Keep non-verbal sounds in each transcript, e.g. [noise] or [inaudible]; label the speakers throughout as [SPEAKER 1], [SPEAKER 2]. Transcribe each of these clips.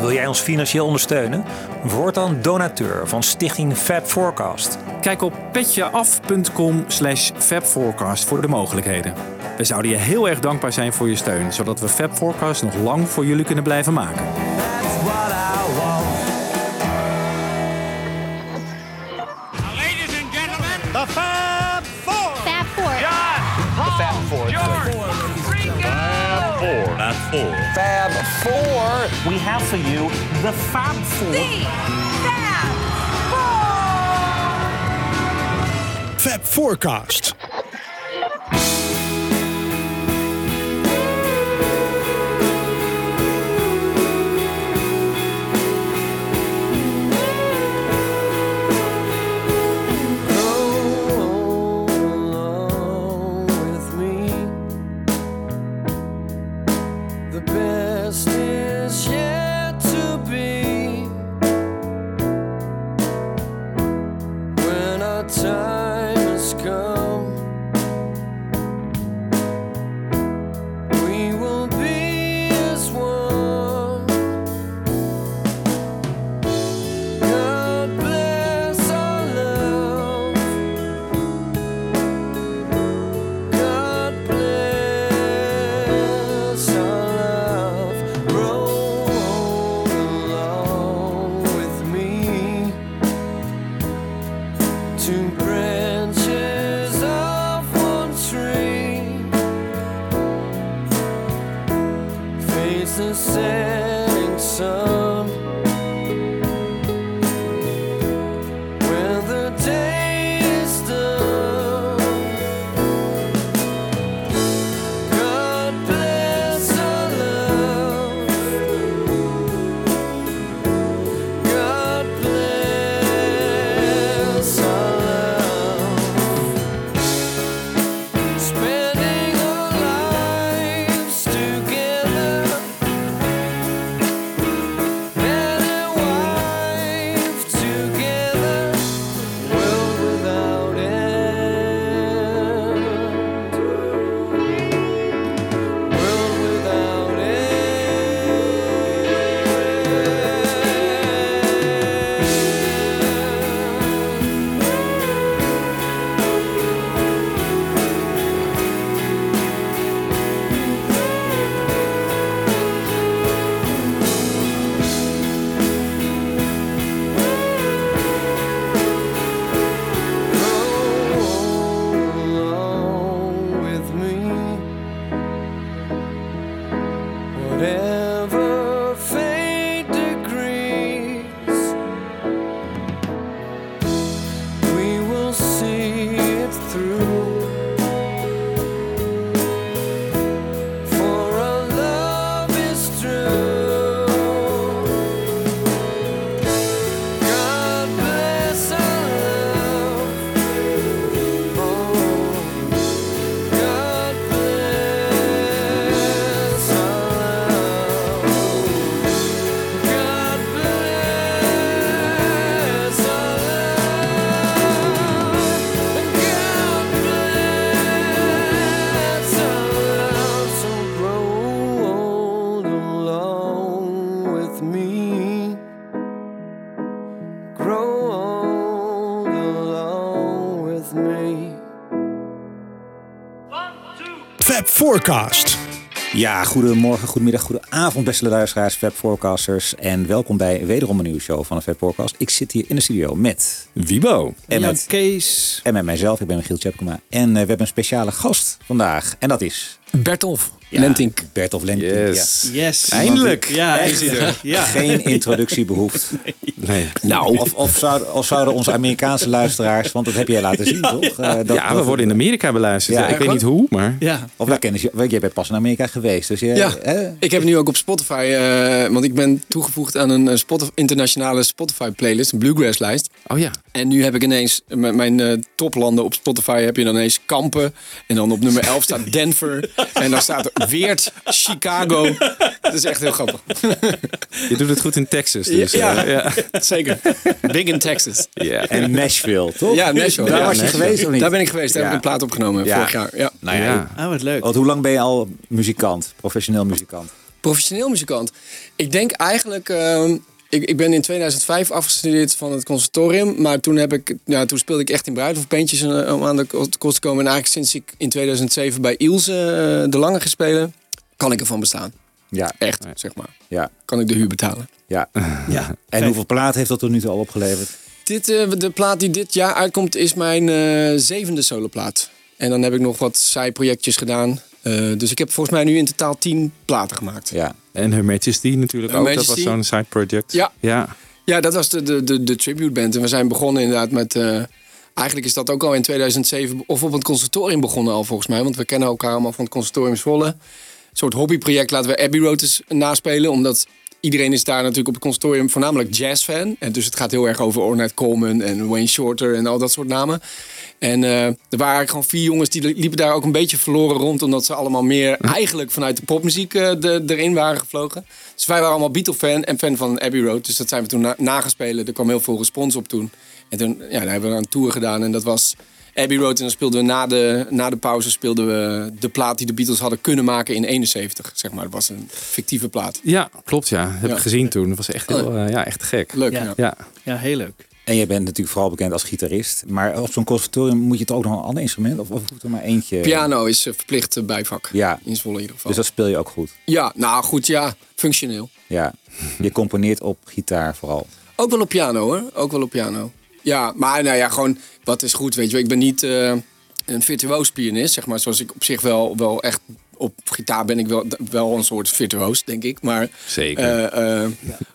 [SPEAKER 1] Wil jij ons financieel ondersteunen? Word dan donateur van Stichting Fab Forecast.
[SPEAKER 2] Kijk op petjeaf.com slash fabforecast voor de mogelijkheden. We zouden je heel erg dankbaar zijn voor je steun, zodat we Fab Forecast nog lang voor jullie kunnen blijven maken.
[SPEAKER 3] Ladies and gentlemen,
[SPEAKER 4] The Fab Four.
[SPEAKER 5] Fab Four.
[SPEAKER 3] John, Paul, George, Ringo.
[SPEAKER 4] Fab Four.
[SPEAKER 6] we have for you the Fab Four.
[SPEAKER 4] Fab Forecast. Forecast.
[SPEAKER 1] Ja, goedemorgen, goedemiddag, goedenavond beste luisteraars, Fab Forecasters. En welkom bij wederom een nieuwe show van de Fab Forecast. Ik zit hier in de studio met...
[SPEAKER 2] Wibo.
[SPEAKER 1] En met-
[SPEAKER 2] Kees.
[SPEAKER 1] En met mijzelf, ik ben Michiel Tjepkema. En eh, we hebben een speciale gast vandaag. En dat is...
[SPEAKER 7] Bertolf
[SPEAKER 1] Ja,
[SPEAKER 7] Lentink.
[SPEAKER 1] Bertolf Lentink.
[SPEAKER 2] Yes.
[SPEAKER 7] Yes.
[SPEAKER 2] Eindelijk.
[SPEAKER 7] Ja,
[SPEAKER 1] Ja,
[SPEAKER 7] is er. Ja.
[SPEAKER 1] Geen introductie behoeft. [laughs]
[SPEAKER 2] Nee.
[SPEAKER 7] Nou,
[SPEAKER 1] Of, of, zouden, of zouden onze Amerikaanse luisteraars, want dat heb jij laten zien, toch? Eh, dat-
[SPEAKER 2] ja, we
[SPEAKER 1] dat-
[SPEAKER 2] worden in Amerika beluisterd.
[SPEAKER 1] Ja,
[SPEAKER 2] Ja, ik weet
[SPEAKER 7] echt
[SPEAKER 2] niet hoe, maar...
[SPEAKER 7] ja.
[SPEAKER 1] Of daar kennen ze, want jij bent pas in Amerika geweest. Dus je,
[SPEAKER 7] Ja,
[SPEAKER 1] hè?
[SPEAKER 7] ik heb nu ook op Spotify, eh, want ik ben toegevoegd aan een eh, Spotify, internationale Spotify playlist, een bluegrass lijst.
[SPEAKER 2] Oh ja.
[SPEAKER 7] En nu heb ik ineens, m- mijn toplanden op Spotify heb je dan ineens Kampen. En dan op nummer 11 staat Denver. [laughs] en dan staat er Weert, Chicago. Dat is echt heel grappig.
[SPEAKER 2] Je doet het goed in Texas. Dus,
[SPEAKER 7] ja,
[SPEAKER 2] eh, ja. [laughs]
[SPEAKER 7] zeker. Big in Texas.
[SPEAKER 2] Ja.
[SPEAKER 1] En Nashville, toch?
[SPEAKER 7] Ja, Nashville.
[SPEAKER 1] Daar
[SPEAKER 7] Ja,
[SPEAKER 1] was je
[SPEAKER 2] Nashville.
[SPEAKER 1] geweest of niet?
[SPEAKER 7] Daar ben ik geweest. Daar
[SPEAKER 1] Ja.
[SPEAKER 7] heb ik een plaat opgenomen
[SPEAKER 1] Ja.
[SPEAKER 7] vorig jaar. Ja.
[SPEAKER 1] Nou ja,
[SPEAKER 2] Ja.
[SPEAKER 7] Oh, wat leuk.
[SPEAKER 1] Want hoe lang ben je al muzikant, professioneel muzikant?
[SPEAKER 7] Professioneel muzikant. Ik denk eigenlijk. ehm, ik, ik ben in 2005 afgestudeerd van het conservatorium. Maar toen, heb ik, ja, toen speelde ik echt in bruiloftbandjes uh, om aan de kost te komen. En eigenlijk sinds ik in 2007 bij Ilse eh, de Lange ga spelen, kan ik ervan bestaan.
[SPEAKER 1] Ja,
[SPEAKER 7] Echt, zeg maar.
[SPEAKER 1] ja,
[SPEAKER 7] Kan ik de huur betalen.
[SPEAKER 1] ja. [laughs]
[SPEAKER 5] Ja.
[SPEAKER 1] En hoeveel plaat heeft dat tot nu toe al opgeleverd?
[SPEAKER 7] Dit, eh, de plaat die dit jaar uitkomt is mijn eh, zevende soloplaat. En dan heb ik nog wat zijprojectjes gedaan. Eh, dus ik heb volgens mij nu in totaal tien platen gemaakt.
[SPEAKER 1] Ja.
[SPEAKER 2] En Her Majesty natuurlijk
[SPEAKER 7] Her
[SPEAKER 2] ook. Dat was zo'n side project.
[SPEAKER 7] Ja.
[SPEAKER 2] ja.
[SPEAKER 7] Ja, dat was de, de, de, de tribute band. En we zijn begonnen inderdaad met... eh, eigenlijk is dat ook al in 2007... of op het conservatorium begonnen al volgens mij. Want we kennen elkaar allemaal van het conservatorium Zwolle. Een soort hobbyproject laten we Abbey Road eens naspelen. Omdat iedereen is daar natuurlijk op het conservatorium voornamelijk jazzfan. En dus het gaat heel erg over Ornette Coleman en Wayne Shorter en al dat soort namen. En eh, er waren eigenlijk gewoon vier jongens die liepen daar ook een beetje verloren rond. Omdat ze allemaal meer eigenlijk vanuit de popmuziek eh, de, erin waren gevlogen. Dus wij waren allemaal Beatle-fan en fan van Abbey Road. Dus dat zijn we toen na, nagespeeld. Er kwam heel veel respons op toen. En toen ja, dan hebben we een tour gedaan en dat was Abbey Road. En dan speelden we na de, na de pauze speelden we de plaat die de Beatles hadden kunnen maken in 71. Zeg maar, dat was een fictieve plaat.
[SPEAKER 2] Ja, klopt ja. Heb
[SPEAKER 7] Ja.
[SPEAKER 2] ik gezien toen. Dat was echt heel, eh, ja, echt gek.
[SPEAKER 7] Leuk.
[SPEAKER 5] Ja.
[SPEAKER 7] Ja,
[SPEAKER 5] heel leuk.
[SPEAKER 1] En jij bent natuurlijk vooral bekend als gitarist. Maar op zo'n conservatorium moet je toch ook nog een ander instrument? Of, of hoeft er maar eentje?
[SPEAKER 7] Piano is eh, verplicht eh, bijvak.
[SPEAKER 1] Ja.
[SPEAKER 7] In Zwolle in ieder geval.
[SPEAKER 1] Dus dat speel je ook goed.
[SPEAKER 7] Ja, nou goed, ja. Functioneel.
[SPEAKER 1] Ja. Je componeert op gitaar vooral.
[SPEAKER 7] Ook wel op piano hoor. Ook wel op piano. Ja, maar nou ja, gewoon wat is goed, weet je wel. Ik ben niet eh, een virtuoos pianist, zeg maar. Zoals ik op zich wel, wel echt... Op gitaar ben ik wel, wel een soort virtuoos, denk ik. Maar
[SPEAKER 2] Zeker.
[SPEAKER 7] eh, eh,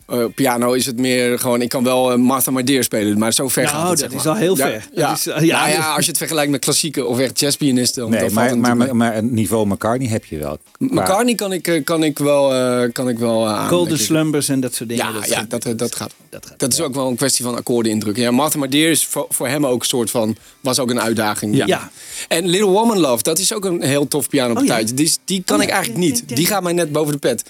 [SPEAKER 7] eh, piano is het meer gewoon... Ik kan wel eh, Martha My Dear spelen, maar zo ver
[SPEAKER 5] Nou,
[SPEAKER 7] gaat het,
[SPEAKER 5] dat
[SPEAKER 7] zeg
[SPEAKER 5] is
[SPEAKER 7] maar.
[SPEAKER 5] al heel
[SPEAKER 7] ja,
[SPEAKER 5] ver.
[SPEAKER 7] Ja.
[SPEAKER 5] Dat is, eh, ja,
[SPEAKER 7] Nou ja, als je het vergelijkt met klassieke of echt jazzpianisten... dan-
[SPEAKER 1] Nee, maar,
[SPEAKER 7] het
[SPEAKER 1] maar, maar, maar een niveau McCartney heb je wel.
[SPEAKER 7] McCartney kan ik, kan ik wel, eh, kan ik wel eh, aan.
[SPEAKER 5] Golden. Slumbers en dat soort dingen.
[SPEAKER 7] Ja,
[SPEAKER 5] dat,
[SPEAKER 7] ja dat, dat gaat.
[SPEAKER 5] dat gaat.
[SPEAKER 7] Dat is ook wel een kwestie van akkoorden indrukken. Ja, Martha My Dear is voor, voor hem ook een soort van... was ook een uitdaging.
[SPEAKER 5] Ja. Ja.
[SPEAKER 7] En Little Woman Love, dat is ook een heel tof pianopartijtje.
[SPEAKER 5] Oh,
[SPEAKER 7] die, die kan
[SPEAKER 5] Oh,
[SPEAKER 7] ik eigenlijk niet. Die gaat mij net boven de pet.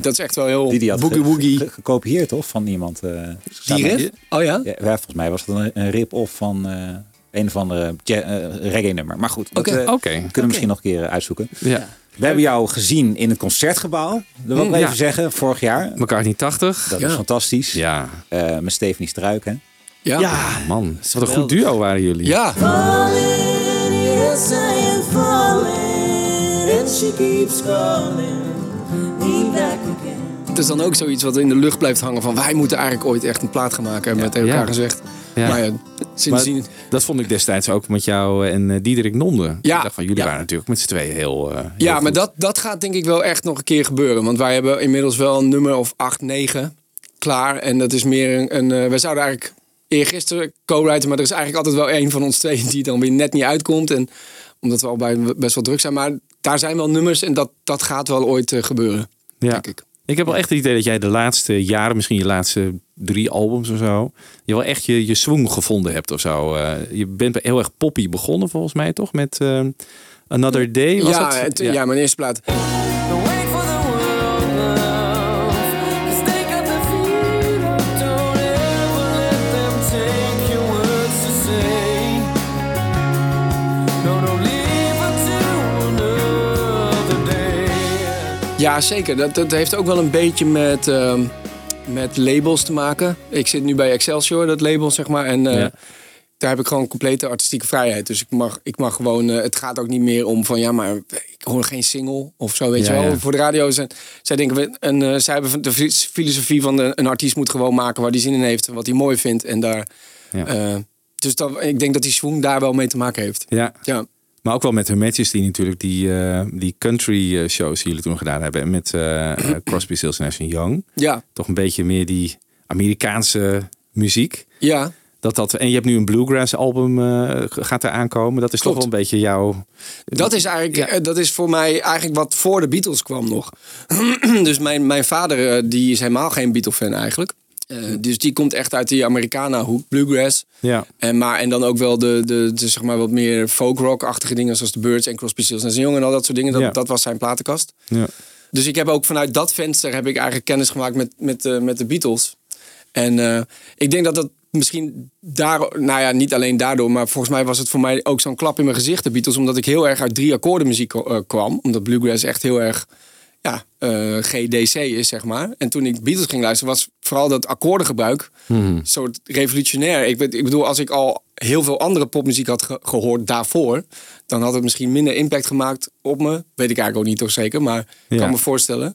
[SPEAKER 7] Dat is echt wel heel
[SPEAKER 1] Die die had
[SPEAKER 7] boogie
[SPEAKER 1] ge-
[SPEAKER 7] woogie.
[SPEAKER 1] ge- gekopieerd toch van iemand. eh, staat
[SPEAKER 7] Die riff? Oh ja?
[SPEAKER 1] Ja, volgens mij was het een, een rip-off van eh, een of andere eh, reggae-nummer. Maar goed, dat
[SPEAKER 7] Oké.
[SPEAKER 1] eh,
[SPEAKER 2] Oké.
[SPEAKER 1] kunnen we misschien nog een keer uitzoeken.
[SPEAKER 2] Ja.
[SPEAKER 1] We hebben jou gezien in het concertgebouw. Dat wil ik
[SPEAKER 2] Mm, ja.
[SPEAKER 1] even zeggen, vorig jaar.
[SPEAKER 2] McCartney 80.
[SPEAKER 1] Dat
[SPEAKER 7] Ja.
[SPEAKER 1] is fantastisch.
[SPEAKER 2] Ja.
[SPEAKER 1] Eh, met Stephanie Struik, hè?
[SPEAKER 7] Ja.
[SPEAKER 5] Ja,
[SPEAKER 2] Man, wat een goed duo waren jullie.
[SPEAKER 7] Ja.
[SPEAKER 8] yes, I am falling, and she keeps calling
[SPEAKER 7] is dan ook zoiets wat in de lucht blijft hangen van... wij moeten eigenlijk ooit echt een plaat gaan maken. Hebben we tegen
[SPEAKER 2] Ja.
[SPEAKER 7] elkaar gezegd.
[SPEAKER 2] Ja.
[SPEAKER 7] Maar ja,
[SPEAKER 2] Maar dat vond ik destijds ook met jou en eh, Diederik Nonde.
[SPEAKER 7] Ja.
[SPEAKER 2] Ik dacht van, jullie
[SPEAKER 7] Ja.
[SPEAKER 2] waren natuurlijk met z'n tweeën heel, eh, heel
[SPEAKER 7] Ja,
[SPEAKER 2] goed.
[SPEAKER 7] maar dat, dat gaat denk ik wel echt nog een keer gebeuren. Want wij hebben inmiddels wel een nummer of 8, 9 klaar. En dat is meer een... een eh, wij zouden eigenlijk eergisteren co-writen... maar er is eigenlijk altijd wel één van ons twee die dan weer net niet uitkomt. En omdat we al bij best wel druk zijn. Maar daar zijn wel nummers en dat, dat gaat wel ooit gebeuren,
[SPEAKER 2] Ja.
[SPEAKER 7] denk ik.
[SPEAKER 2] Ik heb wel echt het idee dat jij de laatste jaren, misschien je laatste drie albums of zo, je wel echt je, je swing gevonden hebt of zo. Eh, je bent heel erg poppy begonnen volgens mij toch? Met eh, Another Day was
[SPEAKER 7] Ja,
[SPEAKER 2] het?
[SPEAKER 7] het- ja. mijn eerste plaat. Ja, zeker. Dat, dat heeft ook wel een beetje met, ehm, met labels te maken. Ik zit nu bij Excelsior, dat label, zeg maar. En eh,
[SPEAKER 2] Ja.
[SPEAKER 7] daar heb ik gewoon complete artistieke vrijheid. Dus ik mag, ik mag gewoon... eh, het gaat ook niet meer om van... Ja, maar ik hoor geen single of zo, weet
[SPEAKER 2] Ja,
[SPEAKER 7] je wel.
[SPEAKER 2] ja.
[SPEAKER 7] Voor de radio zijn... Zij denken... En, eh, zij hebben de fi- filosofie van de, een artiest moet gewoon maken waar hij zin in heeft. Wat hij mooi vindt. En daar... Dus dan, ik denk dat die swing daar wel mee te maken heeft.
[SPEAKER 2] Ja.
[SPEAKER 7] Ja.
[SPEAKER 2] Maar ook wel met Her Majesty natuurlijk, die, eh, die country eh, shows die jullie toen gedaan hebben. En met eh, Crosby, Stills Nash Young.
[SPEAKER 7] Ja.
[SPEAKER 2] Toch een beetje meer die Amerikaanse muziek.
[SPEAKER 7] Ja.
[SPEAKER 2] Dat dat, en je hebt nu een bluegrass album gaat er aankomen. Dat is
[SPEAKER 7] Klopt.
[SPEAKER 2] toch wel een beetje jouw...
[SPEAKER 7] Dat is eigenlijk,
[SPEAKER 2] Ja.
[SPEAKER 7] dat is voor mij eigenlijk wat voor de Beatles kwam nog. [clears throat] dus mijn, mijn vader, die is helemaal geen Beatle-fan eigenlijk. Eh, dus die komt echt uit die Americana-hoek, bluegrass.
[SPEAKER 2] Ja.
[SPEAKER 7] En, maar, en dan ook wel de, de, de zeg maar wat meer folk-rock-achtige dingen... zoals de Birds en Crosby, Stills Nash Young en al dat soort dingen. Dat,
[SPEAKER 2] Ja.
[SPEAKER 7] dat was zijn platenkast.
[SPEAKER 2] ja.
[SPEAKER 7] Dus ik heb ook vanuit dat venster heb ik eigenlijk kennis gemaakt met, met, eh, met de Beatles. En eh, ik denk dat dat misschien daar, nou ja, niet alleen daardoor, maar volgens mij was het voor mij ook zo'n klap in mijn gezicht, de Beatles, omdat ik heel erg uit drie akkoorden muziek kwam. Omdat bluegrass echt heel erg ja, eh, GDC is, zeg maar. En toen ik Beatles ging luisteren, was vooral dat akkoordengebruik een soort revolutionair. Ik, ik bedoel, als ik al heel veel andere popmuziek had ge- gehoord daarvoor, dan had het misschien minder impact gemaakt op me. Weet ik eigenlijk ook niet toch zeker, maar ik
[SPEAKER 2] Ja.
[SPEAKER 7] kan me voorstellen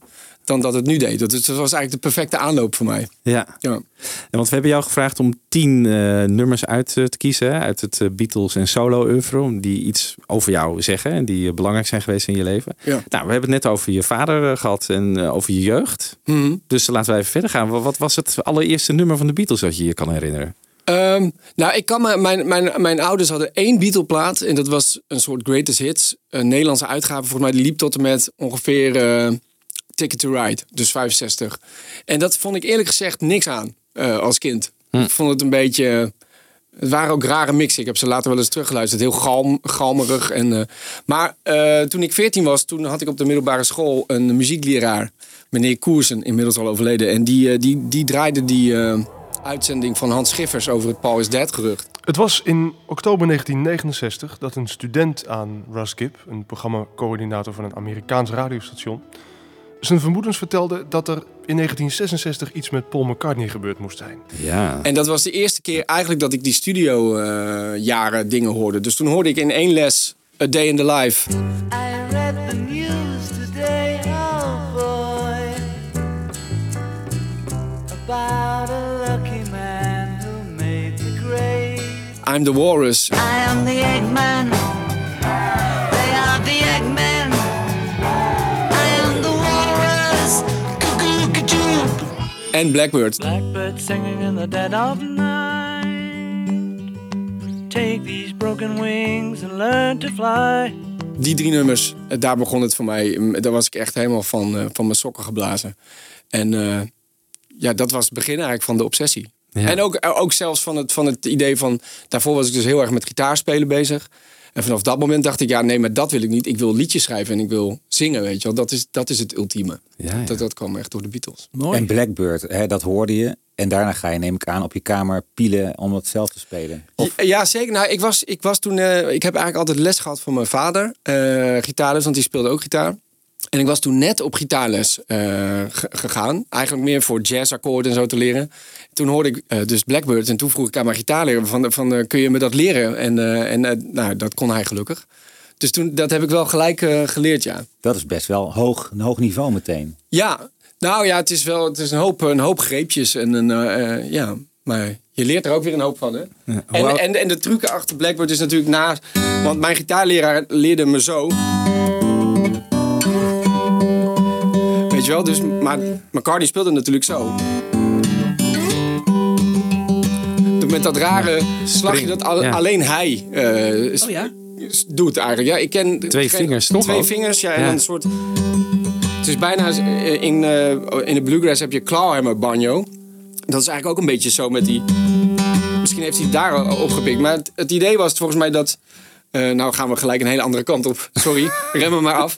[SPEAKER 7] dan dat het nu deed. Het was eigenlijk de perfecte aanloop voor mij.
[SPEAKER 2] Ja.
[SPEAKER 7] Ja.
[SPEAKER 2] En want we hebben jou gevraagd om tien eh, nummers uit eh, te kiezen. hè, Uit het eh, Beatles en solo oeuvre. om Die iets over jou zeggen. En die belangrijk zijn geweest in je leven.
[SPEAKER 7] Ja.
[SPEAKER 2] Nou, we hebben het net over je vader eh, gehad. En over je jeugd.
[SPEAKER 7] Mhm.
[SPEAKER 2] Dus laten we even verder gaan. Wat- was het allereerste nummer van de Beatles dat je je kan herinneren?
[SPEAKER 7] Ehm, nou, ik kan me, mijn, mijn, mijn ouders hadden één Beatle-plaat. En dat was een soort greatest hits. Een Nederlandse uitgave. Volgens mij die liep tot en met ongeveer Ticket to Ride. Dus 65. En dat vond ik eerlijk gezegd niks aan eh, als kind. Ik vond het een beetje... Het waren ook rare mixen. Ik heb ze later wel eens teruggeluisterd. Heel galm, galmerig. En, eh, maar eh, toen ik 14 was, toen had ik op de middelbare school een muziekleraar. Meneer Koersen, inmiddels al overleden. En die, die, die draaide die eh, uitzending van Hans Schiffers over het Paul is Dead gerucht.
[SPEAKER 5] Het was in oktober 1969 dat een student aan Russ Gibb, een programmacoördinator van een Amerikaans radiostation, zijn vermoedens vertelde dat er in 1966 iets met Paul McCartney gebeurd moest zijn.
[SPEAKER 2] Ja.
[SPEAKER 7] En dat was de eerste keer eigenlijk dat ik die studio eh, jaren dingen hoorde. Dus toen hoorde ik in één les A Day in the Life.
[SPEAKER 8] I read the news today, oh boy, about a lucky man who made the grade.
[SPEAKER 7] I'm the Walrus.
[SPEAKER 8] I am the Eggman.
[SPEAKER 7] En Blackbird.
[SPEAKER 6] Blackbird singing in the dead of night. Take these broken wings and learn to fly.
[SPEAKER 7] Die drie nummers, eh, daar begon het voor mij. Daar was ik echt helemaal van, eh, van mijn sokken geblazen. En eh, ja, dat was het begin eigenlijk van de obsessie.
[SPEAKER 2] Ja.
[SPEAKER 7] En ook, ook zelfs van het, van het idee van... Daarvoor was ik dus heel erg met gitaarspelen bezig. En vanaf dat moment dacht ik, ja nee, maar dat wil ik niet. Ik wil liedjes schrijven en ik wil zingen, weet je wel. Dat is, dat is het ultieme.
[SPEAKER 2] Ja, ja.
[SPEAKER 7] Dat, dat kwam echt door de Beatles.
[SPEAKER 1] En Blackbird, hè, dat hoorde je. En daarna ga je, neem ik aan, op je kamer pielen om het zelf te spelen. Of,
[SPEAKER 7] Ja, Ja, zeker. Nou, ik was, ik was toen. eh, ik heb eigenlijk altijd les gehad van mijn vader. eh gitaarles, want die speelde ook gitaar. En ik was toen net op gitaarles eh, ge- gegaan. Eigenlijk meer voor jazzakkoorden en zo te leren. Toen hoorde ik eh, dus Blackbird. En toen vroeg ik aan mijn gitaarleraar van, van eh, kun je me dat leren? En, en nou, dat kon hij gelukkig. Dus toen, dat heb ik wel gelijk geleerd, ja.
[SPEAKER 1] dat is best wel hoog, een hoog niveau meteen.
[SPEAKER 7] Ja, nou ja, het is wel het is een, hoop, een hoop greepjes. En een, ja, maar je leert er ook weer een hoop van, hè? En, en, en de truc achter Blackbird is natuurlijk na... Want mijn gitaarleraar leerde me zo. Weet je wel, dus, maar McCartney speelde natuurlijk zo. Met dat rare slagje dat al-
[SPEAKER 2] ja.
[SPEAKER 7] alleen hij eh, s- doet eigenlijk. Ja, ik ken
[SPEAKER 2] Twee vingers, toch
[SPEAKER 7] Twee
[SPEAKER 2] ook?
[SPEAKER 7] vingers, ja, en dan een soort... Het is bijna eh, in, eh, in de bluegrass heb je clawhammer banjo. Dat is eigenlijk ook een beetje zo met die. Misschien heeft hij het daar opgepikt. Maar het, het idee was volgens mij dat. Eh, nou gaan we gelijk een hele andere kant op. Sorry, [laughs] rem me maar af.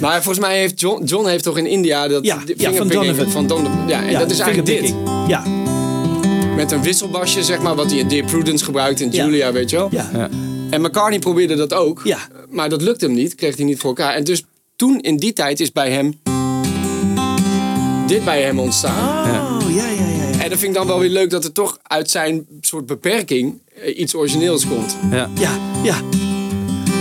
[SPEAKER 7] Maar volgens mij heeft John, John heeft toch in India dat
[SPEAKER 9] Ja, van
[SPEAKER 7] fingerpicking
[SPEAKER 9] Donovan.
[SPEAKER 7] van Donovan. Ja, en dat is eigenlijk dit.
[SPEAKER 9] Ja,
[SPEAKER 7] Met een wisselbasje, zeg maar, wat hij in Dear Prudence gebruikt in
[SPEAKER 9] Ja.
[SPEAKER 7] Julia, weet je wel.
[SPEAKER 9] ja.
[SPEAKER 7] En McCartney probeerde dat ook.
[SPEAKER 9] Ja.
[SPEAKER 7] Maar dat lukte hem niet, kreeg hij niet voor elkaar. En dus toen, in die tijd, is bij hem. dit bij hem ontstaan.
[SPEAKER 9] Oh, ja, ja, ja. ja.
[SPEAKER 7] En dat vind ik dan wel weer leuk dat er toch uit zijn soort beperking eh, iets origineels komt.
[SPEAKER 2] Ja.
[SPEAKER 9] Ja, ja.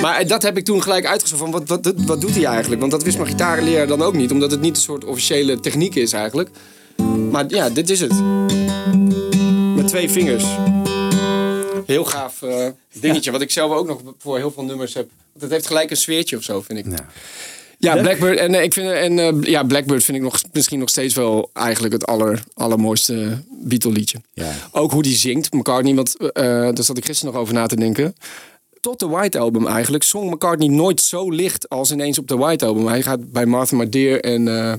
[SPEAKER 7] Maar dat heb ik toen gelijk uitgezocht van wat, wat, wat doet hij eigenlijk? Want dat wist mijn gitaarleraar dan ook niet, omdat het niet een soort officiële techniek is eigenlijk. Maar ja, dit is het. Met twee vingers. Heel gaaf eh, dingetje, wat ik zelf ook nog voor heel veel nummers heb. Want het heeft gelijk een sfeertje of zo, vind ik.
[SPEAKER 2] Ja.
[SPEAKER 7] Ja. Blackbird. En, eh, ik vind, en eh, ja, Blackbird vind ik nog, misschien nog steeds wel eigenlijk het aller, allermooiste Beatle liedje.
[SPEAKER 1] Ja.
[SPEAKER 7] Ook hoe die zingt, McCartney. Want eh daar zat ik gisteren nog over na te denken. Tot de White Album eigenlijk zong McCartney nooit zo licht als ineens op de White Album. Hij gaat bij Martha My Dear en eh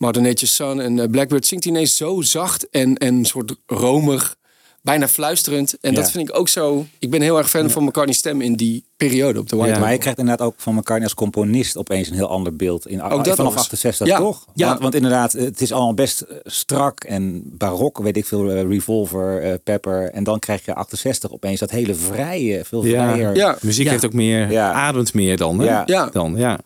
[SPEAKER 7] Mother Nature's Son en eh, Blackbird zingt hij ineens zo zacht en, en een soort romig. Bijna fluisterend. En
[SPEAKER 1] Ja.
[SPEAKER 7] dat vind ik ook zo... Ik ben heel erg fan van McCartney's stem in die periode op de White
[SPEAKER 2] Ja.
[SPEAKER 1] Maar je krijgt inderdaad ook van McCartney als componist opeens een heel ander beeld. In,
[SPEAKER 7] Ook dat
[SPEAKER 1] vanaf
[SPEAKER 7] nog eens.
[SPEAKER 1] 68
[SPEAKER 7] Ja.
[SPEAKER 1] toch?
[SPEAKER 7] Ja.
[SPEAKER 1] Want, want inderdaad, het is allemaal best eh, strak en barok, weet ik veel, eh, Revolver, eh, Pepper. En dan krijg je 68 opeens dat hele vrije, veel
[SPEAKER 2] Ja.
[SPEAKER 1] vrijer.
[SPEAKER 7] Ja.
[SPEAKER 2] Muziek
[SPEAKER 9] Ja.
[SPEAKER 2] heeft ook meer,
[SPEAKER 1] Ja.
[SPEAKER 2] ademt meer dan. Hè?
[SPEAKER 1] Ja.
[SPEAKER 7] Ja.
[SPEAKER 2] Dan, ja.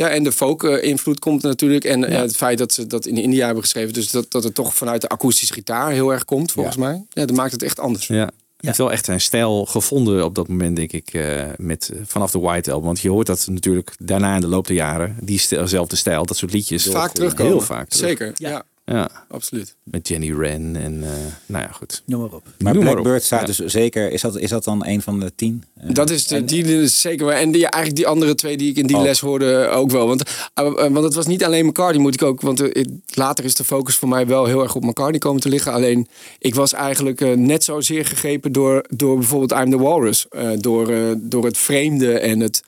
[SPEAKER 7] Ja, en de folk-invloed komt natuurlijk. En eh, het feit dat ze dat in India hebben geschreven. Dus dat, dat het toch vanuit de akoestische gitaar heel erg komt, volgens mij. Ja, dat maakt het echt anders.
[SPEAKER 2] Ja. Hij heeft wel echt zijn stijl gevonden op dat moment, denk ik, eh, met, vanaf de White Album. Want je hoort dat natuurlijk daarna in de loop der jaren, diezelfde stijl, dat soort liedjes.
[SPEAKER 7] Vaak terugkomen.
[SPEAKER 2] Heel vaak. terug.
[SPEAKER 7] Zeker, ja.
[SPEAKER 2] Ja,
[SPEAKER 7] absoluut.
[SPEAKER 2] met Jenny Wren en eh, nou ja, goed.
[SPEAKER 9] Noem maar op.
[SPEAKER 1] Maar
[SPEAKER 2] Noem maar op.
[SPEAKER 1] Blackbird staat
[SPEAKER 2] Ja.
[SPEAKER 1] dus zeker, is dat, is dat dan een van de tien? Eh,
[SPEAKER 7] Dat is de, die is zeker wel. En die, eigenlijk die andere twee die ik in die
[SPEAKER 1] Ook.
[SPEAKER 7] les hoorde ook wel. Want, eh, want het was niet alleen McCartney, moet ik ook. Want later is de focus voor mij wel heel erg op McCartney komen te liggen. Alleen ik was eigenlijk eh, net zozeer gegrepen door, door bijvoorbeeld I'm the Walrus. Eh, door, eh, door het vreemde en het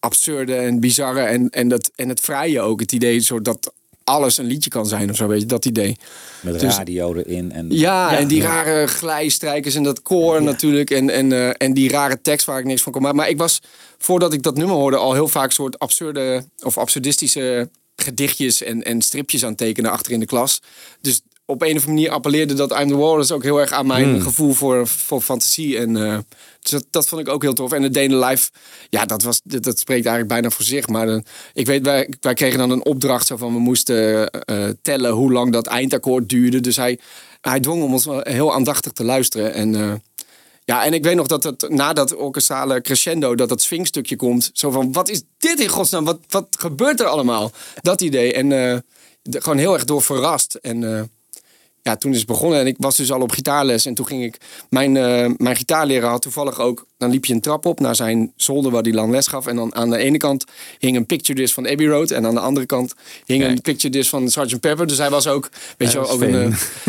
[SPEAKER 7] absurde en bizarre en, en, dat, en het vrije ook. Het idee soort dat alles een liedje kan zijn of zo, weet je, dat idee.
[SPEAKER 1] Met
[SPEAKER 7] dus-
[SPEAKER 1] radio erin. En,
[SPEAKER 7] Ja, en die rare glijstrijkers en dat koor natuurlijk. En, en, eh, en die rare tekst waar ik niks van kon maken. Maar ik was, voordat ik dat nummer hoorde, al heel vaak soort absurde of absurdistische gedichtjes en, en stripjes aan tekenen achter in de klas. Dus op een of andere manier appelleerde dat I'm the Walrus ook heel erg aan mijn gevoel voor, voor fantasie. En eh, dus dat, dat vond ik ook heel tof. En het Dane Live, ja, dat, was, dat, dat spreekt eigenlijk bijna voor zich. Maar eh, ik weet, wij, wij kregen dan een opdracht zo van we moesten eh, tellen hoe lang dat eindakkoord duurde. Dus hij, hij dwong om ons heel aandachtig te luisteren. En ja, en ik weet nog dat het na dat orkestrale crescendo, dat dat swing-stukje komt. Zo van, wat is dit in godsnaam? Wat, wat gebeurt er allemaal? Dat idee. En de- gewoon heel erg door verrast. En ja, toen is het begonnen. En ik was dus al op gitaarles. En toen ging ik... Mijn, eh, mijn gitaarleraar had toevallig ook... Dan liep je een trap op naar zijn zolder waar hij dan les gaf. En dan aan de ene kant hing een picture disc van Abbey Road. En aan de andere kant hing een picture disc van Sgt. Pepper. Dus hij was ook... Weet je
[SPEAKER 2] Ja,
[SPEAKER 7] wel, ook een...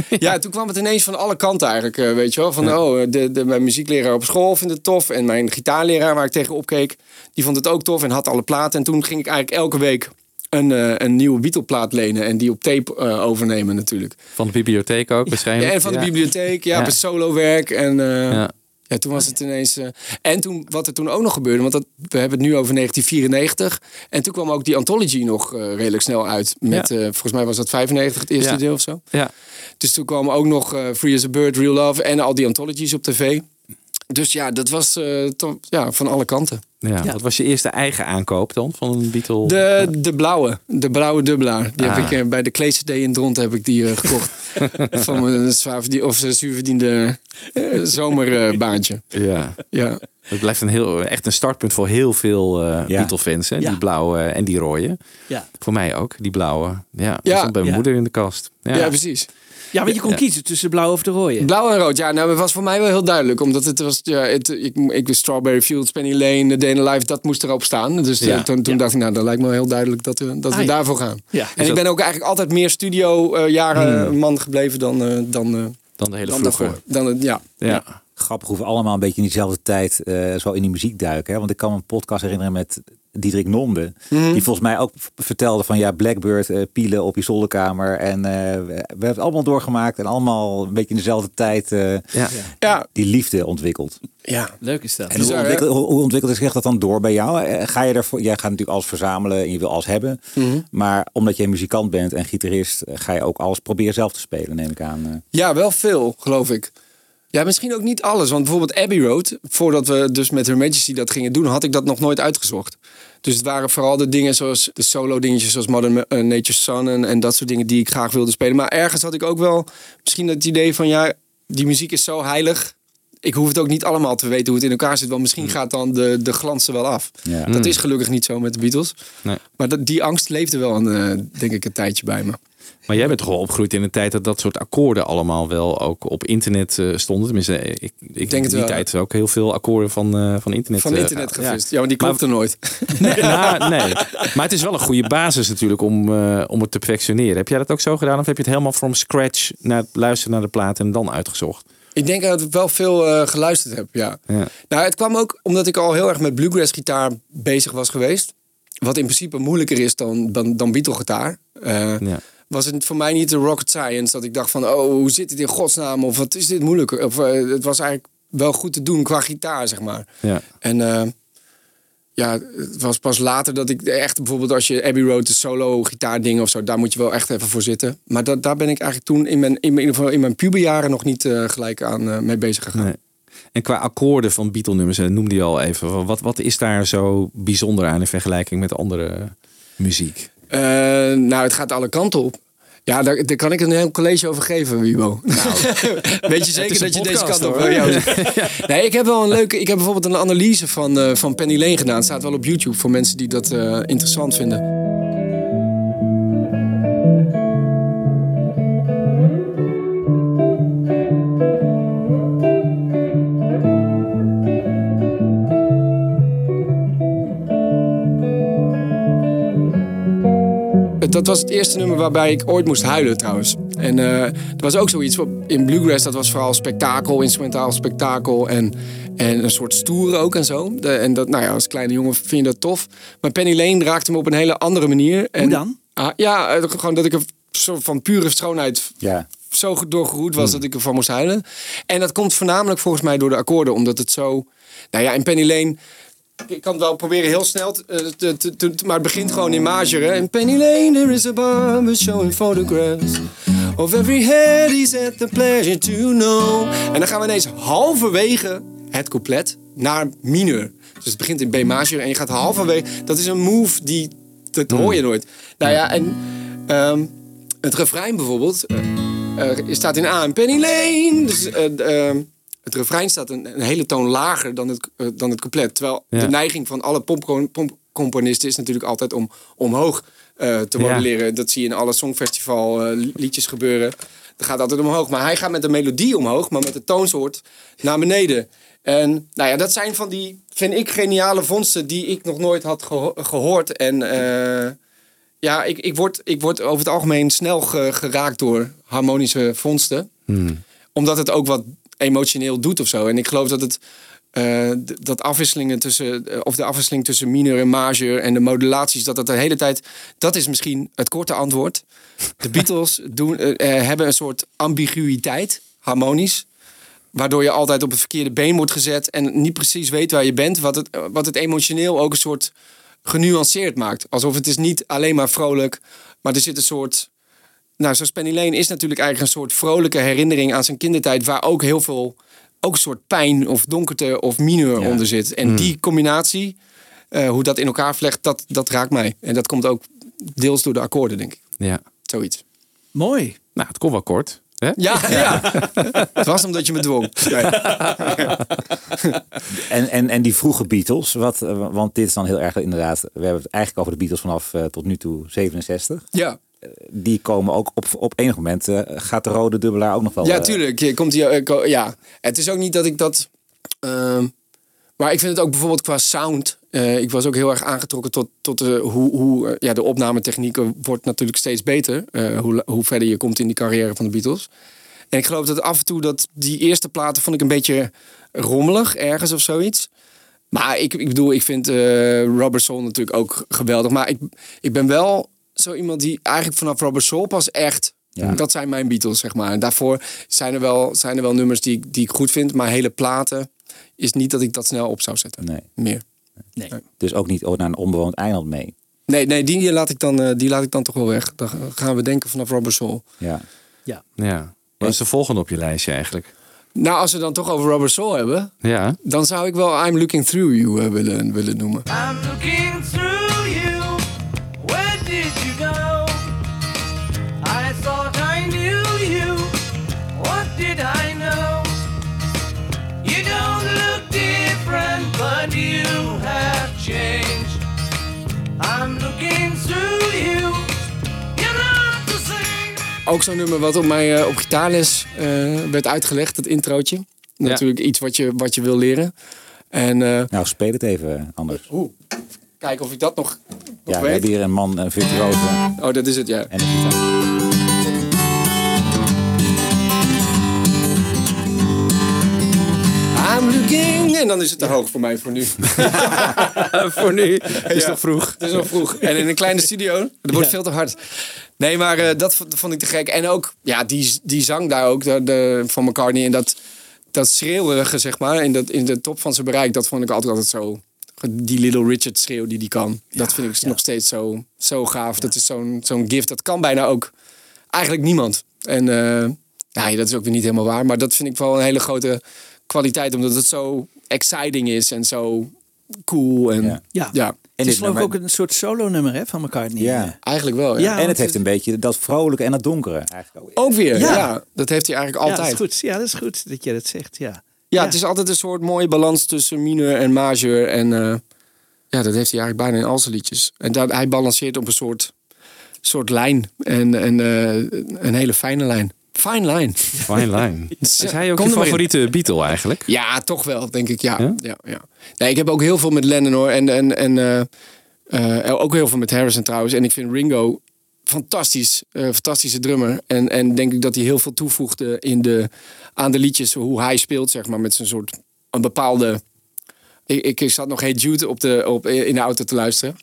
[SPEAKER 7] eh, [laughs] ja, toen kwam het ineens van alle kanten eigenlijk, eh, weet je wel. Van, oh, de, de, mijn muziekleraar op school vindt het tof. En mijn gitaarleraar waar ik tegen opkeek, die vond het ook tof en had alle platen. En toen ging ik eigenlijk elke week een, eh, een nieuwe Beatle-plaat lenen en die op tape eh, overnemen natuurlijk.
[SPEAKER 2] Van de bibliotheek ook waarschijnlijk.
[SPEAKER 7] Ja, en van de
[SPEAKER 2] Ja.
[SPEAKER 7] bibliotheek, ja,
[SPEAKER 2] Ja.
[SPEAKER 7] solo-werk. En eh,
[SPEAKER 2] Ja.
[SPEAKER 7] ja. toen was het ineens... en toen, wat er toen ook nog gebeurde, want dat, we hebben het nu over 1994. En toen kwam ook die Anthology nog redelijk snel uit. Met, volgens mij was dat 95, het eerste deel of zo.
[SPEAKER 2] Ja.
[SPEAKER 7] Dus toen kwamen ook nog Free as a Bird, Real Love en al die anthologies op tv. Dus ja, dat was eh, ja, van alle kanten.
[SPEAKER 2] Ja.
[SPEAKER 9] Ja.
[SPEAKER 2] Wat was je eerste eigen aankoop dan van een Beatle?
[SPEAKER 7] De, de blauwe, de blauwe dubbelaar. Die
[SPEAKER 2] Ah.
[SPEAKER 7] heb ik eh, bij de Kleese D in Dront heb ik die eh, gekocht. [laughs] van mijn zwaar verdien- of zuurverdiende eh, zomerbaantje.
[SPEAKER 2] Ja.
[SPEAKER 7] ja.
[SPEAKER 2] Het blijft een heel, echt een startpunt voor heel veel eh
[SPEAKER 1] Ja.
[SPEAKER 2] Beatle-fans.
[SPEAKER 9] Ja.
[SPEAKER 2] Die blauwe en die rode.
[SPEAKER 9] Ja.
[SPEAKER 2] Voor mij ook, die blauwe. Ja, dat
[SPEAKER 7] Ja.
[SPEAKER 2] stond bij mijn
[SPEAKER 9] Ja.
[SPEAKER 2] moeder in de kast. Ja,
[SPEAKER 7] Ja. precies.
[SPEAKER 9] Ja, want je kon
[SPEAKER 2] Ja.
[SPEAKER 9] kiezen tussen blauw of de rode.
[SPEAKER 7] Blauw en rood, ja, nou, het was voor mij wel heel duidelijk. Omdat het was, ja, het, ik, ik wist Strawberry Fields, Penny Lane, Dana Life, dat moest erop staan. Dus eh,
[SPEAKER 2] Ja.
[SPEAKER 7] toen, toen
[SPEAKER 9] Ja.
[SPEAKER 7] dacht ik, nou, dat lijkt me wel heel duidelijk dat we, dat
[SPEAKER 9] Ah,
[SPEAKER 7] we
[SPEAKER 9] ja.
[SPEAKER 7] daarvoor gaan.
[SPEAKER 9] Ja.
[SPEAKER 7] En ik ben ook eigenlijk altijd meer studio eh, jaren man gebleven dan, eh, dan, eh,
[SPEAKER 2] Dan de hele
[SPEAKER 7] dan
[SPEAKER 2] vroege.
[SPEAKER 7] daarvoor. Dan, het- ja.
[SPEAKER 2] Ja.
[SPEAKER 1] Grappig hoe we allemaal een beetje in diezelfde tijd eh, zo in die muziek duiken. Hè? Want ik kan me een podcast herinneren met Diederik Nonde.
[SPEAKER 7] Mhm.
[SPEAKER 1] Die volgens mij ook vertelde van ja, Blackbird eh, pielen op je zolderkamer. En eh, we we hebben het allemaal doorgemaakt. En allemaal een beetje in dezelfde tijd eh,
[SPEAKER 2] Ja.
[SPEAKER 7] Ja,
[SPEAKER 1] die liefde ontwikkeld.
[SPEAKER 7] ja.
[SPEAKER 9] Leuk is dat.
[SPEAKER 1] En hoe ontwikkelt, hoe, hoe ontwikkelt zich dat dan door bij jou? Ga je ervoor, jij gaat natuurlijk alles verzamelen en je wil alles hebben.
[SPEAKER 7] Mhm.
[SPEAKER 1] Maar omdat je muzikant bent en gitarist, ga je ook alles proberen zelf te spelen, neem ik aan.
[SPEAKER 7] Ja, wel veel, geloof ik. Ja, misschien ook niet alles. Want bijvoorbeeld Abbey Road, voordat we dus met Her Majesty dat gingen doen, had ik dat nog nooit uitgezocht. Dus het waren vooral de dingen zoals de solo dingetjes zoals Modern eh, Nature's Son en, en dat soort dingen die ik graag wilde spelen. Maar ergens had ik ook wel misschien het idee van ja, die muziek is zo heilig. Ik hoef het ook niet allemaal te weten hoe het in elkaar zit. Want misschien gaat dan de, de glans er wel af.
[SPEAKER 1] Ja.
[SPEAKER 7] Dat is gelukkig niet zo met de Beatles.
[SPEAKER 2] Nee.
[SPEAKER 7] Maar dat, die angst leefde wel een, eh, denk ik een tijdje bij me.
[SPEAKER 2] Maar jij bent toch wel opgegroeid in een tijd dat dat soort akkoorden allemaal wel ook op internet eh, stonden. Tenminste, ik, ik
[SPEAKER 7] denk
[SPEAKER 2] in die
[SPEAKER 7] wel.
[SPEAKER 2] tijd ook heel veel akkoorden van, eh, van internet.
[SPEAKER 7] Van
[SPEAKER 2] eh,
[SPEAKER 7] internet gevist. Ja, want die klopt er nooit. [laughs]
[SPEAKER 2] Nee, nou, nee, maar het is wel een goede basis natuurlijk om, eh, om het te perfectioneren. Heb jij dat ook zo gedaan of heb je het helemaal from scratch naar luisteren naar de plaat en dan uitgezocht?
[SPEAKER 7] Ik denk dat ik wel veel eh, geluisterd heb, ja.
[SPEAKER 2] Ja.
[SPEAKER 7] Nou, het kwam ook omdat ik al heel erg met bluegrass gitaar bezig was geweest. Wat in principe moeilijker is dan, dan, dan Beatle gitaar. Eh,
[SPEAKER 2] Ja.
[SPEAKER 7] Was het voor mij niet de rocket science dat ik dacht van... oh, hoe zit het in godsnaam? Of wat is dit moeilijk? Of eh, het was eigenlijk wel goed te doen qua gitaar, zeg maar.
[SPEAKER 2] Ja.
[SPEAKER 7] En eh, ja, het was pas later dat ik echt bijvoorbeeld als je Abbey Road, de solo gitaardingen of zo, daar moet je wel echt even voor zitten. Maar dat, daar ben ik eigenlijk toen in mijn, in mijn, in ieder geval in mijn puberjaren nog niet eh, gelijk aan mee bezig gegaan.
[SPEAKER 2] Nee. En qua akkoorden van Beatle-nummers, eh, noemde je al even. Wat, wat is daar zo bijzonder aan in vergelijking met andere muziek?
[SPEAKER 7] Eh, nou, het gaat alle kanten op. Ja, daar, daar kan ik een heel college over geven, Wibo. [laughs] Nou, weet je zeker dat je deze kant op wil? [laughs] Nee, ik heb wel een leuke... Ik heb bijvoorbeeld een analyse van, eh, van Penny Lane gedaan. Het staat wel op YouTube voor mensen die dat eh, interessant vinden. Dat was het eerste nummer waarbij ik ooit moest huilen trouwens. En eh er was ook zoiets in Bluegrass, dat was vooral spektakel, instrumentaal spektakel en, en een soort stoer ook en zo. De, en dat, nou ja, als kleine jongen vind je dat tof. Maar Penny Lane raakte me op een hele andere manier. En,
[SPEAKER 9] Hoe dan?
[SPEAKER 7] Ah, ja, eh, gewoon dat ik er van pure schoonheid
[SPEAKER 1] Ja.
[SPEAKER 7] zo goed doorgeroerd was dat ik ervan moest huilen. En dat komt voornamelijk volgens mij door de akkoorden, omdat het zo... Nou ja, in Penny Lane... Ik kan het wel proberen heel snel, te- eh, te, maar het begint gewoon in major. Hè? In Penny Lane there is a barber showing photographs of every head he's at the pleasure to know. En dan gaan we ineens halverwege het couplet naar mineur. Dus het begint in B major en je gaat halverwege... Dat is een move die... Dat hoor je nooit. Nou ja, en ehm, het refrein bijvoorbeeld... eh, staat in A en Penny Lane. Dus ehm, het refrein staat een, een hele toon lager dan het, eh, dan het couplet. Terwijl
[SPEAKER 2] Ja.
[SPEAKER 7] de neiging van alle popcomponisten is natuurlijk altijd om omhoog eh, te
[SPEAKER 2] Ja.
[SPEAKER 7] modelleren. Dat zie je in alle songfestival eh, liedjes gebeuren. Dat gaat altijd omhoog. Maar hij gaat met de melodie omhoog, maar met de toonsoort naar beneden. En nou ja, dat zijn van die, vind ik, geniale vondsten die ik nog nooit had geho- gehoord. En ja, ik, ik, word, ik word over het algemeen snel ge- geraakt door harmonische vondsten. Omdat het ook wat emotioneel doet of zo. En ik geloof dat het. eh, dat afwisselingen tussen, eh, of de afwisseling tussen minor en major en de modulaties, dat dat de hele tijd, dat is misschien het korte antwoord. De Beatles [laughs] doen, eh, hebben een soort ambiguïteit, harmonisch, waardoor je altijd op het verkeerde been wordt gezet en niet precies weet waar je bent, wat het, wat het emotioneel ook een soort genuanceerd maakt. Alsof het is niet alleen maar vrolijk, maar er zit een soort nou, zoals Penny Lane is natuurlijk eigenlijk een soort vrolijke herinnering aan zijn kindertijd, waar ook heel veel, ook een soort pijn of donkerte of mineur
[SPEAKER 1] Ja.
[SPEAKER 7] onder zit. En die combinatie, eh, hoe dat in elkaar vlecht, dat, dat raakt mij. En dat komt ook deels door de akkoorden, denk ik.
[SPEAKER 2] Ja.
[SPEAKER 7] Zoiets.
[SPEAKER 9] Mooi.
[SPEAKER 2] Nou, het komt wel kort. Hè?
[SPEAKER 7] Ja, ja. [laughs] het was omdat je me dwong. Nee. [laughs]
[SPEAKER 1] En, en, en die vroege Beatles, wat, eh, want dit is dan heel erg inderdaad, we hebben het eigenlijk over de Beatles vanaf eh, tot nu toe 67.
[SPEAKER 7] Ja.
[SPEAKER 1] Die komen ook op, op enig moment, eh, gaat de rode dubbelaar ook nog wel...
[SPEAKER 7] Ja,
[SPEAKER 1] eh,
[SPEAKER 7] tuurlijk. Je Komt hier, eh, ja. Het is ook niet dat ik dat. ehm, maar ik vind het ook bijvoorbeeld qua sound. ik was ook heel erg aangetrokken tot, tot de, hoe, hoe ja, de opnametechnieken wordt natuurlijk steeds beter. hoe, hoe verder je komt in die carrière van de Beatles. En ik geloof dat af en toe dat die eerste platen vond ik een beetje rommelig ergens of zoiets. Maar ik, ik bedoel, ik vind Soul natuurlijk ook geweldig. Maar ik, ik ben wel zo iemand die eigenlijk vanaf Rubber Soul pas echt...
[SPEAKER 1] Ja.
[SPEAKER 7] Dat zijn mijn Beatles, zeg maar. En daarvoor zijn er wel, zijn er wel nummers die, ik- die ik goed vind. Maar hele platen is niet dat ik dat snel op zou zetten.
[SPEAKER 1] Nee,
[SPEAKER 7] Meer.
[SPEAKER 1] dus ook niet naar een onbewoond eiland mee.
[SPEAKER 7] Nee, nee die, laat ik dan, eh, die laat ik dan toch wel weg. Dan gaan we denken vanaf Rubber Soul.
[SPEAKER 1] Ja.
[SPEAKER 2] Ja. Wat is de volgende op je lijstje eigenlijk?
[SPEAKER 7] Nou, als we dan toch over Rubber Soul hebben...
[SPEAKER 2] Ja.
[SPEAKER 7] dan zou ik wel I'm Looking Through You eh, willen, willen noemen.
[SPEAKER 6] I'm looking through
[SPEAKER 7] Ook zo'n nummer wat op mij eh, op gitaarles eh, werd uitgelegd, het introotje. Natuurlijk iets wat je, wat je wil leren. En eh,
[SPEAKER 1] Nou, speel het even anders.
[SPEAKER 7] oeh, kijken of ik dat nog, nog
[SPEAKER 1] Ja, we hebben hier een man, een virtuoze
[SPEAKER 7] Oh, dat is het, ja.
[SPEAKER 1] en een gitaar.
[SPEAKER 7] I'm looking... En dan is het te hoog voor mij voor nu. [laughs]
[SPEAKER 2] Voor nu. Is
[SPEAKER 7] Ja.
[SPEAKER 2] nog vroeg.
[SPEAKER 7] Het is nog vroeg. En in een kleine studio, dat wordt veel te hard. Nee, maar eh, dat vond, ik te gek. En ook, ja, die, die zang daar ook de, de, van McCartney. En dat, dat schreeuwerige, zeg maar, in, dat, in de top van zijn bereik. Dat vond ik altijd, altijd zo... Die Little Richard schreeuw die die kan. dat vind ik nog steeds zo, zo gaaf. Dat is zo'n zo'n gift. Dat kan bijna ook eigenlijk niemand. En ja, dat is ook weer niet helemaal waar. Maar dat vind ik wel een hele grote kwaliteit. Omdat het zo exciting is en zo cool. En
[SPEAKER 1] Ja.
[SPEAKER 9] Ja.
[SPEAKER 7] ja
[SPEAKER 1] En
[SPEAKER 9] Het is geloof ik ook een soort solo-nummer hè, van McCartney.
[SPEAKER 1] Ja.
[SPEAKER 7] Eigenlijk wel, ja.
[SPEAKER 9] Ja,
[SPEAKER 1] en het heeft een beetje dat vrolijke en dat donkere. Eigenlijk ook.
[SPEAKER 7] Ook weer, ja.
[SPEAKER 9] Ja.
[SPEAKER 7] Dat heeft hij eigenlijk
[SPEAKER 9] Ja, dat
[SPEAKER 7] altijd.
[SPEAKER 9] is goed. Ja, dat is goed dat je dat zegt. Ja.
[SPEAKER 7] Ja, het is altijd een soort mooie balans tussen mineur en majeur. En eh, ja, dat heeft hij eigenlijk bijna in al zijn liedjes. En daar, hij balanceert op een soort, soort lijn. En, en eh, een hele fijne lijn. Fine line.
[SPEAKER 2] Fine line. [laughs] Is hij ook
[SPEAKER 7] Kom
[SPEAKER 2] je
[SPEAKER 7] maar in.
[SPEAKER 2] favoriete Beatle eigenlijk?
[SPEAKER 7] Ja, toch wel, denk ik. Ja.
[SPEAKER 2] Ja?
[SPEAKER 7] Ja? Ja, Nee, ik heb ook heel veel met Lennon hoor. En, en, en eh, eh, ook heel veel met Harrison trouwens. En ik vind Ringo fantastisch. eh, fantastische drummer. En, en denk ik dat hij heel veel toevoegde in de, aan de liedjes. Hoe hij speelt, zeg maar. Met zijn soort een bepaalde. Ik, ik, ik zat nog Hey Jude op de, op, in de auto te luisteren.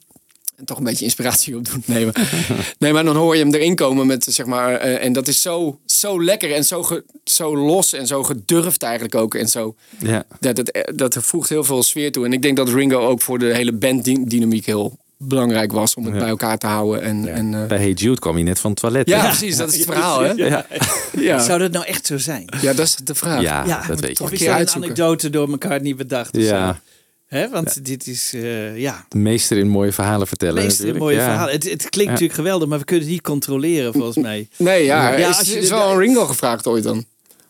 [SPEAKER 7] En toch een beetje inspiratie op doen. Nee, maar, [laughs] nee, maar dan hoor je hem erin komen met zeg maar. eh, en dat is zo, zo lekker en zo, ge- zo los en zo gedurfd eigenlijk ook. En zo.
[SPEAKER 2] Ja.
[SPEAKER 7] Dat, dat, dat voegt heel veel sfeer toe. En ik denk dat Ringo ook voor de hele banddynamiek heel belangrijk was om het
[SPEAKER 2] Ja.
[SPEAKER 7] bij elkaar te houden. En, en, eh,
[SPEAKER 2] Bij Hey Jude kwam hij net van het toilet.
[SPEAKER 7] ja, precies, dat is het verhaal, hè? [laughs]
[SPEAKER 2] Ja.
[SPEAKER 7] Ja,
[SPEAKER 9] Zou dat nou echt zo zijn?
[SPEAKER 7] ja dat is de vraag.
[SPEAKER 2] Ja,
[SPEAKER 9] Ja,
[SPEAKER 2] dat weet je.
[SPEAKER 9] Of
[SPEAKER 7] een
[SPEAKER 9] is
[SPEAKER 7] keer
[SPEAKER 9] een anekdote door elkaar niet bedacht?
[SPEAKER 2] Ja.
[SPEAKER 9] Hè? Want dit is, eh, ja,
[SPEAKER 2] De meester in mooie verhalen vertellen.
[SPEAKER 9] meest
[SPEAKER 2] natuurlijk.
[SPEAKER 9] mooie
[SPEAKER 2] Ja.
[SPEAKER 9] verhaal. Het, het klinkt
[SPEAKER 2] Ja.
[SPEAKER 9] natuurlijk geweldig, maar we kunnen het niet controleren volgens [laughs] mij.
[SPEAKER 7] Nee, ja,
[SPEAKER 9] Ja,
[SPEAKER 7] is,
[SPEAKER 9] als je
[SPEAKER 7] is
[SPEAKER 9] de-
[SPEAKER 7] wel een Ringo gevraagd ooit dan?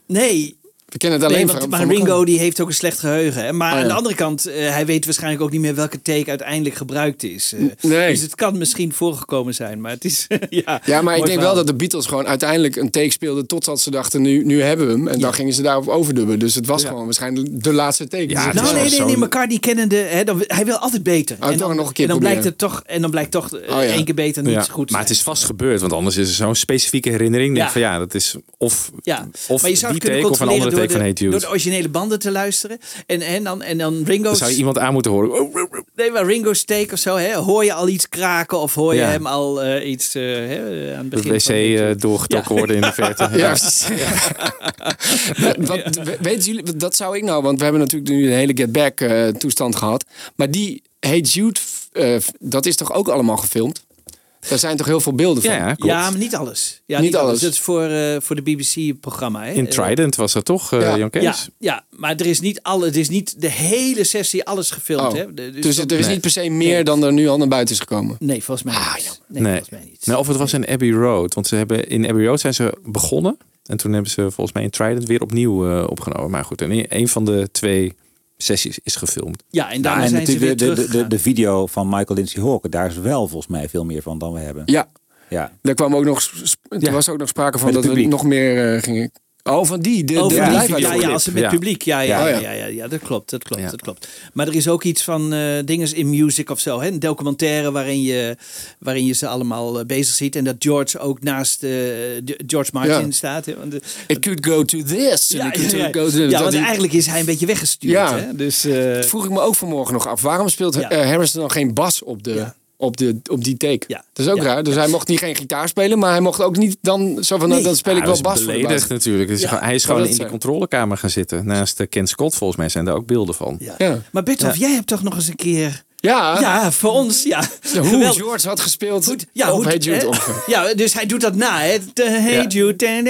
[SPEAKER 9] Nee,
[SPEAKER 7] We kennen het alleen
[SPEAKER 9] nee want,
[SPEAKER 7] van,
[SPEAKER 9] maar
[SPEAKER 7] van
[SPEAKER 9] Ringo die heeft ook een slecht geheugen. Hè? Maar
[SPEAKER 7] Oh, ja.
[SPEAKER 9] aan de andere kant, eh, hij weet waarschijnlijk ook niet meer welke take uiteindelijk gebruikt is. Eh,
[SPEAKER 7] Nee.
[SPEAKER 9] Dus het kan misschien voorgekomen zijn, maar het is... [laughs] ja,
[SPEAKER 7] Ja, maar ik denk wel dat de Beatles gewoon uiteindelijk een take speelden totdat ze dachten, nu, nu hebben we hem. En dan gingen ze daarop overdubben. Dus het was
[SPEAKER 2] Ja.
[SPEAKER 7] gewoon waarschijnlijk de laatste take.
[SPEAKER 2] Ja,
[SPEAKER 7] Dus
[SPEAKER 9] Nou, nee, nee, nee, McCartney kennende, hè, dan, hij wil altijd beter.
[SPEAKER 7] Oh, toch
[SPEAKER 9] dan,
[SPEAKER 7] nog een keer
[SPEAKER 9] en dan blijkt het toch, en dan blijkt toch eh,
[SPEAKER 7] Oh, ja.
[SPEAKER 9] één keer beter niet
[SPEAKER 2] Ja.
[SPEAKER 9] goed
[SPEAKER 2] Maar het is vast gebeurd, want anders is er zo'n specifieke herinnering. Denk van ja, dat is of,
[SPEAKER 9] Ja,
[SPEAKER 2] of
[SPEAKER 9] maar je zou
[SPEAKER 2] die take of een andere
[SPEAKER 9] door
[SPEAKER 2] take van Hey
[SPEAKER 9] de,
[SPEAKER 2] Jude.
[SPEAKER 9] door de originele banden te luisteren. En, en, dan, en dan Ringo's...
[SPEAKER 2] Dan zou je iemand aan moeten horen.
[SPEAKER 9] Nee, maar Ringo's take of zo, hè? hoor je al iets kraken of hoor je
[SPEAKER 2] Ja.
[SPEAKER 9] hem al eh, iets eh, hè, aan het
[SPEAKER 2] De
[SPEAKER 9] begin
[SPEAKER 2] wc
[SPEAKER 9] van Hey Jude.
[SPEAKER 2] eh, doorgetrokken
[SPEAKER 9] Ja.
[SPEAKER 2] worden in de [laughs] verte.
[SPEAKER 7] Ja. Wat- weten jullie, dat zou ik nou, want we hebben natuurlijk nu een hele Get Back eh, toestand gehad. Maar die Hey Jude, eh, dat is toch ook allemaal gefilmd? Daar zijn toch heel veel beelden van?
[SPEAKER 2] Ja, klopt.
[SPEAKER 9] Ja, maar niet alles. Ja,
[SPEAKER 7] Niet
[SPEAKER 9] niet, alles.
[SPEAKER 7] alles.
[SPEAKER 9] Dat is voor, eh, voor de BBC-programma.
[SPEAKER 2] In Trident was dat toch, eh
[SPEAKER 7] Ja.
[SPEAKER 2] Jan Kees?
[SPEAKER 9] Ja, ja, maar er is niet alle, het is niet de hele sessie alles gefilmd.
[SPEAKER 7] Oh,
[SPEAKER 9] Hè?
[SPEAKER 7] Dus
[SPEAKER 9] dat-
[SPEAKER 7] er is
[SPEAKER 2] Nee.
[SPEAKER 7] niet per se meer dan er nu al naar buiten is gekomen.
[SPEAKER 9] Nee, volgens mij niet. Nee,
[SPEAKER 2] Nee.
[SPEAKER 9] volgens mij niet.
[SPEAKER 2] Nou, of het was in Abbey Road. Want ze hebben, in Abbey Road zijn ze begonnen. En toen hebben ze volgens mij in Trident weer opnieuw eh, opgenomen. Maar goed, en een van de twee sessies is gefilmd.
[SPEAKER 9] Ja, en
[SPEAKER 1] Ja,
[SPEAKER 9] daarna
[SPEAKER 1] en
[SPEAKER 9] zijn ze weer
[SPEAKER 1] de, de, de, de video van Michael Lindsay Hawke, daar is wel volgens mij veel meer van dan we hebben.
[SPEAKER 7] Ja,
[SPEAKER 1] Ja.
[SPEAKER 7] daar kwam ook nog, er
[SPEAKER 2] Ja.
[SPEAKER 7] was ook nog sprake van dat we nog meer eh, gingen. Oh, van die, de,
[SPEAKER 9] Oh, die ja, ja, als het met
[SPEAKER 2] Ja.
[SPEAKER 9] publiek. Ja, ja,
[SPEAKER 7] Ja.
[SPEAKER 9] ja,
[SPEAKER 7] ja.
[SPEAKER 9] dat klopt, dat klopt, dat klopt. Maar er is ook iets van eh dingen in music of zo, hè? een documentaire waarin je, waarin je ze allemaal eh, bezig ziet en dat George ook naast eh, George Martin staat. Hè? Want de-
[SPEAKER 7] It could go to this.
[SPEAKER 9] ja,
[SPEAKER 7] it could go to
[SPEAKER 9] Ja,
[SPEAKER 7] dat
[SPEAKER 9] want eigenlijk is hij een beetje weggestuurd.
[SPEAKER 7] Ja.
[SPEAKER 9] Hè? Dus, eh,
[SPEAKER 7] vroeg ik me ook vanmorgen nog af. Waarom speelt Harrison dan geen bas op, de. Op, de, op die take?
[SPEAKER 9] Ja.
[SPEAKER 7] Dat is ook
[SPEAKER 9] Ja.
[SPEAKER 7] raar. Dus hij mocht niet geen gitaar spelen, maar hij mocht ook niet dan zo van, nou,
[SPEAKER 9] Nee.
[SPEAKER 7] dan speel ik wel bas voor de
[SPEAKER 2] natuurlijk. Is
[SPEAKER 9] Ja,
[SPEAKER 2] hij is gewoon in die
[SPEAKER 7] zijn.
[SPEAKER 2] controlekamer gaan zitten. Naast eh, Ken Scott volgens mij zijn daar ook beelden van.
[SPEAKER 9] ja.
[SPEAKER 7] Ja.
[SPEAKER 9] Maar Bertolf, jij hebt toch nog eens een keer...
[SPEAKER 7] Ja,
[SPEAKER 9] Ja, voor ons, ja.
[SPEAKER 7] hoe
[SPEAKER 9] Geweldig.
[SPEAKER 7] George had gespeeld
[SPEAKER 9] Goed, ja,
[SPEAKER 7] op
[SPEAKER 9] hoe-
[SPEAKER 7] Hey Jude ongeveer. [laughs]
[SPEAKER 9] Ja, dus hij doet dat na. Hè? De Hey
[SPEAKER 2] Ja.
[SPEAKER 9] Jude. En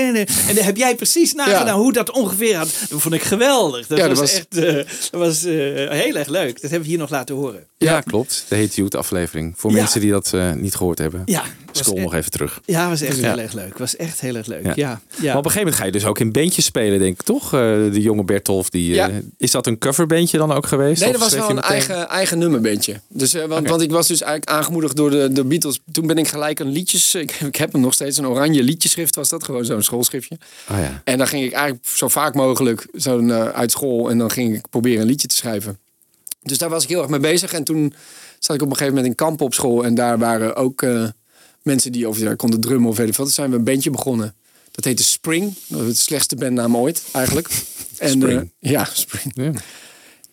[SPEAKER 9] dan heb jij precies nagedaan
[SPEAKER 7] Ja.
[SPEAKER 9] hoe dat ongeveer had. Dat vond ik geweldig. Dat was, echt eh, dat was, eh, heel erg leuk. Dat hebben we hier nog laten horen.
[SPEAKER 2] Ja, klopt. De Hate Youth aflevering. Voor mensen die dat eh, niet gehoord hebben.
[SPEAKER 9] Ja,
[SPEAKER 2] Scroll
[SPEAKER 9] echt-
[SPEAKER 2] nog even terug.
[SPEAKER 9] Ja, was echt
[SPEAKER 2] Ja.
[SPEAKER 9] heel erg leuk. Was echt heel erg leuk.
[SPEAKER 2] Ja.
[SPEAKER 9] Ja. Ja.
[SPEAKER 2] Maar op een gegeven moment ga je dus ook in bandjes spelen, denk ik, toch? Eh, de jonge Bertolf. Die, eh. Is dat een coverbandje dan ook geweest?
[SPEAKER 7] Nee, dat was wel
[SPEAKER 2] je
[SPEAKER 7] een
[SPEAKER 2] meteen-
[SPEAKER 7] eigen, eigen nummerbandje. Dus, eh, want, want ik was dus eigenlijk aangemoedigd door de, de Beatles. Toen ben ik gelijk een liedjes... [laughs] Ik, ik heb hem nog steeds, een oranje liedjeschrift was dat. Gewoon zo'n schoolschriftje.
[SPEAKER 2] Oh ja.
[SPEAKER 7] En dan ging ik eigenlijk zo vaak mogelijk zo, eh, uit school. En dan ging ik proberen een liedje te schrijven. Dus daar was ik heel erg mee bezig. En toen zat ik op een gegeven moment in kamp op school. En daar waren ook eh, mensen die over ja, konden drummen of wat. Toen zijn we een bandje begonnen. Dat heette Spring. Dat was de slechtste bandnaam ooit, eigenlijk. En,
[SPEAKER 2] Spring.
[SPEAKER 7] eh, ja, [laughs] Spring.
[SPEAKER 2] Ja.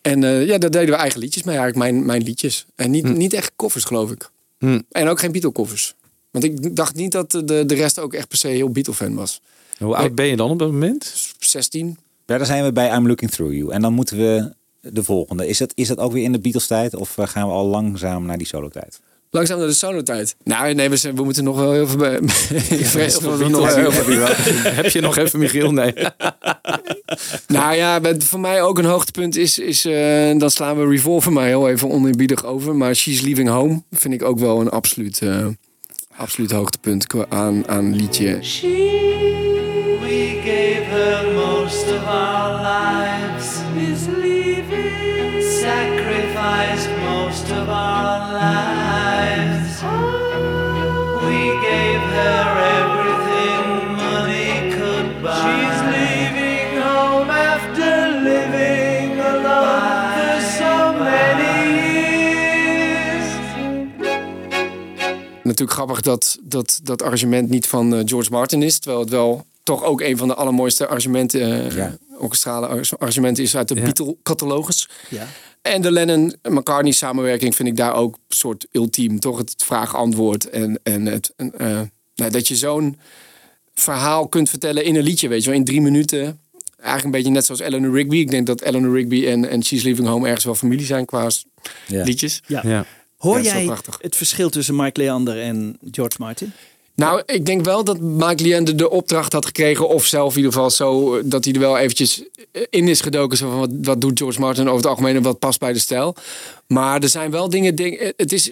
[SPEAKER 7] En eh, ja, daar deden we eigen liedjes mee, eigenlijk mijn, mijn liedjes. En niet, niet echt koffers, geloof ik.
[SPEAKER 2] Hm.
[SPEAKER 7] En ook geen Beatle-koffers. Want ik dacht niet dat de, de rest ook echt per se heel Beatle-fan was.
[SPEAKER 2] Hoe oud ben je dan op dat moment?
[SPEAKER 7] 16.
[SPEAKER 1] Ja, dan zijn we bij I'm Looking Through You. En dan moeten we de volgende. Is dat, is dat ook weer in de Beatles tijd? Of eh, gaan we al langzaam naar die solo tijd?
[SPEAKER 7] Langzaam naar de solo-tijd. Nou, nee, we, zijn- we moeten nog wel heel veel bij. ik vrees dat we nog heel veel [laughs] [laughs]
[SPEAKER 2] Heb je nog even, Michiel? Nee. [laughs]
[SPEAKER 7] Nou ja, met- voor mij ook een hoogtepunt is, is eh, dan slaan we Revolver maar heel even oneerbiedig over. Maar She's Leaving Home vind ik ook wel een absoluut, eh, absoluut hoogtepunt aan, aan liedje.
[SPEAKER 6] We gave her most of our lives. Is leaving. Sacrificed most of our lives.
[SPEAKER 7] Natuurlijk grappig dat dat, dat arrangement niet van eh, George Martin is. Terwijl het wel toch ook een van de allermooiste arrangementen, eh,
[SPEAKER 1] Ja.
[SPEAKER 7] orkestrale ar- arrangementen is uit de
[SPEAKER 2] Ja.
[SPEAKER 7] Beatle-catalogus.
[SPEAKER 9] Ja.
[SPEAKER 7] En de Lennon-McCartney samenwerking vind ik daar ook een soort ultiem. Toch het vraag-antwoord. En, en het, en, eh, nou, dat je zo'n verhaal kunt vertellen in een liedje, weet je wel, in drie minuten. Eigenlijk een beetje net zoals Eleanor Rigby. Ik denk dat Eleanor Rigby en, en She's Leaving Home ergens wel familie zijn qua
[SPEAKER 1] Ja.
[SPEAKER 7] liedjes.
[SPEAKER 9] Ja.
[SPEAKER 2] Ja.
[SPEAKER 9] Hoor jij
[SPEAKER 7] prachtig.
[SPEAKER 9] het verschil tussen Mike Leander en George Martin?
[SPEAKER 7] Nou, ik denk wel dat Mike Leander de opdracht had gekregen, of zelf in ieder geval zo, eh, dat hij er wel eventjes eh, in is gedoken. Zo van, wat, wat doet George Martin over het algemeen en wat past bij de stijl. Maar er zijn wel dingen, ding- eh, het is,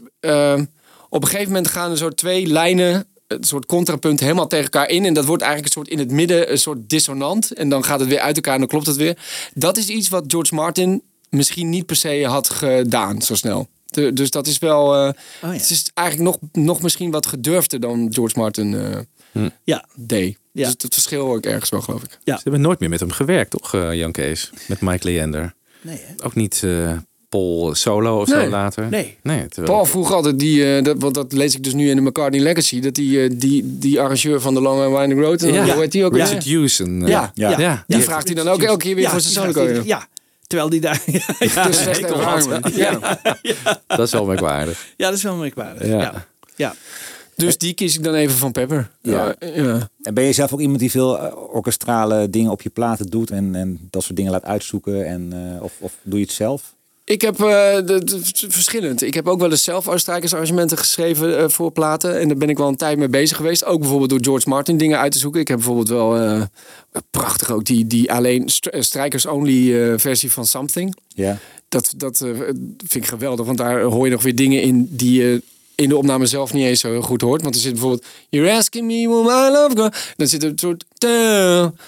[SPEAKER 7] op een gegeven moment gaan er zo twee lijnen, een soort contrapunt helemaal tegen elkaar in. En dat wordt eigenlijk een soort in het midden, een soort dissonant. En dan gaat het weer uit elkaar en dan klopt het weer. Dat is iets wat George Martin misschien niet per se had gedaan zo snel. De- dus dat is wel. eh,
[SPEAKER 9] ja.
[SPEAKER 7] Het is eigenlijk nog, nog misschien wat gedurfder dan George Martin eh,
[SPEAKER 9] Ja.
[SPEAKER 7] deed.
[SPEAKER 9] Ja.
[SPEAKER 7] Dus het verschil hoor ik ergens wel, geloof ik.
[SPEAKER 2] Ze hebben nooit meer met hem gewerkt, toch, eh, Jan Kees? Met Mike Leander.
[SPEAKER 9] Nee, hè?
[SPEAKER 2] Ook niet eh, Paul Solo of
[SPEAKER 7] Nee.
[SPEAKER 2] zo later?
[SPEAKER 9] Nee.
[SPEAKER 2] nee terwijl-
[SPEAKER 7] Paul vroeg altijd, die, eh, dat, want dat lees ik dus nu in de McCartney Legacy, dat die, eh, die, die arrangeur van The Long and Winding Road, en
[SPEAKER 2] Ja.
[SPEAKER 7] hoe heet die ook
[SPEAKER 2] Richard eh,
[SPEAKER 7] Ja.
[SPEAKER 1] Ja.
[SPEAKER 2] ja.
[SPEAKER 7] Die vraagt hij dan ook elke keer weer
[SPEAKER 9] Ja,
[SPEAKER 7] voor zijn solo.
[SPEAKER 9] Ja, terwijl die daar... [laughs] Ja, ja,
[SPEAKER 7] Dus hangen. Ja.
[SPEAKER 2] Dat is wel merkwaardig.
[SPEAKER 9] ja, dat is wel merkwaardig.
[SPEAKER 2] Ja.
[SPEAKER 9] Ja. Ja.
[SPEAKER 7] Dus die kies ik dan even van Pepper.
[SPEAKER 1] Ja.
[SPEAKER 7] Ja. ja.
[SPEAKER 1] En ben je zelf ook iemand die veel eh, orkestrale dingen op je platen doet en, en dat soort dingen laat uitzoeken? En, eh, of, of doe je het zelf?
[SPEAKER 7] Ik heb eh, de, de- verschillend. Ik heb ook wel eens zelf strijkersarrangementen geschreven eh, voor platen. En daar ben ik wel een tijd mee bezig geweest. Ook bijvoorbeeld door George Martin dingen uit te zoeken. Ik heb bijvoorbeeld wel eh, prachtig ook die, die alleen st- strijkers-only versie van Something.
[SPEAKER 1] Ja.
[SPEAKER 7] Dat, dat vind ik geweldig, want daar hoor je nog weer dingen in die je in de opname zelf niet eens zo heel goed hoort. Want er zit bijvoorbeeld You're asking me what my love go. Dan zit er een soort...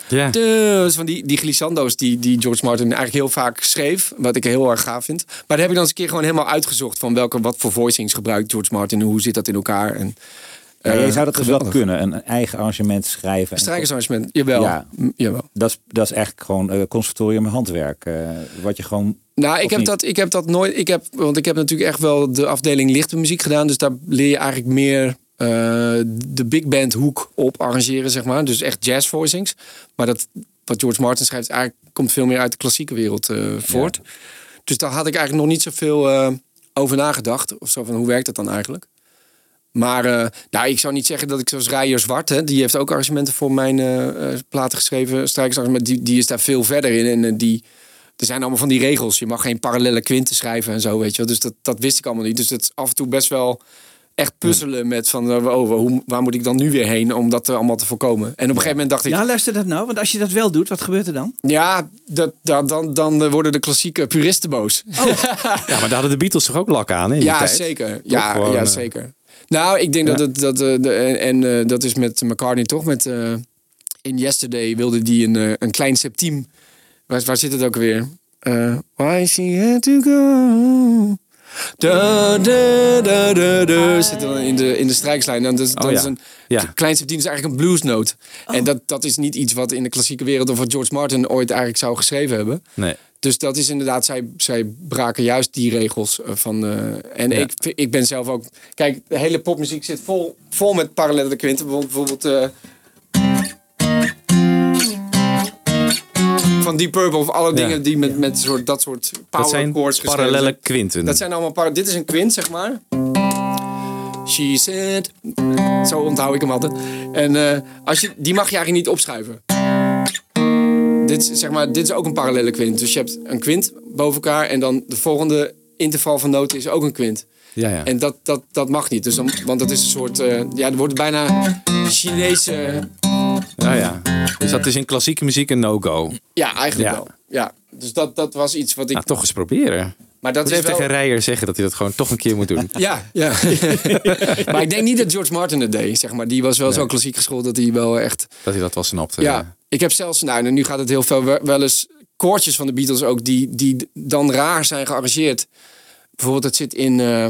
[SPEAKER 2] Ja.
[SPEAKER 7] Dus van die, die glissando's die, die George Martin eigenlijk heel vaak schreef. Wat ik heel erg gaaf vind. Maar daar heb ik dan eens een keer gewoon helemaal uitgezocht. Van welke, wat voor voicings gebruikt George Martin. En hoe zit dat in elkaar. En,
[SPEAKER 1] Ja,
[SPEAKER 7] eh,
[SPEAKER 1] je zou dat dus wel kunnen, een eigen arrangement schrijven. en-
[SPEAKER 7] Strijkersarrangement, jawel.
[SPEAKER 1] Ja.
[SPEAKER 7] Jawel.
[SPEAKER 1] Dat is, dat is eigenlijk gewoon eh conservatorium handwerk. eh, wat je gewoon.
[SPEAKER 7] Nou, ik heb,
[SPEAKER 1] niet?
[SPEAKER 7] dat, ik heb dat nooit. Ik heb, want ik heb natuurlijk echt wel de afdeling lichte muziek gedaan. Dus daar leer je eigenlijk meer de big band hoek op arrangeren, zeg maar. Dus echt jazz voicings. Maar dat, wat George Martin schrijft, eigenlijk komt veel meer uit de klassieke wereld voort. Dus daar had ik eigenlijk nog niet zoveel over nagedacht. Of zo van hoe werkt dat dan eigenlijk? Maar eh, nou, ik zou niet zeggen dat ik zoals Rijer Zwart, hè, die heeft ook arrangementen voor mijn eh, eh, platen geschreven, strijkersarrangementen, die, die is daar veel verder in. En die, er zijn allemaal van die regels. Je mag geen parallele kwinten schrijven en zo, weet je wel. Dus dat, dat wist ik allemaal niet. Dus het is af en toe best wel echt puzzelen met van, oh, hoe, waar moet ik dan nu weer heen om dat allemaal te voorkomen. En op een gegeven moment dacht ik,
[SPEAKER 9] Ja, luister dat nou. Want als je dat wel doet, wat gebeurt er dan?
[SPEAKER 7] ja, dat, dat, dan, dan worden de klassieke puristen boos. [laughs]
[SPEAKER 2] Ja, maar daar hadden de Beatles toch ook lak aan, hè? in die
[SPEAKER 7] Ja,
[SPEAKER 2] tijd?
[SPEAKER 7] zeker. Ja,
[SPEAKER 2] gewoon,
[SPEAKER 7] ja, zeker. Nou, ik denk
[SPEAKER 2] Ja.
[SPEAKER 7] dat het dat eh, de, en, en eh, dat is met McCartney toch met eh, in Yesterday wilde die een, een klein septiem. Waar, waar zit het ook weer? Eh, why she had to go. Da, da, da, da, da, zit dan in de, in de strijkslijn. En dat is, dat
[SPEAKER 2] Oh, ja.
[SPEAKER 7] is een
[SPEAKER 2] Ja.
[SPEAKER 7] klein septiem is eigenlijk een bluesnoot.
[SPEAKER 9] Oh.
[SPEAKER 7] En dat, dat is niet iets wat in de klassieke wereld of wat George Martin ooit eigenlijk zou geschreven hebben.
[SPEAKER 2] Nee.
[SPEAKER 7] Dus dat is inderdaad, zij, zij braken juist die regels eh, van. eh, en
[SPEAKER 2] Ja.
[SPEAKER 7] ik, ik ben zelf ook. Kijk, de hele popmuziek zit vol, vol met parallelle kwinten. Bijvoorbeeld. eh, van Deep Purple of alle
[SPEAKER 2] Ja.
[SPEAKER 7] dingen die met, met soort, dat soort power
[SPEAKER 2] Dat zijn
[SPEAKER 7] chords geschreven
[SPEAKER 2] parallele kwinten.
[SPEAKER 7] Dat zijn allemaal par- Dit is een kwint, zeg maar. She said. Zo onthoud ik hem altijd. En eh, als je, die mag je eigenlijk niet opschuiven. Dit is, zeg maar, dit is ook een parallele kwint. Dus je hebt een kwint boven elkaar en dan de volgende interval van noten is ook een kwint.
[SPEAKER 2] Ja, ja.
[SPEAKER 7] En dat, dat, dat mag niet. Dus dan, want dat is een soort. eh, ja, er wordt bijna Chinese.
[SPEAKER 2] ja, ja. Dus dat is in klassieke muziek een no-go.
[SPEAKER 7] Ja, eigenlijk
[SPEAKER 2] Ja.
[SPEAKER 7] wel. Ja, dus dat, dat was iets wat ik...
[SPEAKER 2] Nou, toch eens proberen.
[SPEAKER 7] Maar dat
[SPEAKER 2] even
[SPEAKER 7] wel...
[SPEAKER 2] tegen Rijer zeggen dat hij dat gewoon toch een keer moet doen. [laughs]
[SPEAKER 7] Ja, ja. [laughs] maar ik denk niet dat George Martin het deed, zeg maar. Die was wel zo klassiek geschoold dat hij wel echt...
[SPEAKER 2] Dat hij dat wel snapte.
[SPEAKER 7] Ja, ik heb zelfs, nou, en nu gaat het heel veel wel- wel eens koortjes van de Beatles ook die, die dan raar zijn gearrangeerd. Bijvoorbeeld, het zit in. eh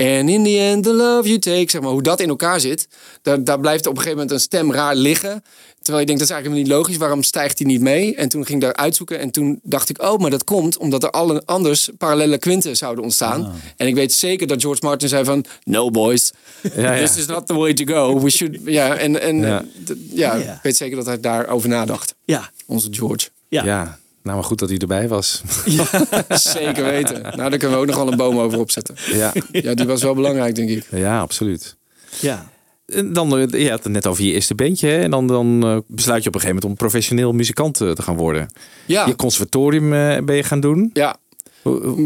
[SPEAKER 7] And in the end, the love you take. Zeg maar, hoe dat in elkaar zit. Daar, daar blijft op een gegeven moment een stem raar liggen. Terwijl je denkt, dat is eigenlijk niet logisch. Waarom stijgt hij niet mee? En toen ging ik daar uitzoeken. En toen dacht ik, oh, maar dat komt omdat er alle anders parallele kwinten zouden ontstaan. En ik weet zeker dat George Martin zei van... No, boys.
[SPEAKER 2] Ja, ja.
[SPEAKER 7] This is not the way to go. We should... Ja, en, en
[SPEAKER 2] ja,
[SPEAKER 7] Ja. ik weet zeker dat hij daarover nadacht.
[SPEAKER 9] Ja,
[SPEAKER 7] Onze George.
[SPEAKER 9] ja.
[SPEAKER 2] Ja. nou maar goed dat hij erbij was. [laughs]
[SPEAKER 7] Zeker weten. Nou, daar kunnen we ook nog wel een boom over opzetten.
[SPEAKER 2] ja.
[SPEAKER 7] Ja, die was wel belangrijk, denk ik.
[SPEAKER 2] ja, absoluut.
[SPEAKER 9] ja.
[SPEAKER 2] En dan, eh, je had het net over je eerste bandje. Hè? En dan, dan eh, besluit je op een gegeven moment om professioneel muzikant eh, te gaan worden.
[SPEAKER 7] Ja,
[SPEAKER 2] Je conservatorium eh, ben je gaan doen.
[SPEAKER 7] ja.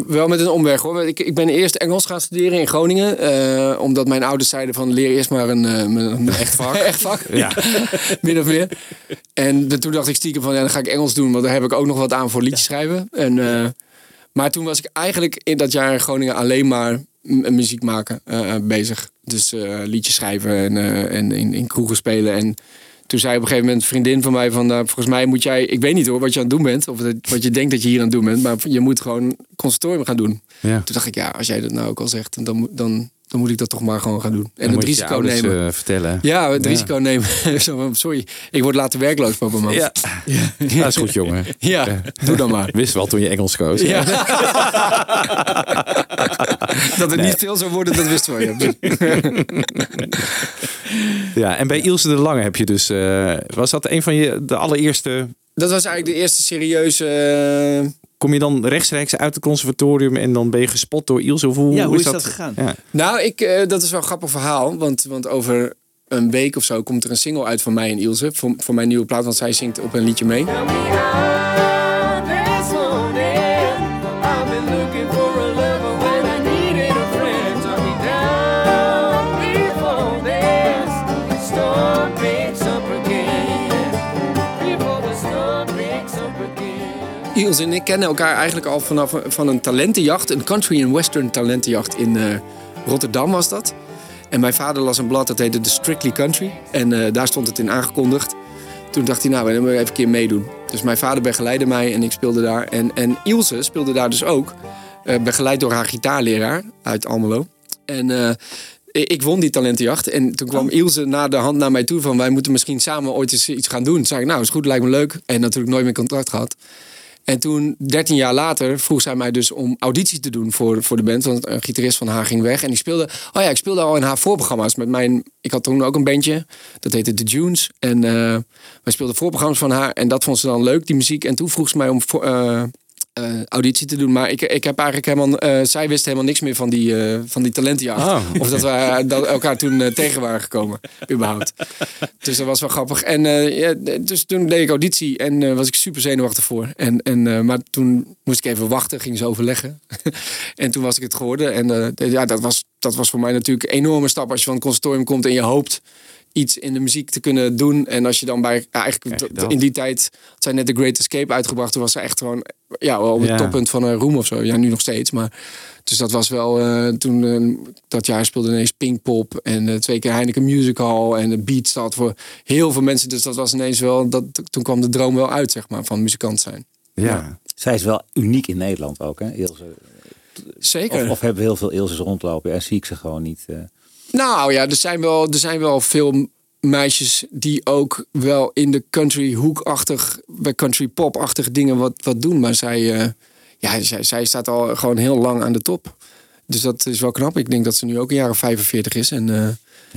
[SPEAKER 7] Wel met een omweg hoor. Ik, ik ben eerst Engels gaan studeren in Groningen. eh, omdat mijn ouders zeiden van leer eerst maar een, eh, een, echt vak. [laughs] echt vak.
[SPEAKER 2] Ja. [laughs]
[SPEAKER 7] Min of meer. En de- toen dacht ik stiekem van ja, dan ga ik Engels doen. Want daar heb ik ook nog wat aan voor liedjes schrijven. En, eh, maar toen was ik eigenlijk in dat jaar in Groningen alleen maar muziek maken bezig. Dus liedjes schrijven en, en in, in kroegen spelen. En toen zei op een gegeven moment een vriendin van mij van... nou, volgens mij moet jij... Ik weet niet hoor wat je aan het doen bent. Of wat je denkt dat je hier aan het doen bent. Maar je moet gewoon conservatorium gaan doen.
[SPEAKER 2] Ja.
[SPEAKER 7] Toen dacht ik, ja, als jij dat nou ook al zegt... dan, moet- dan, dan moet ik dat toch maar gewoon gaan doen. En
[SPEAKER 2] Dan
[SPEAKER 7] het risico
[SPEAKER 2] ouders,
[SPEAKER 7] nemen.
[SPEAKER 2] vertellen.
[SPEAKER 7] Ja, het
[SPEAKER 2] Ja.
[SPEAKER 7] risico nemen. [laughs] Sorry, ik word later werkloos, papa man.
[SPEAKER 2] Ja. dat is goed, jongen.
[SPEAKER 7] Ja, doe dan maar.
[SPEAKER 2] Wist wel toen je Engels koos.
[SPEAKER 7] Ja. [laughs] [laughs] dat het niet veel zou worden, dat wisten we. Ja. [laughs]
[SPEAKER 2] Ja, en bij Ilse de Lange heb je dus... eh, was dat een van je de allereerste...
[SPEAKER 7] Dat was eigenlijk de eerste serieuze... eh,
[SPEAKER 2] Kom je dan rechtstreeks uit het conservatorium en dan ben je gespot door Ilse? Of hoe,
[SPEAKER 9] Ja, hoe is dat gegaan?
[SPEAKER 2] Ja.
[SPEAKER 7] Nou, ik, eh, dat is wel een grappig verhaal. Want, want over een week of zo komt er een single uit van mij en Ilse. Voor, voor mijn nieuwe plaat, want zij zingt op een liedje mee. Ilse en ik kennen elkaar eigenlijk al vanaf van een talentenjacht. Een country and western talentenjacht in eh, Rotterdam was dat. En mijn vader las een blad, dat heette The Strictly Country. En eh, daar stond het in aangekondigd. Toen dacht hij, nou, dan moet ik even een keer meedoen. Dus mijn vader begeleidde mij en ik speelde daar. En, en Ilse speelde daar dus ook. eh, begeleid door haar gitaarleraar uit Almelo. En ik won die talentenjacht. En toen kwam Ilse na de hand naar mij toe van... wij moeten misschien samen ooit eens iets gaan doen. Toen zei ik, nou, is goed, lijkt me leuk. En natuurlijk nooit meer contract gehad. En toen, 13 jaar later, vroeg zij mij dus om audities te doen voor, voor de band. Want een gitarist van haar ging weg. En die speelde. Oh ja, ik speelde al in haar voorprogramma's. Met mijn, ik had toen ook een bandje. Dat heette The Dunes. En eh wij speelden voorprogramma's van haar. En dat vond ze dan leuk, die muziek. En toen vroeg ze mij om voor, eh, auditie te doen. Maar ik, ik heb eigenlijk helemaal. eh, zij wist helemaal niks meer van die, eh, van die talentenjacht.
[SPEAKER 2] Oh.
[SPEAKER 7] Of dat we dat elkaar toen tegen waren gekomen. Überhaupt. Dus dat was wel grappig. En ja, dus toen deed ik auditie en was ik super zenuwachtig voor. En, en, maar toen moest ik even wachten, ging ze overleggen. [laughs] en toen was ik het geworden. En ja, dat, was, dat was voor mij natuurlijk een enorme stap als je van het conservatorium komt en je hoopt iets in de muziek te kunnen doen. En als je dan bij, ja, eigenlijk in die tijd, had zij net The Great Escape uitgebracht. Toen was ze echt gewoon, ja, wel op het
[SPEAKER 2] Ja.
[SPEAKER 7] toppunt van een roem of zo. Ja, nu nog steeds, maar... Dus dat was wel, eh, toen eh, dat jaar speelde ineens Pinkpop en eh, twee keer Heineken Music Hall en de Beat staat voor heel veel mensen. Dus dat was ineens wel, dat, toen kwam de droom wel uit, zeg maar, van muzikant zijn.
[SPEAKER 2] Ja.
[SPEAKER 1] Zij is wel uniek in Nederland ook, hè, Ilse?
[SPEAKER 7] Zeker.
[SPEAKER 1] Of, of hebben we heel veel Ilses rondlopen en zie ik ze gewoon niet.
[SPEAKER 7] Nou ja, er zijn wel, er zijn wel veel meisjes die ook wel in de country hoekachtig, bij country pop-achtige dingen wat, wat doen. Maar zij, eh, ja, zij, zij staat al gewoon heel lang aan de top. Dus dat is wel knap. Ik denk dat ze nu ook een jaar of 45 is. En eh,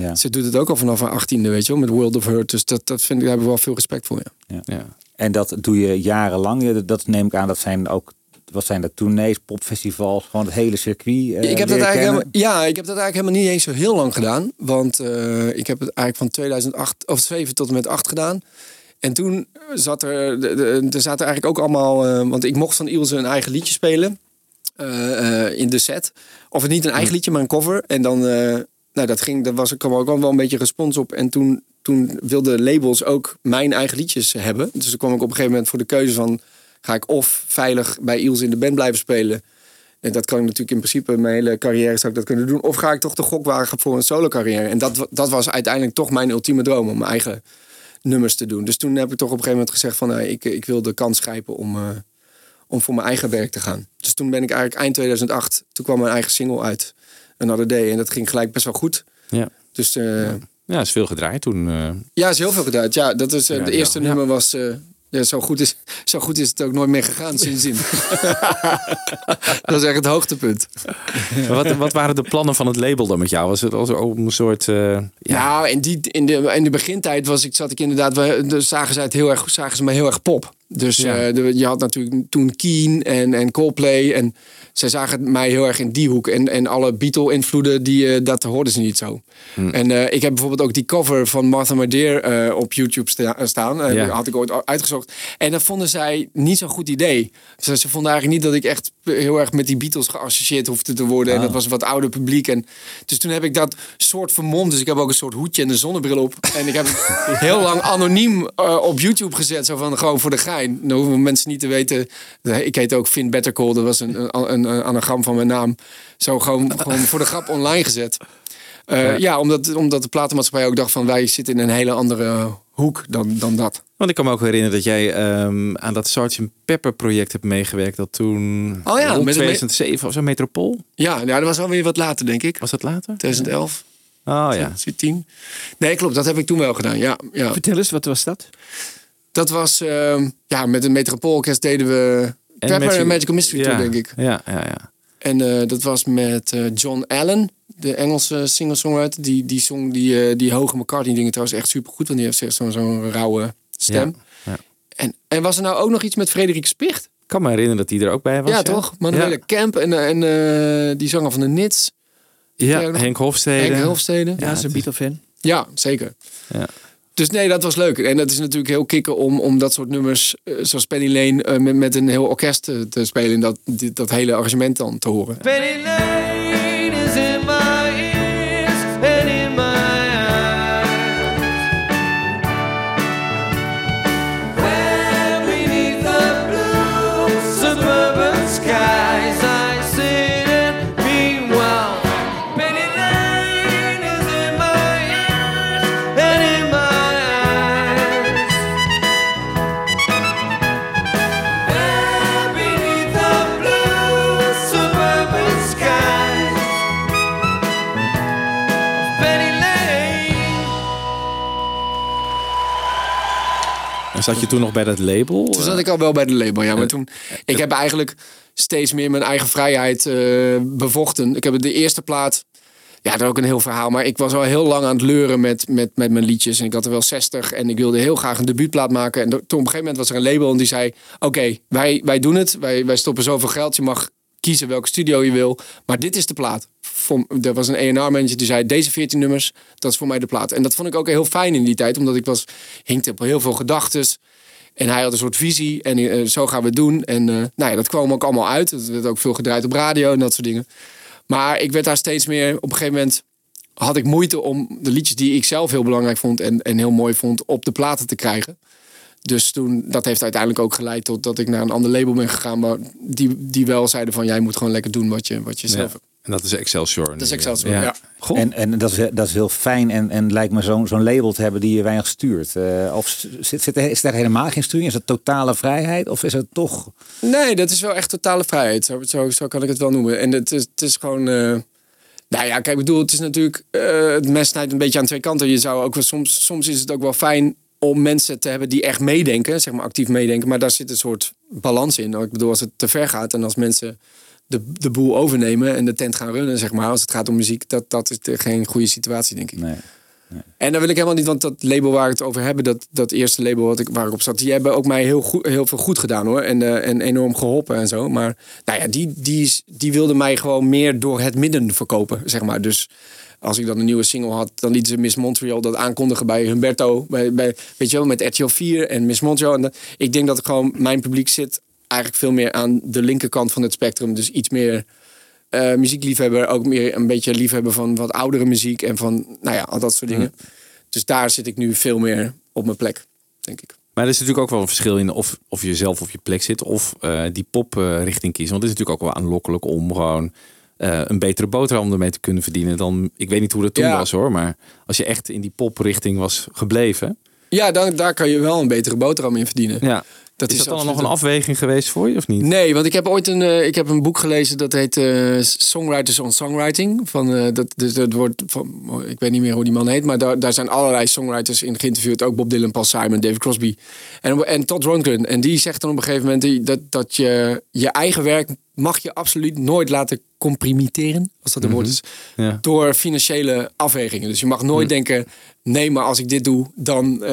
[SPEAKER 1] Ja.
[SPEAKER 7] ze doet het ook al vanaf haar 18e, weet je wel, met World of Hurt. Dus dat, dat vind ik, daar hebben we wel veel respect voor. Ja.
[SPEAKER 2] Ja.
[SPEAKER 1] En dat doe je jarenlang. Ja, Dat- Dat neem ik aan, dat zijn ook, wat zijn dat, tournees, popfestivals, gewoon het hele circuit. eh,
[SPEAKER 7] ik heb dat eigenlijk ja, ik heb dat eigenlijk helemaal niet eens zo heel lang gedaan. Want eh, ik heb het eigenlijk van 2008 of 7 tot en met 8 gedaan. En toen zat er, er zaten eigenlijk ook allemaal, eh, want ik mocht van Ilse een eigen liedje spelen in de set. Of het niet een eigen liedje, maar een cover. En dan, nou dat ging, daar was, kwam ook wel een beetje respons op. En toen toen wilden labels ook mijn eigen liedjes hebben. Dus toen kwam ik op een gegeven moment voor de keuze van... ga ik of veilig bij Iels in de band blijven spelen... En dat kan ik natuurlijk in principe mijn hele carrière zou ik dat kunnen doen. Of ga ik toch de gok wagen voor een solo carrière? En dat, dat was uiteindelijk toch mijn ultieme droom om mijn eigen nummers te doen. Dus toen heb ik toch op een gegeven moment gezegd van nou, ik, ik wil de kans grijpen om, eh, om voor mijn eigen werk te gaan. Dus toen ben ik eigenlijk eind 2008, toen kwam mijn eigen single uit, Another Day. En dat ging gelijk best wel goed.
[SPEAKER 2] Ja.
[SPEAKER 7] Dus eh,
[SPEAKER 2] Ja, is veel gedraaid toen. eh.
[SPEAKER 7] ja, is heel veel gedaan. Ja, dat is, de
[SPEAKER 2] ja.
[SPEAKER 7] eerste
[SPEAKER 2] Ja.
[SPEAKER 7] nummer was... ja, zo, goed is, zo goed is het ook nooit meer gegaan sindsdien. [laughs] dat is echt het hoogtepunt.
[SPEAKER 2] Wat, wat waren de plannen van het label dan met jou? Was het als een soort... eh, ja,
[SPEAKER 7] Nou, in, die, in, de, in de begintijd was ik, zat ik inderdaad, we, dus zagen, ze het heel erg, zagen ze me heel erg pop. Dus
[SPEAKER 2] Ja.
[SPEAKER 7] eh, de- je had natuurlijk toen Keen en, en Coldplay. En zij zagen mij heel erg in die hoek. En, en alle Beatle-invloeden, die, eh, dat hoorden ze niet zo.
[SPEAKER 2] Hm.
[SPEAKER 7] En eh, ik heb bijvoorbeeld ook die cover van Martha Madeer op YouTube sta- staan. Had ik ooit uitgezocht. En dat vonden zij niet zo'n goed idee. Dus ze vonden eigenlijk niet dat ik echt heel erg met die Beatles geassocieerd hoefde te worden. En
[SPEAKER 1] Ah.
[SPEAKER 7] dat was een wat ouder publiek. En dus toen heb ik dat soort vermomd. Dus ik heb ook een soort hoedje en een zonnebril op. En ik heb het [laughs] heel lang anoniem eh, op YouTube gezet. Zo van gewoon voor de gein. Dan hoeven mensen niet te weten. Ik heet ook Finn Bettercall. Dat was een, een, een, een anagram van mijn naam. Zo gewoon, gewoon voor de grap online gezet. Eh, ja, omdat, omdat de platenmaatschappij ook dacht van wij zitten in een hele andere hoek dan, dan dat.
[SPEAKER 2] Want ik kan me ook herinneren dat jij ehm, aan dat Sgt. Pepper project hebt meegewerkt. Dat toen
[SPEAKER 7] Oh ja, met een me-
[SPEAKER 2] 2007 of zo, Metropool.
[SPEAKER 7] Ja, ja, dat was alweer wat later, denk ik.
[SPEAKER 2] Was dat later?
[SPEAKER 7] 2011,
[SPEAKER 2] Oh ja.
[SPEAKER 7] 2010. Nee, klopt. Dat heb ik toen wel gedaan. Ja, ja.
[SPEAKER 9] Vertel eens, wat was dat?
[SPEAKER 7] Dat was, ehm, ja, met een Metropoolorkest deden we Pepper
[SPEAKER 2] Magic-
[SPEAKER 7] en Magical Mystery Tour, denk ik.
[SPEAKER 2] Ja, ja, ja.
[SPEAKER 7] En eh, dat was met eh, John Allen, de Engelse singer-songwriter. Die, die zong die, eh, die hoge McCartney-dingen trouwens echt super goed. Want die heeft echt zo'n zo'n rauwe stem.
[SPEAKER 2] Ja, ja.
[SPEAKER 7] En, en was er nou ook nog iets met Frederik Spicht?
[SPEAKER 2] Ik kan me herinneren dat die er ook bij was.
[SPEAKER 7] ja, toch? Manuele Kemp en, eh, en eh, die zanger van de Nits.
[SPEAKER 2] Ja, Henk Hofstede.
[SPEAKER 7] Henk Hofstede.
[SPEAKER 9] Ja, ze is een Beatle-fan.
[SPEAKER 7] Ja, zeker.
[SPEAKER 2] Ja.
[SPEAKER 7] Dus nee, dat was leuk. En dat is natuurlijk heel kicken om, om dat soort nummers, zoals Penny Lane, met, met een heel orkest te, te spelen. En dat, dit- dat hele arrangement dan te horen.
[SPEAKER 6] Penny Lane
[SPEAKER 2] zat je toen nog bij dat label?
[SPEAKER 7] Toen zat ik al wel bij de label, ja. Maar toen, ik heb eigenlijk steeds meer mijn eigen vrijheid eh, bevochten. Ik heb de eerste plaat, ja, dat is ook een heel verhaal. Maar ik was al heel lang aan het leuren met, met, met mijn liedjes. En ik had er wel 60 en ik wilde heel graag een debuutplaat maken. En toen op een gegeven moment was er een label en die zei... Oké, wij, wij doen het. Wij, wij stoppen zoveel geld. Je mag kiezen welke studio je wil. Maar dit is de plaat. Er was een A&R-manager die zei... Deze 14 nummers, dat is voor mij de plaat. En dat vond ik ook heel fijn in die tijd. Omdat ik was, hinkte op heel veel gedachtes. En hij had een soort visie en eh, zo gaan we het doen. En eh, nou ja, dat kwam ook allemaal uit. Het werd ook veel gedraaid op radio en dat soort dingen. Maar ik werd daar steeds meer... Op een gegeven moment had ik moeite om de liedjes die ik zelf heel belangrijk vond... en, en heel mooi vond, op de platen te krijgen. Dus toen, dat heeft uiteindelijk ook geleid tot dat ik naar een ander label ben gegaan. Maar die, die wel zeiden van, jij moet gewoon lekker doen wat je, wat je
[SPEAKER 2] Ja.
[SPEAKER 7] zelf.
[SPEAKER 2] En dat is Excelsior.
[SPEAKER 7] Dat is. Excelsior, ja.
[SPEAKER 2] Goh.
[SPEAKER 1] En, en dat, is, dat is heel fijn en, en lijkt me zo'n zo'n label te hebben die je weinig stuurt. Eh, of zit, zit er, is daar helemaal geen sturing? Is het totale vrijheid? Of is het toch...
[SPEAKER 7] Nee, dat is wel echt totale vrijheid. Zo, zo, zo kan ik het wel noemen. En het is, het is gewoon. eh, nou ja, kijk, ik bedoel, het is natuurlijk. eh, het mes snijdt een beetje aan twee kanten. Je zou ook wel soms. Soms is het ook wel fijn om mensen te hebben die echt meedenken, zeg maar actief meedenken. Maar daar zit een soort balans in. Ik bedoel, als het te ver gaat en als mensen de, de boel overnemen en de tent gaan runnen, zeg maar, als het gaat om muziek, dat, dat is geen goede situatie, denk ik.
[SPEAKER 1] Nee.
[SPEAKER 7] En dan wil ik helemaal niet, want dat label waar ik het over hebben, dat, dat eerste label wat ik, waar ik op zat, die hebben ook mij heel, goed, heel veel goed gedaan hoor. En, eh, en enorm geholpen en zo. Maar nou ja, die, die, is- die wilde mij gewoon meer door het midden verkopen, zeg maar. Dus als ik dan een nieuwe single had, dan lieten ze Miss Montreal dat aankondigen bij Humberto. Bij, bij, weet je wel, met RTL 4 en Miss Montreal. En dat- ik denk dat gewoon mijn publiek zit eigenlijk veel meer aan de linkerkant van het spectrum. Dus iets meer eh, muziekliefhebber, ook meer een beetje liefhebber van wat oudere muziek en van, nou ja, al dat soort dingen. Dus daar zit ik nu veel meer op mijn plek, denk ik.
[SPEAKER 2] Maar er is natuurlijk ook wel een verschil in of, of je zelf op je plek zit of eh, die pop eh, richting kiezen. Want het is natuurlijk ook wel aanlokkelijk om gewoon eh, een betere boterham ermee te kunnen verdienen dan. Ik weet niet hoe dat toen
[SPEAKER 7] Ja.
[SPEAKER 2] was hoor, maar als je echt in die pop richting was gebleven.
[SPEAKER 7] Ja, dan, daar kan je wel een betere boterham in verdienen.
[SPEAKER 2] Ja.
[SPEAKER 7] Dat
[SPEAKER 2] is,
[SPEAKER 7] is
[SPEAKER 2] dat dan nog een afweging geweest voor je of niet?
[SPEAKER 7] Nee, want ik heb ooit een, eh, ik heb een boek gelezen dat heet eh, Songwriters on Songwriting. Van, eh, dat, dus dat wordt van, oh, ik weet niet meer hoe die man heet, maar daar, daar zijn allerlei songwriters in geïnterviewd. Ook Bob Dylan, Paul Simon, David Crosby en, en Todd Rundgren. En die zegt dan op een gegeven moment dat, dat je je eigen werk mag je absoluut nooit laten comprimiteren, als dat een woord is,
[SPEAKER 2] Ja.
[SPEAKER 7] door financiële afwegingen. Dus je mag nooit denken, nee, maar als ik dit doe, dan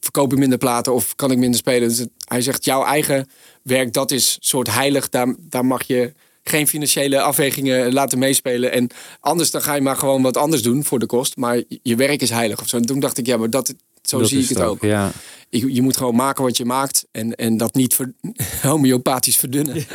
[SPEAKER 7] verkoop ik minder platen of kan ik minder spelen. Dus hij zegt, jouw eigen werk, dat is soort heilig. Daar, daar mag je geen financiële afwegingen laten meespelen. En anders dan ga je maar gewoon wat anders doen voor de kost. Maar je werk is heilig of zo. En toen dacht ik, ja, maar dat, zo
[SPEAKER 2] Dat
[SPEAKER 7] zie ik het ook.
[SPEAKER 2] Ja.
[SPEAKER 7] Je, je moet gewoon maken wat je maakt en, en dat niet ver, [laughs] homeopathisch verdunnen. [laughs]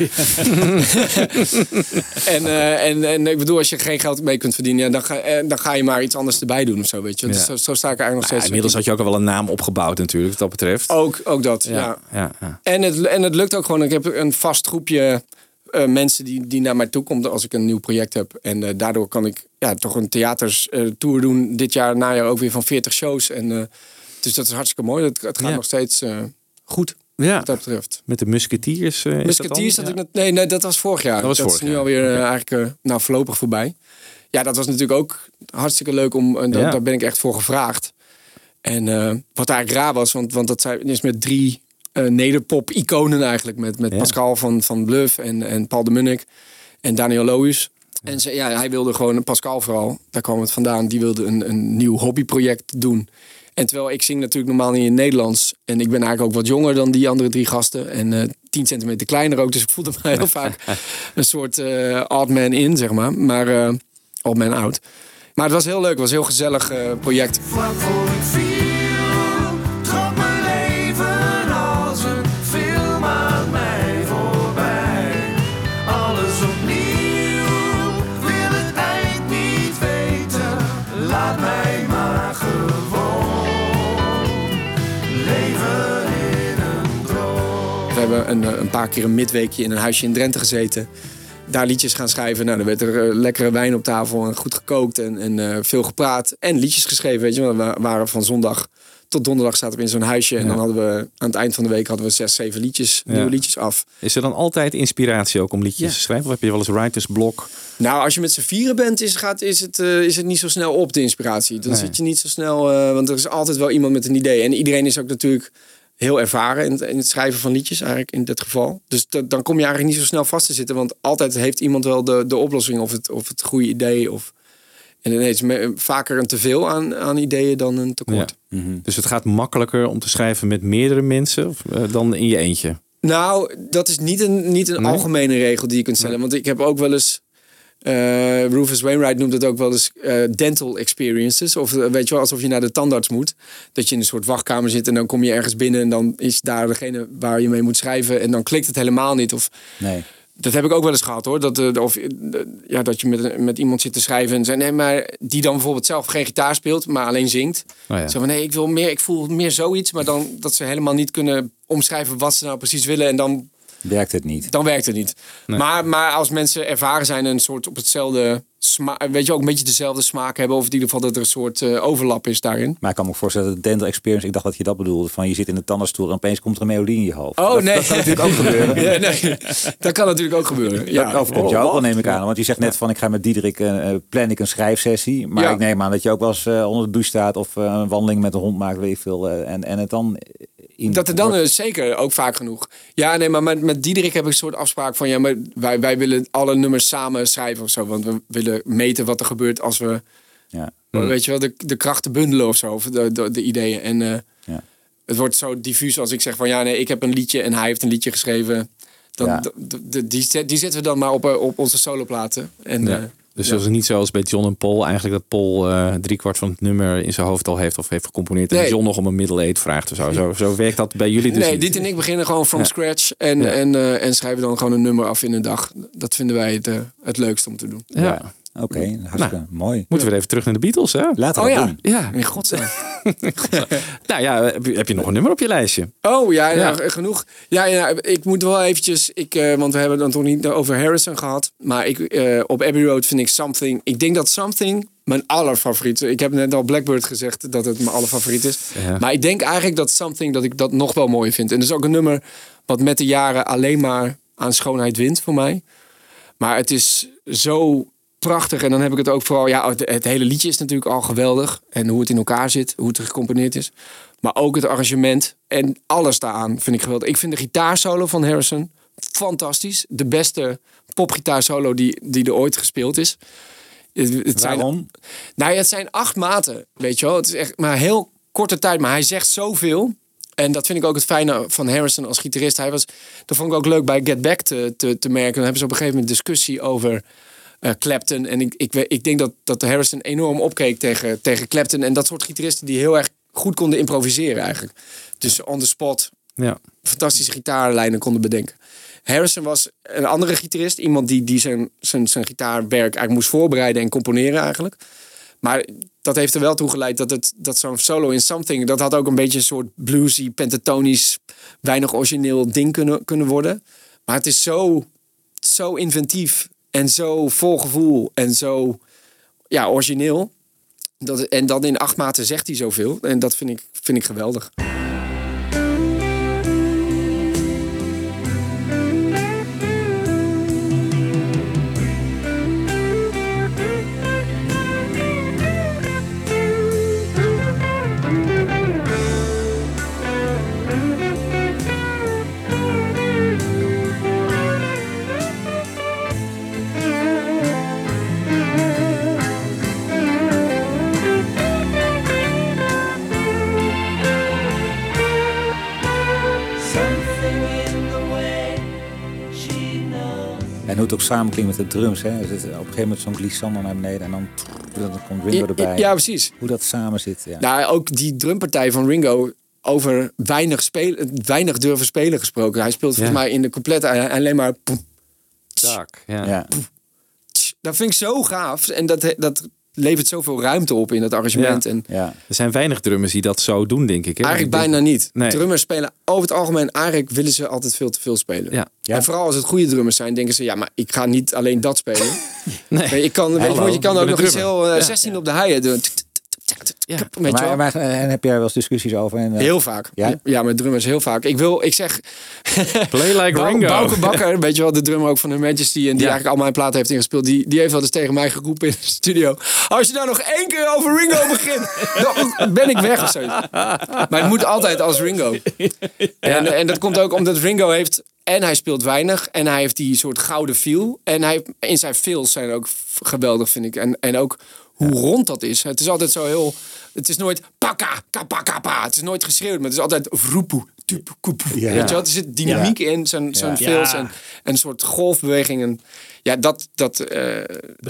[SPEAKER 7] en, eh, en, en ik bedoel, als je geen geld mee kunt verdienen, ja, dan, ga, eh, dan ga je maar iets anders erbij doen of zo, weet je. Dus
[SPEAKER 2] Ja.
[SPEAKER 7] zo, zo sta ik er eigenlijk nog
[SPEAKER 2] Ja,
[SPEAKER 7] steeds.
[SPEAKER 2] inmiddels had je ook al wel een naam opgebouwd natuurlijk, wat dat betreft.
[SPEAKER 7] ook, ook dat, ja.
[SPEAKER 2] ja, ja, ja.
[SPEAKER 7] En, het, en het lukt ook gewoon. Ik heb een vast groepje eh, mensen die, die naar mij toe komt als ik een nieuw project heb. En eh, daardoor kan ik ja, toch een theaterstour doen. Dit jaar, najaar ook weer van 40 shows. En, eh, dus dat is hartstikke mooi. Het, het gaat
[SPEAKER 2] Ja.
[SPEAKER 7] nog steeds eh, goed,
[SPEAKER 2] Ja,
[SPEAKER 7] wat dat betreft.
[SPEAKER 2] met de Musketeers. eh, is
[SPEAKER 7] Musketeers
[SPEAKER 2] dat
[SPEAKER 7] had
[SPEAKER 2] dan?
[SPEAKER 7] ik net, nee, nee, dat was vorig jaar.
[SPEAKER 2] Dat was vorig
[SPEAKER 7] is nu
[SPEAKER 2] jaar.
[SPEAKER 7] alweer eh, eigenlijk eh, nou, voorlopig voorbij. Ja, dat was natuurlijk ook hartstikke leuk om. En da-
[SPEAKER 2] Ja.
[SPEAKER 7] daar ben ik echt voor gevraagd. En eh, wat eigenlijk raar was, want, want dat zijn, is met drie eh nederpop-iconen eigenlijk. Met, met
[SPEAKER 2] Ja.
[SPEAKER 7] Pascal van, van Bluff en, en Paul de Munnik en Daniel Lohuis. En ze, ja, hij wilde gewoon, Pascal vooral, daar kwam het vandaan, die wilde een, een nieuw hobbyproject doen. En terwijl ik zing natuurlijk normaal niet in het Nederlands. En ik ben eigenlijk ook wat jonger dan die andere drie gasten. En eh 10 centimeter kleiner ook. Dus ik voelde me heel vaak [laughs] een soort eh odd man in, zeg maar. Maar eh odd man out. Maar het was heel leuk. Het was een heel gezellig project. Hebben een, eh, een paar keer een midweekje in een huisje in Drenthe gezeten. Daar liedjes gaan schrijven. Nou, dan werd er eh, lekkere wijn op tafel en goed gekookt en, en eh, veel gepraat. En liedjes geschreven, weet je. wel. We waren van zondag tot donderdag zaten we in zo'n huisje. En dan hadden we aan het eind van de week hadden we zes, zeven liedjes,
[SPEAKER 2] Ja.
[SPEAKER 7] nieuwe liedjes af.
[SPEAKER 2] Is er dan altijd inspiratie ook om liedjes
[SPEAKER 7] Ja.
[SPEAKER 2] te schrijven? Of heb je wel eens writersblok?
[SPEAKER 7] Nou, als je met z'n vieren bent, is, gaat, is, het, is het niet zo snel op, de inspiratie. Dan
[SPEAKER 2] Nee.
[SPEAKER 7] zit je niet zo snel, want er is altijd wel iemand met een idee. En iedereen is ook natuurlijk heel ervaren in het, in het schrijven van liedjes, eigenlijk in dit geval. Dus dat, dan kom je eigenlijk niet zo snel vast te zitten, want altijd heeft iemand wel de, de oplossing of het, of het goede idee. Of, en ineens me- vaker een teveel aan, aan ideeën dan een tekort.
[SPEAKER 2] Ja. Dus het gaat makkelijker om te schrijven met meerdere mensen of, eh, dan in je eentje.
[SPEAKER 7] Nou, dat is niet een, niet een
[SPEAKER 2] Nee?
[SPEAKER 7] algemene regel die je kunt stellen. Want ik heb ook wel eens. Eh, Rufus Wainwright noemt het ook wel eens eh, dental experiences. Of eh, weet je wel, alsof je naar de tandarts moet. Dat je in een soort wachtkamer zit en dan kom je ergens binnen en dan is daar degene waar je mee moet schrijven. En dan klikt het helemaal niet. Of
[SPEAKER 1] Nee.
[SPEAKER 7] dat heb ik ook wel eens gehad hoor. Dat, of, ja, dat je met, met iemand zit te schrijven en zei nee, maar die dan bijvoorbeeld zelf geen gitaar speelt, maar alleen zingt.
[SPEAKER 2] Oh ja.
[SPEAKER 7] Zo van nee, ik wil meer, ik voel meer zoiets, maar dan dat ze helemaal niet kunnen omschrijven wat ze nou precies willen. En dan
[SPEAKER 1] Werkt het niet.
[SPEAKER 7] dan werkt het niet. Maar, maar als mensen ervaren zijn en een soort op hetzelfde weet je ook een beetje dezelfde smaak hebben, of in ieder geval dat er een soort eh, overlap is daarin.
[SPEAKER 1] Maar ik kan me ook voorstellen dat de dental experience, ik dacht dat je dat bedoelde. Van je zit in de tandartsstoel en opeens komt er een melodie in je hoofd.
[SPEAKER 7] Oh
[SPEAKER 1] dat,
[SPEAKER 7] nee,
[SPEAKER 1] Dat kan natuurlijk ook gebeuren. [laughs]
[SPEAKER 7] ja, nee, dat kan natuurlijk ook gebeuren. Ja,
[SPEAKER 1] dat overkomt jou
[SPEAKER 7] Oh,
[SPEAKER 1] ook wel, neem ik aan. Want je zegt net van, ik ga met Diederik, eh, eh, plan ik een schrijfsessie. Maar
[SPEAKER 7] Ja.
[SPEAKER 1] ik neem aan dat je ook wel eens onder de douche staat of een wandeling met een hond maakt, weet ik veel. en, en het dan... In,
[SPEAKER 7] Dat er dan zeker ook vaak genoeg. Ja, nee, maar met, met Diederik heb ik een soort afspraak van... ja, maar wij, wij willen alle nummers samen schrijven of zo. Want we willen meten wat er gebeurt als we...
[SPEAKER 1] Ja.
[SPEAKER 7] Weet je wel, de, de krachten bundelen of zo. Of de, de, de ideeën. En eh,
[SPEAKER 1] Ja.
[SPEAKER 7] het wordt zo diffuus als ik zeg van... ja, nee, ik heb een liedje en hij heeft een liedje geschreven. Dan,
[SPEAKER 1] Ja.
[SPEAKER 7] die, zet- die zetten we dan maar op, eh, op onze soloplaten. En,
[SPEAKER 2] Ja.
[SPEAKER 7] eh,
[SPEAKER 2] Dus
[SPEAKER 7] ja.
[SPEAKER 2] dat is niet zoals bij John en Paul. Eigenlijk dat Paul eh driekwart van het nummer in zijn hoofd al heeft of heeft gecomponeerd. En
[SPEAKER 7] Nee.
[SPEAKER 2] John nog om een middle eight vraagt of zo. Zo, zo werkt dat bij jullie dus
[SPEAKER 7] nee,
[SPEAKER 2] niet.
[SPEAKER 7] Dit en ik beginnen gewoon from
[SPEAKER 2] Ja.
[SPEAKER 7] scratch. En,
[SPEAKER 2] Ja.
[SPEAKER 7] en, eh, en schrijven dan gewoon een nummer af in een dag. Dat vinden wij het, eh, het leukste om te doen.
[SPEAKER 2] Ja.
[SPEAKER 1] Oké, hartstikke mooi.
[SPEAKER 2] Moeten we weer even terug naar de Beatles, hè?
[SPEAKER 1] Laten we
[SPEAKER 7] Oh
[SPEAKER 1] dat
[SPEAKER 7] ja,
[SPEAKER 1] doen.
[SPEAKER 2] Ja.
[SPEAKER 7] in godsnaam. [laughs]
[SPEAKER 2] Nou ja, heb je, heb je nog een nummer op je lijstje?
[SPEAKER 7] Oh ja, genoeg. Ja, ja, ik moet wel eventjes, ik, eh, want we hebben het dan toch niet over Harrison gehad. Maar ik, eh, op Abbey Road vind ik Something. Ik denk dat Something mijn allerfavoriet is. Ik heb net al Blackbird gezegd dat het mijn allerfavoriet is.
[SPEAKER 2] Ja.
[SPEAKER 7] Maar ik denk eigenlijk dat Something, dat ik dat nog wel mooi vind. En dat is ook een nummer wat met de jaren alleen maar aan schoonheid wint voor mij. Maar het is zo prachtig. En dan heb ik het ook vooral... Ja, het, het hele liedje is natuurlijk al geweldig. En hoe het in elkaar zit. Hoe het gecomponeerd is. Maar ook het arrangement. En alles daaraan vind ik geweldig. Ik vind de gitaarsolo van Harrison fantastisch. De beste popgitaarsolo die, die er ooit gespeeld is. Het, het zijn-
[SPEAKER 1] Waarom?
[SPEAKER 7] nou ja, het zijn acht maten, weet je wel. Het is echt maar heel korte tijd, maar hij zegt zoveel. En dat vind ik ook het fijne van Harrison als gitarist. Hij was, dat vond ik ook leuk bij Get Back te, te, te merken. Dan hebben ze op een gegeven moment discussie over eh, Clapton. En ik, ik, ik denk dat, dat Harrison enorm opkeek tegen, tegen Clapton. En dat soort gitaristen die heel erg goed konden improviseren eigenlijk. Dus on the spot
[SPEAKER 2] Ja.
[SPEAKER 7] fantastische gitaarlijnen konden bedenken. Harrison was een andere gitarist. Iemand die, die zijn, zijn, zijn gitaarwerk eigenlijk moest voorbereiden en componeren eigenlijk. Maar dat heeft er wel toe geleid dat, het, dat zo'n solo in Something... dat had ook een beetje een soort bluesy, pentatonisch... weinig origineel ding kunnen, kunnen worden. Maar het is zo, zo inventief en zo vol gevoel en zo ja, origineel. Dat, en dan in acht maten zegt hij zoveel. En dat vind ik, vind ik geweldig.
[SPEAKER 1] Samenklinkt met de drums. Hè. Er zit op een gegeven moment zo'n glissando naar beneden en dan, dan komt Ringo erbij.
[SPEAKER 7] Ja, precies.
[SPEAKER 1] Hoe dat samen zit. Ja.
[SPEAKER 7] Nou, ook die drumpartij van Ringo over weinig, spelen, weinig durven spelen gesproken. Hij speelt volgens
[SPEAKER 2] Ja.
[SPEAKER 7] mij in de complete alleen maar... poem,
[SPEAKER 2] Tak. Ja.
[SPEAKER 1] ja.
[SPEAKER 7] tsch. Dat vind ik zo gaaf. En dat, dat levert zoveel ruimte op in dat arrangement.
[SPEAKER 2] Ja.
[SPEAKER 7] En
[SPEAKER 1] ja.
[SPEAKER 2] Er zijn weinig drummers die dat zo doen, denk ik. Hè?
[SPEAKER 7] eigenlijk
[SPEAKER 2] Ik denk-
[SPEAKER 7] bijna niet.
[SPEAKER 2] Nee.
[SPEAKER 7] Drummers spelen over het algemeen... Eigenlijk willen ze altijd veel te veel spelen.
[SPEAKER 2] Ja.
[SPEAKER 1] Ja.
[SPEAKER 7] En vooral als het goede drummers zijn, denken ze... Ja, maar ik ga niet alleen dat spelen. [laughs]
[SPEAKER 2] Nee.
[SPEAKER 7] Je kan, weet je, kan
[SPEAKER 2] ik
[SPEAKER 7] ook nog
[SPEAKER 2] een
[SPEAKER 7] iets heel
[SPEAKER 2] drummer.
[SPEAKER 7] eh,
[SPEAKER 2] Ja.
[SPEAKER 7] 16 op de haaien doen.
[SPEAKER 2] Ja.
[SPEAKER 7] Weet je
[SPEAKER 1] Maar,
[SPEAKER 7] wel?
[SPEAKER 1] maar, en heb jij wel eens discussies over? En, eh,
[SPEAKER 7] Heel vaak.
[SPEAKER 1] Ja?
[SPEAKER 7] Ja? met drummers heel vaak. Ik wil, ik zeg...
[SPEAKER 2] Play like Ringo.
[SPEAKER 7] Bouke Bakker, weet je wel, de drummer ook van Her Majesty... en die eigenlijk al mijn platen heeft ingespeeld... Die, die heeft wel eens tegen mij geroepen in de studio... Als je nou nog één keer over Ringo begint... dan ben ik weg of zo. Maar het moet altijd als Ringo. En, en dat komt ook omdat Ringo heeft... En hij speelt weinig. En hij heeft die soort gouden feel. En hij, in zijn feels zijn ook geweldig, vind ik. En, en ook hoe rond dat is. Het is altijd zo heel... Het is nooit pakka, kappa, kappa. Het is nooit geschreeuwd, maar het is altijd vroepoe. tupu, koepoe.
[SPEAKER 1] Ja.
[SPEAKER 7] Weet je wel? Er zit dynamiek in, zijn, zijn
[SPEAKER 1] Ja.
[SPEAKER 7] feels
[SPEAKER 9] Ja.
[SPEAKER 7] en, en een soort golfbewegingen. Ja, dat, dat eh,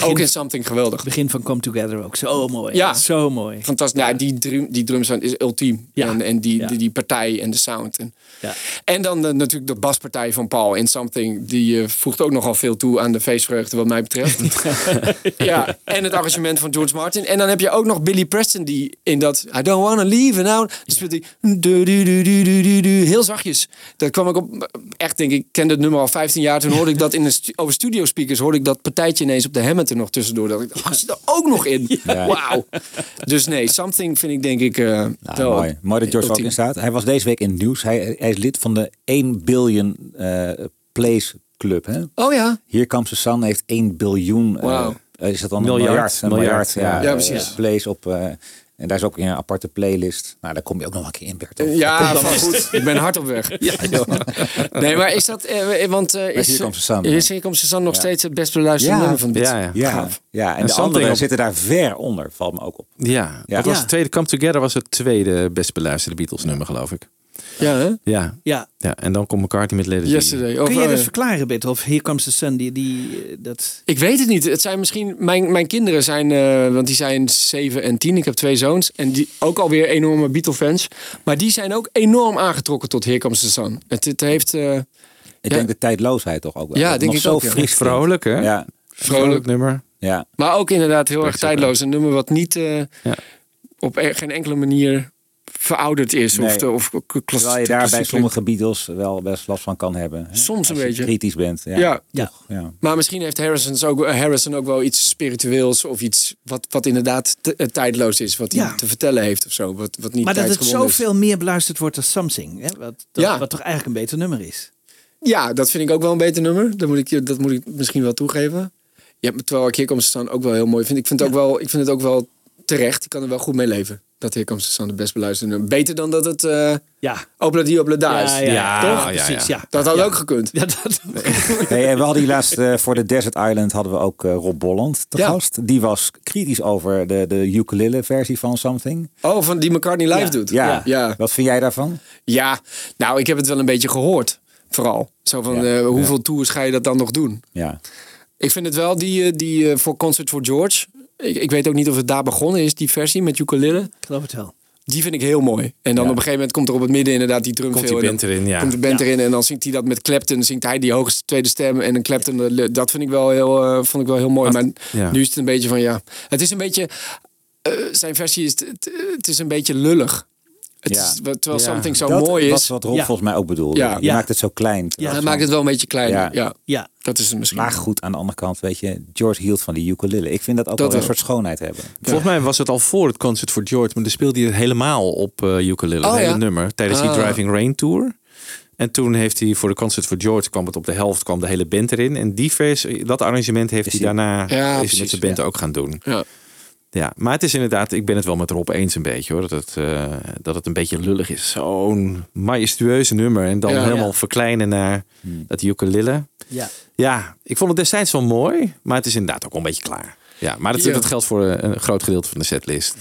[SPEAKER 7] ook in Something geweldig.
[SPEAKER 9] Begin van Come Together ook zo mooi.
[SPEAKER 7] Ja.
[SPEAKER 9] Zo mooi.
[SPEAKER 7] Fantastisch. Ja, die, drum, die drums zijn is ultiem.
[SPEAKER 9] Ja.
[SPEAKER 7] En, en die,
[SPEAKER 9] Ja.
[SPEAKER 7] die, die partij en de sound. En,
[SPEAKER 9] Ja.
[SPEAKER 7] en dan de- natuurlijk de baspartij van Paul in Something. Die eh, voegt ook nogal veel toe aan de feestvreugde wat mij betreft. [laughs] [laughs] ja, en het arrangement van George Martin. En dan heb je ook nog Billy Preston die in dat I don't wanna leave now. Die speelt die du- du- du- heel zachtjes. Dat kwam ik op, echt denk ik, ik kende het nummer al 15 jaar. Toen hoorde ik dat in stu- over studio speakers hoorde ik dat partijtje ineens op de Hammond er nog tussendoor. Dat ik dacht, zit er ook nog in. [laughs]
[SPEAKER 1] Ja.
[SPEAKER 7] Wauw. Dus nee, Something vind ik denk ik eh
[SPEAKER 1] Nou,
[SPEAKER 7] wel
[SPEAKER 1] mooi. Mooi dat George ook in staat. Hij was deze week in het nieuws. Hij, hij is lid van de 1 billion eh, plays club. Hè?
[SPEAKER 7] Oh ja.
[SPEAKER 1] Hier Comes the Sun heeft 1 biljoen. eh, is dat dan
[SPEAKER 2] Miljard,
[SPEAKER 1] een miljard? Een
[SPEAKER 2] miljard,
[SPEAKER 1] miljard, ja.
[SPEAKER 2] ja.
[SPEAKER 7] Ja, precies.
[SPEAKER 1] plays op. eh, en daar is ook een aparte playlist. Nou, daar kom je ook nog een keer in, Bert. toch?
[SPEAKER 7] Ja, van goed. [laughs] Ik ben hard op weg. Nee, maar is dat... eh, want eh, is,
[SPEAKER 1] Hier.
[SPEAKER 7] Is the Sun nog steeds het best beluisterde
[SPEAKER 1] Ja.
[SPEAKER 7] nummer van dit?
[SPEAKER 2] Ja, ja.
[SPEAKER 1] Ja, ja, en,
[SPEAKER 2] En
[SPEAKER 1] de anderen
[SPEAKER 2] op-
[SPEAKER 1] zitten daar ver onder, valt me ook op.
[SPEAKER 2] Ja,
[SPEAKER 1] Ja.
[SPEAKER 2] dat was
[SPEAKER 9] Ja.
[SPEAKER 2] het tweede. Come Together was het tweede best beluisterde Beatles nummer, geloof ik.
[SPEAKER 7] Ja, hè?
[SPEAKER 2] Ja,
[SPEAKER 9] Ja.
[SPEAKER 2] ja. en dan komt McCartney met Be.
[SPEAKER 7] Yesterday.
[SPEAKER 9] Kun jij
[SPEAKER 7] eh,
[SPEAKER 9] dus verklaren, Bert, of Here Comes the Sun, die, die, eh, dat...
[SPEAKER 7] Ik weet het niet. Het zijn misschien... Mijn, mijn kinderen zijn... eh, want die zijn 7 en 10. Ik heb twee zoons. En die ook alweer enorme Beatle-fans. Maar die zijn ook enorm aangetrokken tot Here Comes the Sun. Het, het heeft... eh,
[SPEAKER 1] Ik
[SPEAKER 7] Ja.
[SPEAKER 1] denk de tijdloosheid toch ook wel.
[SPEAKER 7] Ja,
[SPEAKER 1] Dat
[SPEAKER 7] denk ik
[SPEAKER 1] zo
[SPEAKER 7] ook,
[SPEAKER 1] fris.
[SPEAKER 2] Vrolijk, hè?
[SPEAKER 1] Ja,
[SPEAKER 2] Vrolijk nummer.
[SPEAKER 1] ja.
[SPEAKER 7] maar ook inderdaad heel erg tijdloos. Een nummer wat niet... eh,
[SPEAKER 2] Ja.
[SPEAKER 7] op e- geen enkele manier verouderd is. Of, te, of klas-
[SPEAKER 1] Terwijl je daar bij sommige Beatles wel best last van kan hebben. hè?
[SPEAKER 7] Soms een
[SPEAKER 1] Als je
[SPEAKER 7] beetje.
[SPEAKER 1] kritisch bent. Ja.
[SPEAKER 7] Ja.
[SPEAKER 9] Ja.
[SPEAKER 1] ja.
[SPEAKER 7] Maar misschien heeft Harrison ook, Harrison ook wel iets spiritueels of iets wat, wat inderdaad te- eh, tijdloos is. Wat hij
[SPEAKER 9] Ja.
[SPEAKER 7] te vertellen heeft of zo. Wat, wat niet
[SPEAKER 9] Maar dat het
[SPEAKER 7] is.
[SPEAKER 9] zoveel meer beluisterd wordt als Something. Hè? Wat, dat-
[SPEAKER 7] Ja.
[SPEAKER 9] wat toch eigenlijk een beter nummer is.
[SPEAKER 7] Ja, dat vind ik ook wel een beter nummer. Dat moet ik, je- dat moet ik misschien wel toegeven. Ja, terwijl ik Hier the Sun ook wel heel mooi vind. Ik vind, het ook wel, ik vind het ook wel terecht. Ik kan er wel goed mee leven. Dat Here Comes the Sun de best beluisterde nummer. Beter dan dat het eh
[SPEAKER 9] Ja,
[SPEAKER 7] Opla Die Opla Da is.
[SPEAKER 9] ja, ja,
[SPEAKER 2] Ja,
[SPEAKER 9] toch?
[SPEAKER 2] ja, ja.
[SPEAKER 9] Precies, ja.
[SPEAKER 7] Dat had
[SPEAKER 9] ja.
[SPEAKER 7] ook gekund.
[SPEAKER 9] Ja, dat, [laughs]
[SPEAKER 1] Hey, en we hadden hier laatst eh, voor de Desert Island hadden we ook eh, Rob Bolland te
[SPEAKER 7] Ja.
[SPEAKER 1] gast. Die was kritisch over de, de ukulele versie van Something.
[SPEAKER 7] Oh, van die McCartney live
[SPEAKER 9] Ja.
[SPEAKER 7] doet.
[SPEAKER 1] Ja.
[SPEAKER 7] ja.
[SPEAKER 1] Wat vind jij daarvan?
[SPEAKER 7] Ja, nou, ik heb het wel een beetje gehoord. Vooral. Zo van,
[SPEAKER 1] Ja.
[SPEAKER 7] eh, hoeveel tours ga je dat dan nog doen?
[SPEAKER 1] Ja.
[SPEAKER 7] Ik vind het wel, die, die voor Concert for George. Ik, ik weet ook niet of het daar begonnen is, die versie met ukulele.
[SPEAKER 9] ik geloof het wel.
[SPEAKER 7] Die vind ik heel mooi. En dan
[SPEAKER 1] Ja.
[SPEAKER 7] op een gegeven moment komt er op het midden inderdaad die drumfill.
[SPEAKER 2] Komt die band erin, ja.
[SPEAKER 7] Komt de band
[SPEAKER 9] Ja.
[SPEAKER 7] erin en dan zingt hij dat met Clapton. Zingt hij die hoogste tweede stem en een Clapton. eh, Dat vind ik wel heel, eh, vond ik wel heel mooi. Maar
[SPEAKER 2] ja.
[SPEAKER 7] nu is het een beetje van ja. Het is een beetje. eh, zijn versie is. Het is een beetje lullig. Het
[SPEAKER 1] Ja.
[SPEAKER 7] is, terwijl
[SPEAKER 2] Ja.
[SPEAKER 7] something zo
[SPEAKER 1] dat
[SPEAKER 7] mooi
[SPEAKER 1] was
[SPEAKER 7] is.
[SPEAKER 1] wat Rob
[SPEAKER 9] Ja.
[SPEAKER 1] volgens mij ook bedoelde.
[SPEAKER 7] Ja.
[SPEAKER 1] Je
[SPEAKER 9] Ja.
[SPEAKER 1] maakt het zo klein.
[SPEAKER 9] Ja.
[SPEAKER 7] Hij maakt het wel een beetje kleiner.
[SPEAKER 1] Ja.
[SPEAKER 7] Ja.
[SPEAKER 9] Ja,
[SPEAKER 7] dat is het misschien.
[SPEAKER 1] Maar goed, aan de andere kant, weet je, George hield van die ukulele. Ik vind dat ook
[SPEAKER 7] Dat
[SPEAKER 1] wel een soort schoonheid hebben.
[SPEAKER 2] Volgens mij was het al voor het Concert for George, maar dan speelde hij het helemaal op eh ukulele,
[SPEAKER 7] Oh,
[SPEAKER 2] het hele
[SPEAKER 7] ja?
[SPEAKER 2] nummer, tijdens die
[SPEAKER 7] Ah.
[SPEAKER 2] Driving Rain Tour. En toen heeft hij voor de Concert for George, kwam het op de helft, kwam de hele band erin. En die versie, dat arrangement heeft
[SPEAKER 1] Is
[SPEAKER 2] hij daarna
[SPEAKER 7] Ja,
[SPEAKER 2] is
[SPEAKER 7] precies,
[SPEAKER 2] met zijn band
[SPEAKER 1] ja.
[SPEAKER 2] ook gaan doen.
[SPEAKER 7] Ja.
[SPEAKER 2] Ja, maar het is inderdaad, ik ben het wel met Rob eens een beetje hoor. Dat het, eh, dat het een beetje lullig is. Zo'n majestueuze nummer. En dan
[SPEAKER 7] Ja.
[SPEAKER 2] helemaal
[SPEAKER 9] Ja.
[SPEAKER 2] verkleinen naar
[SPEAKER 1] Hmm.
[SPEAKER 2] dat ukulele.
[SPEAKER 9] ja.
[SPEAKER 2] Ja, ik vond het destijds wel mooi. Maar het is inderdaad ook wel een beetje klaar. Ja, maar dat, dat geldt voor eh, een groot gedeelte van de setlist.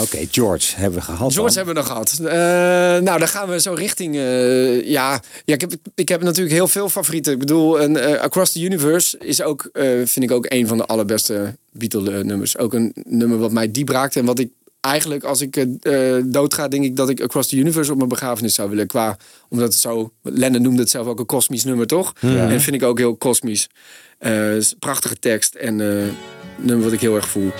[SPEAKER 1] Oké, George hebben we gehad.
[SPEAKER 7] George
[SPEAKER 1] dan.
[SPEAKER 7] hebben we nog gehad. Eh, nou, dan gaan we zo richting. eh, ja, ja ik, heb, ik heb natuurlijk heel veel favorieten. Ik bedoel, een, Across the Universe is ook, eh, vind ik ook een van de allerbeste Beatle-nummers. Ook een nummer wat mij diep raakt en wat ik eigenlijk, als ik doodga, denk ik dat ik Across the Universe op mijn begrafenis zou willen. Qua, omdat het zo, Lennon noemde het zelf ook een kosmisch nummer, toch? En vind ik ook heel kosmisch. Eh, prachtige tekst en eh, nummer wat ik heel erg voel.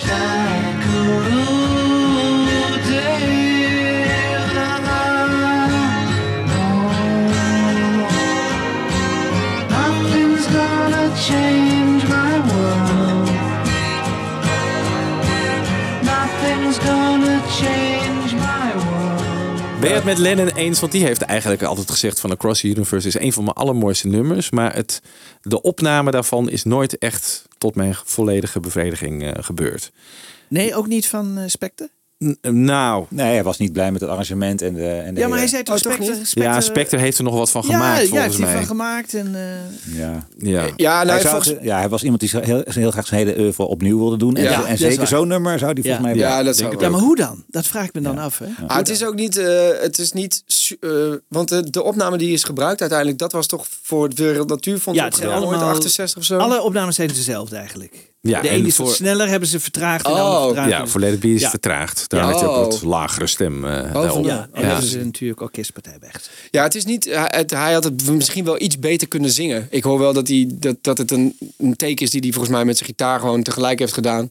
[SPEAKER 2] Ben je het met Lennon eens? Want die heeft eigenlijk altijd gezegd van Across the Universe is een van mijn allermooiste nummers. Maar het, de opname daarvan is nooit echt tot mijn volledige bevrediging eh, gebeurd.
[SPEAKER 9] Nee, ook niet van eh, Spectre?
[SPEAKER 2] Nou,
[SPEAKER 1] Nee, hij was niet blij met het arrangement en de. En de
[SPEAKER 9] Ja, maar hij zei toch,
[SPEAKER 7] Oh,
[SPEAKER 9] Spectre? Spectre-
[SPEAKER 2] ja, Spectre heeft er nog wat van
[SPEAKER 9] Ja,
[SPEAKER 2] gemaakt
[SPEAKER 9] ja,
[SPEAKER 2] volgens
[SPEAKER 9] heeft hij
[SPEAKER 2] mij.
[SPEAKER 9] van gemaakt. En, eh,
[SPEAKER 1] Ja.
[SPEAKER 2] Ja.
[SPEAKER 7] Ja, nou,
[SPEAKER 1] hij, zou ja, hij was iemand die heel, heel graag zijn hele oeuvre opnieuw wilde doen. En,
[SPEAKER 7] Ja,
[SPEAKER 1] en zeker zo'n nummer zou die volgens
[SPEAKER 9] Ja.
[SPEAKER 1] mij
[SPEAKER 7] ja, dat zou
[SPEAKER 9] ja, maar hoe dan? Dat vraag ik me dan af. Hè?
[SPEAKER 7] Ah, het is ook niet, eh, het is niet, eh, want de, de opname die is gebruikt uiteindelijk, dat was toch voor het Wereld Natuurfonds
[SPEAKER 9] Ja, het zijn
[SPEAKER 7] ooit
[SPEAKER 9] allemaal-
[SPEAKER 7] 68 of zo?
[SPEAKER 9] Alle opnames zijn dezelfde eigenlijk.
[SPEAKER 2] Ja,
[SPEAKER 9] de
[SPEAKER 2] en
[SPEAKER 9] ene is wat sneller, hebben ze vertraagd. En
[SPEAKER 7] Oh,
[SPEAKER 9] vertraagd.
[SPEAKER 2] Ja, voor Be is
[SPEAKER 9] Ja.
[SPEAKER 2] vertraagd. Daar
[SPEAKER 7] Ja.
[SPEAKER 2] had je ook
[SPEAKER 7] Oh.
[SPEAKER 2] wat lagere stem. eh daarop.
[SPEAKER 9] Ja, en
[SPEAKER 2] Ja.
[SPEAKER 9] dat is natuurlijk orkestpartij bij echt.
[SPEAKER 7] Ja, het is niet, hij, het- hij had het misschien wel iets beter kunnen zingen. Ik hoor wel dat, hij, dat, dat het een, een take is die hij volgens mij met zijn gitaar gewoon tegelijk heeft gedaan.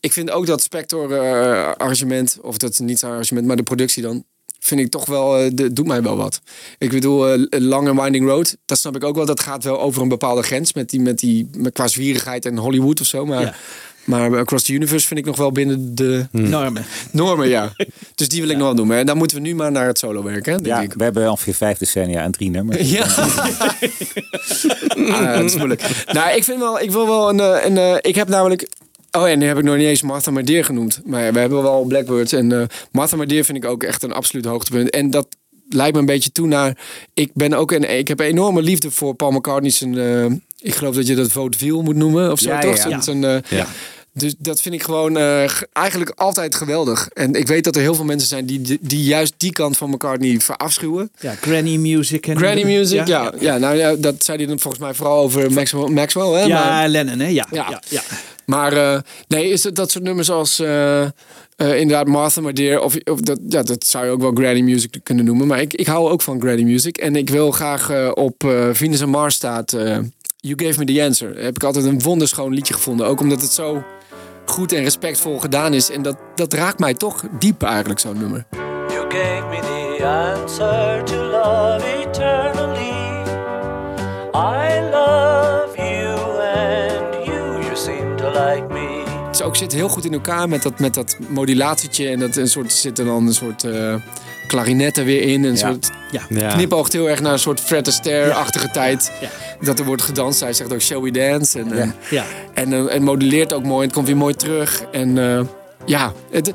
[SPEAKER 7] Ik vind ook dat Spector eh, arrangement, of dat niet zijn arrangement, maar de productie dan, vind ik toch wel, eh, de, doet mij wel wat. Ik bedoel, eh, Long and Winding Road, dat snap ik ook wel. Dat gaat wel over een bepaalde grens met die, met die met qua zwierigheid en Hollywood of zo. Maar,
[SPEAKER 9] Ja.
[SPEAKER 7] maar Across the Universe vind ik nog wel binnen de
[SPEAKER 9] Normen.
[SPEAKER 7] normen, ja. [laughs] Dus die wil ik nog wel noemen. En dan moeten we nu maar naar het solo werken, denk
[SPEAKER 1] Ja,
[SPEAKER 7] ik.
[SPEAKER 1] we hebben ongeveer vijf decennia en drie nummers.
[SPEAKER 7] Ja. [laughs] ah, dat is moeilijk. Nou, ik vind wel, ik wil wel een, eh, een eh, ik heb namelijk, oh en nu heb ik nog niet eens Martha My Dear genoemd. Maar ja, we hebben wel Blackbirds en eh Martha My Dear vind ik ook echt een absoluut hoogtepunt. En dat leidt me een beetje toe naar, ik ben ook een, ik heb een enorme liefde voor Paul McCartney's, een, eh, ik geloof dat je dat vaudeville moet noemen of zo,
[SPEAKER 1] Ja,
[SPEAKER 7] toch?
[SPEAKER 1] ja, ja.
[SPEAKER 7] Eh,
[SPEAKER 2] Ja.
[SPEAKER 7] dus dat vind ik gewoon eh, eigenlijk altijd geweldig. En ik weet dat er heel veel mensen zijn die, die, die juist die kant van McCartney verafschuwen.
[SPEAKER 9] Ja, granny music. En
[SPEAKER 7] Granny music, ja. ja. nou ja, dat zei hij dan volgens mij vooral over Maxwell, Maxwell hè?
[SPEAKER 9] Ja,
[SPEAKER 7] Maar,
[SPEAKER 9] Lennon, hè? Ja.
[SPEAKER 7] Ja.
[SPEAKER 9] ja.
[SPEAKER 7] Maar eh, nee, is het dat soort nummers als eh, eh, inderdaad Martha My Dear, of, of dat, ja, dat zou je ook wel Granny music kunnen noemen. Maar ik, ik hou ook van Granny music. En ik wil graag op Venus and Mars staat You Gave Me The Answer. Heb ik altijd een wonderschoon liedje gevonden. Ook omdat het zo goed en respectvol gedaan is. En dat, dat raakt mij toch diep eigenlijk, zo'n nummer.
[SPEAKER 8] You gave me the answer to love eternally. I love like me.
[SPEAKER 7] Ook, zit heel goed in elkaar met dat, met dat modulatietje. En dat een soort, zit er dan een soort eh klarinet er weer in. Een
[SPEAKER 1] Ja.
[SPEAKER 7] soort
[SPEAKER 9] Ja.
[SPEAKER 2] Ja.
[SPEAKER 7] knipoogt heel erg naar een soort Fred Astaire-achtige tijd.
[SPEAKER 9] Ja.
[SPEAKER 7] Dat er wordt gedanst. Hij zegt ook shall we dance. En, eh,
[SPEAKER 9] Ja.
[SPEAKER 7] en, eh, en moduleert ook mooi. Het komt weer mooi terug. En eh, ja, het,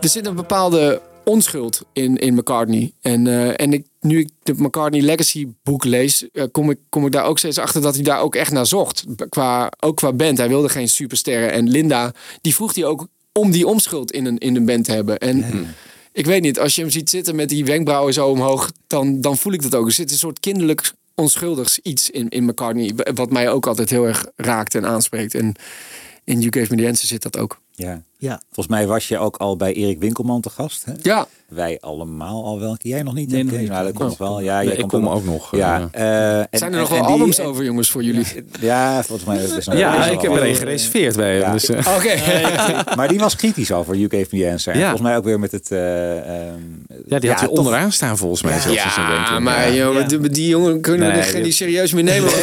[SPEAKER 7] er zit een bepaalde onschuld in, in McCartney. En, eh, en ik, nu ik de McCartney Legacy boek lees, eh, kom, ik, kom ik daar ook steeds achter dat hij daar ook echt naar zocht. Qua, ook qua band. Hij wilde geen supersterren. En Linda, die vroeg hij ook om die onschuld in een, in een band te hebben. En ik weet niet, als je hem ziet zitten met die wenkbrauwen zo omhoog, dan, dan voel ik dat ook. Er zit een soort kinderlijk onschuldigs iets in, in McCartney, wat mij ook altijd heel erg raakt en aanspreekt. En in You Gave Me The Answer zit dat ook.
[SPEAKER 1] Ja.
[SPEAKER 9] Ja.
[SPEAKER 1] Volgens mij was je ook al bij Erik Winkelman te gast. Hè?
[SPEAKER 7] Ja,
[SPEAKER 1] Wij allemaal al wel. Jij nog niet?
[SPEAKER 9] Nee,
[SPEAKER 1] denk
[SPEAKER 9] nog
[SPEAKER 1] ik?
[SPEAKER 9] niet.
[SPEAKER 1] Nou, dat komt nog wel. Ja,
[SPEAKER 2] Nee,
[SPEAKER 1] jij
[SPEAKER 2] ik
[SPEAKER 1] komt
[SPEAKER 2] kom ook nog.
[SPEAKER 1] Ja,
[SPEAKER 2] eh,
[SPEAKER 1] eh, en-
[SPEAKER 7] zijn er
[SPEAKER 1] en-
[SPEAKER 7] nog wel
[SPEAKER 1] en die-
[SPEAKER 7] albums over, jongens, voor jullie?
[SPEAKER 1] Ja, volgens mij is
[SPEAKER 2] ja,
[SPEAKER 1] wel
[SPEAKER 2] ik heb er een gereserveerd bij.
[SPEAKER 1] Ja.
[SPEAKER 2] Dus, eh,
[SPEAKER 7] Oké. [laughs]
[SPEAKER 1] Maar die was kritisch over You Gave Me The Answer. En
[SPEAKER 2] Ja.
[SPEAKER 1] Volgens mij ook weer met het... eh, ehm,
[SPEAKER 2] ja, die had hij
[SPEAKER 1] toch-
[SPEAKER 2] onderaan staan volgens mij. zelfs
[SPEAKER 7] Ja, maar
[SPEAKER 2] Ja.
[SPEAKER 7] joh, die, die jongen kunnen
[SPEAKER 2] Nee,
[SPEAKER 7] er
[SPEAKER 2] die-
[SPEAKER 7] niet serieus meer nemen. [laughs]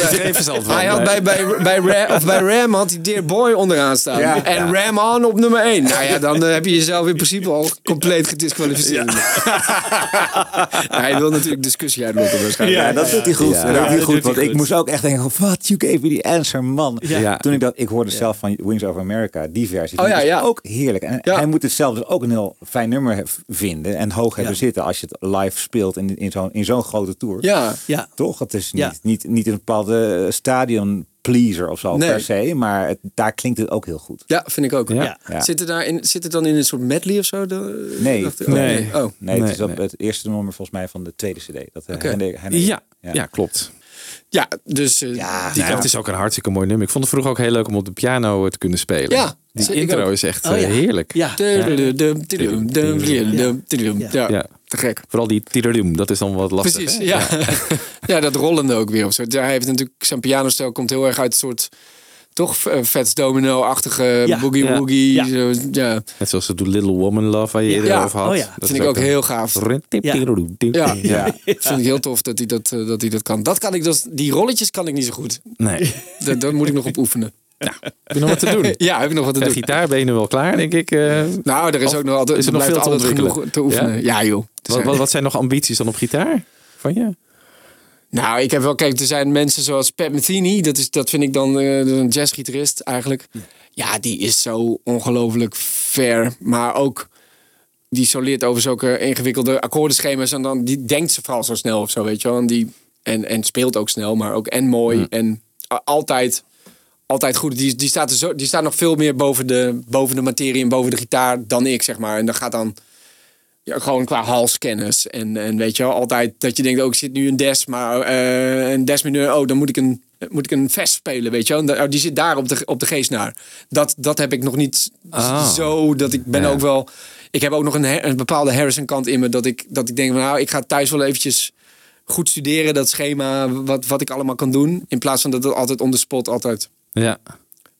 [SPEAKER 7] hij had bij,
[SPEAKER 2] nee.
[SPEAKER 7] bij, bij, Ram, of bij Ram had hij Dear Boy onderaan staan.
[SPEAKER 1] Ja.
[SPEAKER 7] en
[SPEAKER 1] Ja.
[SPEAKER 7] Ram On op nummer 1. Nou ja, dan eh, heb je jezelf in principe al compleet gedisqualificeerd. [laughs] hij wil natuurlijk discussie uitlokken waarschijnlijk.
[SPEAKER 1] Ja, dat doet hij goed.
[SPEAKER 2] Ja.
[SPEAKER 1] dat doet hij goed want ik moest ook echt denken, wat, you gave me the answer, man.
[SPEAKER 2] Ja.
[SPEAKER 1] Toen ik dat, ik hoorde zelf van Wings Over America, die versie.
[SPEAKER 7] Oh ja, ja.
[SPEAKER 1] ook heerlijk. En
[SPEAKER 7] Ja.
[SPEAKER 1] hij moet het zelf dus ook een heel fijn nummer vinden en hoog hebben
[SPEAKER 9] Ja.
[SPEAKER 1] zitten als je het live speelt in, in zo'n in zo'n grote tour.
[SPEAKER 7] Ja,
[SPEAKER 9] Ja.
[SPEAKER 1] Toch? Het is niet,
[SPEAKER 9] Ja.
[SPEAKER 1] niet, niet een bepaalde stadion pleaser of zo
[SPEAKER 7] Nee.
[SPEAKER 1] per se, maar het, daar klinkt het ook heel goed.
[SPEAKER 7] ja, vind ik ook.
[SPEAKER 2] Ja.
[SPEAKER 1] Ja.
[SPEAKER 7] Zit, het daar in, zit het dan in een soort medley of zo? De-
[SPEAKER 1] Nee.
[SPEAKER 7] dacht ik-
[SPEAKER 2] Nee.
[SPEAKER 7] Oh.
[SPEAKER 1] Nee, het
[SPEAKER 2] Nee,
[SPEAKER 1] is op het eerste nummer volgens mij van de tweede cd. Dat, eh,
[SPEAKER 2] Ja,
[SPEAKER 1] Ja.
[SPEAKER 2] ja. klopt.
[SPEAKER 7] Ja, dus... eh,
[SPEAKER 1] Ja,
[SPEAKER 7] die
[SPEAKER 2] Ja,
[SPEAKER 7] kant.
[SPEAKER 2] het is ook een hartstikke mooi nummer. Ik vond het vroeger ook heel leuk om op de piano eh, te kunnen spelen.
[SPEAKER 7] Ja,
[SPEAKER 2] Die intro is echt
[SPEAKER 9] Oh,
[SPEAKER 2] eh,
[SPEAKER 9] ja.
[SPEAKER 2] heerlijk.
[SPEAKER 9] Ja. Ja.
[SPEAKER 7] Te gek.
[SPEAKER 2] Vooral die tiradum, dat is dan wat lastig.
[SPEAKER 7] Precies,
[SPEAKER 2] hè?
[SPEAKER 7] ja. [laughs] ja, dat rollende ook weer. Of zo. Hij heeft natuurlijk, zijn pianostel komt heel erg uit een soort, toch eh, Fats Domino-achtige
[SPEAKER 9] Ja.
[SPEAKER 7] boogie
[SPEAKER 2] Ja.
[SPEAKER 7] woogie.
[SPEAKER 9] Ja.
[SPEAKER 7] Zo, ja,
[SPEAKER 2] Net zoals het Little Woman Love waar je eerder
[SPEAKER 7] Ja.
[SPEAKER 2] over had.
[SPEAKER 9] Oh ja.
[SPEAKER 2] Dat
[SPEAKER 7] vind
[SPEAKER 2] is
[SPEAKER 7] ik ook
[SPEAKER 2] een-
[SPEAKER 7] heel gaaf.
[SPEAKER 9] Ja.
[SPEAKER 7] Ja, [laughs]
[SPEAKER 1] Ja. [laughs]
[SPEAKER 7] vind ik heel tof dat hij dat, eh, dat, hij dat kan. Dat kan ik, dus, die rolletjes kan ik niet zo goed.
[SPEAKER 2] Nee. [laughs]
[SPEAKER 7] Daar, daar moet ik nog op oefenen.
[SPEAKER 2] Heb je nog wat te doen?
[SPEAKER 7] Ja, heb ik nog wat te
[SPEAKER 2] De
[SPEAKER 7] doen.
[SPEAKER 2] gitaar ben je nu wel klaar, denk ik. eh.
[SPEAKER 7] Nou, er is
[SPEAKER 2] Of
[SPEAKER 7] ook nog altijd,
[SPEAKER 2] is er nog veel te
[SPEAKER 7] genoeg te oefenen. Ja, joh.
[SPEAKER 2] Wat,
[SPEAKER 7] zijn-
[SPEAKER 2] wat, wat zijn nog ambities dan op gitaar? Van je?
[SPEAKER 7] Nou, ik heb wel, kijk, er zijn mensen zoals Pat Metheny, dat, is, dat vind ik dan eh, een jazzgitarist eigenlijk. Ja, die is zo ongelooflijk ver, maar ook die soleert over zulke ingewikkelde akkoordenschema's en dan die denkt ze vooral zo snel of zo, weet je wel. En, die, en, en speelt ook snel, maar ook en mooi en altijd, altijd goed. Die, die, staat er zo, die staat nog veel meer boven de, boven de materie en boven de gitaar dan ik, zeg maar. En dan gaat dan ja, gewoon qua halskennis. En, en weet je wel, altijd dat je denkt, oh, ik zit nu een des, maar eh, een des mineur, oh, dan moet ik een, moet ik een vest spelen, weet je wel. En oh, die zit daar op de, op de geestnaar. Dat, dat heb ik nog niet
[SPEAKER 2] Ah.
[SPEAKER 7] zo, dat ik ben
[SPEAKER 2] Ja.
[SPEAKER 7] ook wel... Ik heb ook nog een, een bepaalde Harrison kant in me, dat ik, dat ik denk van, nou, ik ga thuis wel eventjes goed studeren, dat schema, wat, wat ik allemaal kan doen. In plaats van dat het altijd on the spot, altijd
[SPEAKER 2] Ja.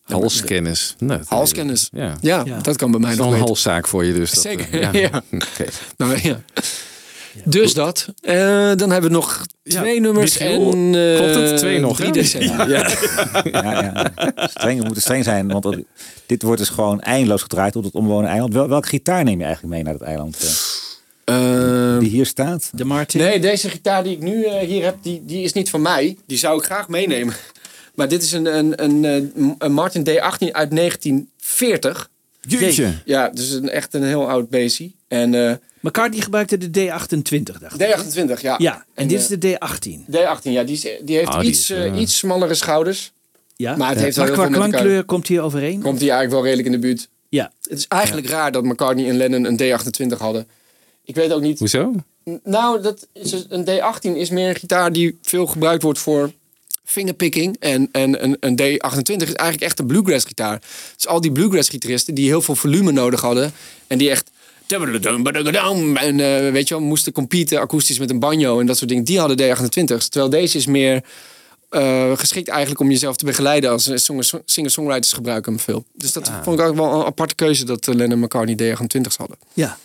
[SPEAKER 2] Halskennis. Nou,
[SPEAKER 7] halskennis.
[SPEAKER 2] Ja.
[SPEAKER 7] Ja,
[SPEAKER 9] Ja.
[SPEAKER 7] dat kan bij mij
[SPEAKER 2] Dat is
[SPEAKER 7] nog
[SPEAKER 2] wel een halszaak voor je dus. Dat,
[SPEAKER 7] Zeker,
[SPEAKER 2] eh,
[SPEAKER 7] ja. [laughs] [laughs] Nou, ja. Dus dat. Eh, dan hebben we nog twee nummers
[SPEAKER 2] Michiel,
[SPEAKER 7] en eh,
[SPEAKER 2] klopt het? Twee nog,
[SPEAKER 7] 3
[SPEAKER 2] hè?
[SPEAKER 7] december. Ja.
[SPEAKER 1] Ja, ja. Streng, we moeten streng zijn, want dat- dit wordt dus gewoon eindeloos gedraaid op het omwonen eiland. Wel, welke gitaar neem je eigenlijk mee naar het eiland? eh,
[SPEAKER 7] Ehm,
[SPEAKER 1] die hier staat?
[SPEAKER 9] De Martin.
[SPEAKER 7] nee, deze gitaar die ik nu eh, hier heb, die, die is niet van mij. Die zou ik graag meenemen. Maar dit is een, een, een, eh, een Martin D18 uit 1940.
[SPEAKER 2] Jeetje.
[SPEAKER 7] Ja, dus een, echt een heel oud beestje. En eh,
[SPEAKER 9] McCartney gebruikte de D28, dacht ik.
[SPEAKER 7] D28, ja.
[SPEAKER 9] Ja, en dit is
[SPEAKER 7] eh,
[SPEAKER 9] de D18.
[SPEAKER 7] D18, ja. Die, is, die heeft
[SPEAKER 2] die
[SPEAKER 7] iets,
[SPEAKER 2] is,
[SPEAKER 7] iets smallere schouders.
[SPEAKER 9] Ja.
[SPEAKER 7] Maar het heeft wel
[SPEAKER 9] maar
[SPEAKER 7] heel
[SPEAKER 9] qua
[SPEAKER 7] veel
[SPEAKER 9] klankkleur komt hij overeen?
[SPEAKER 7] Komt die eigenlijk wel redelijk in de buurt.
[SPEAKER 9] Ja.
[SPEAKER 7] Het is eigenlijk raar dat McCartney en Lennon een D28 hadden. Ik weet ook niet.
[SPEAKER 2] Hoezo?
[SPEAKER 7] Nou, dat is een D18 is meer een gitaar die veel gebruikt wordt voor fingerpicking. En, en een, een D28 is eigenlijk echt een bluegrass gitaar. Dus al die bluegrass gitaristen die heel veel volume nodig hadden. En die echt... En eh, weet je wel, moesten competen akoestisch met een banjo en dat soort dingen. Die hadden D28's. Terwijl deze is meer eh, geschikt eigenlijk om jezelf te begeleiden. Als song- singer-songwriters gebruiken hem veel. Dus dat vond ik ook wel een aparte keuze dat eh, Lennon en McCartney D28's hadden.
[SPEAKER 9] Ja.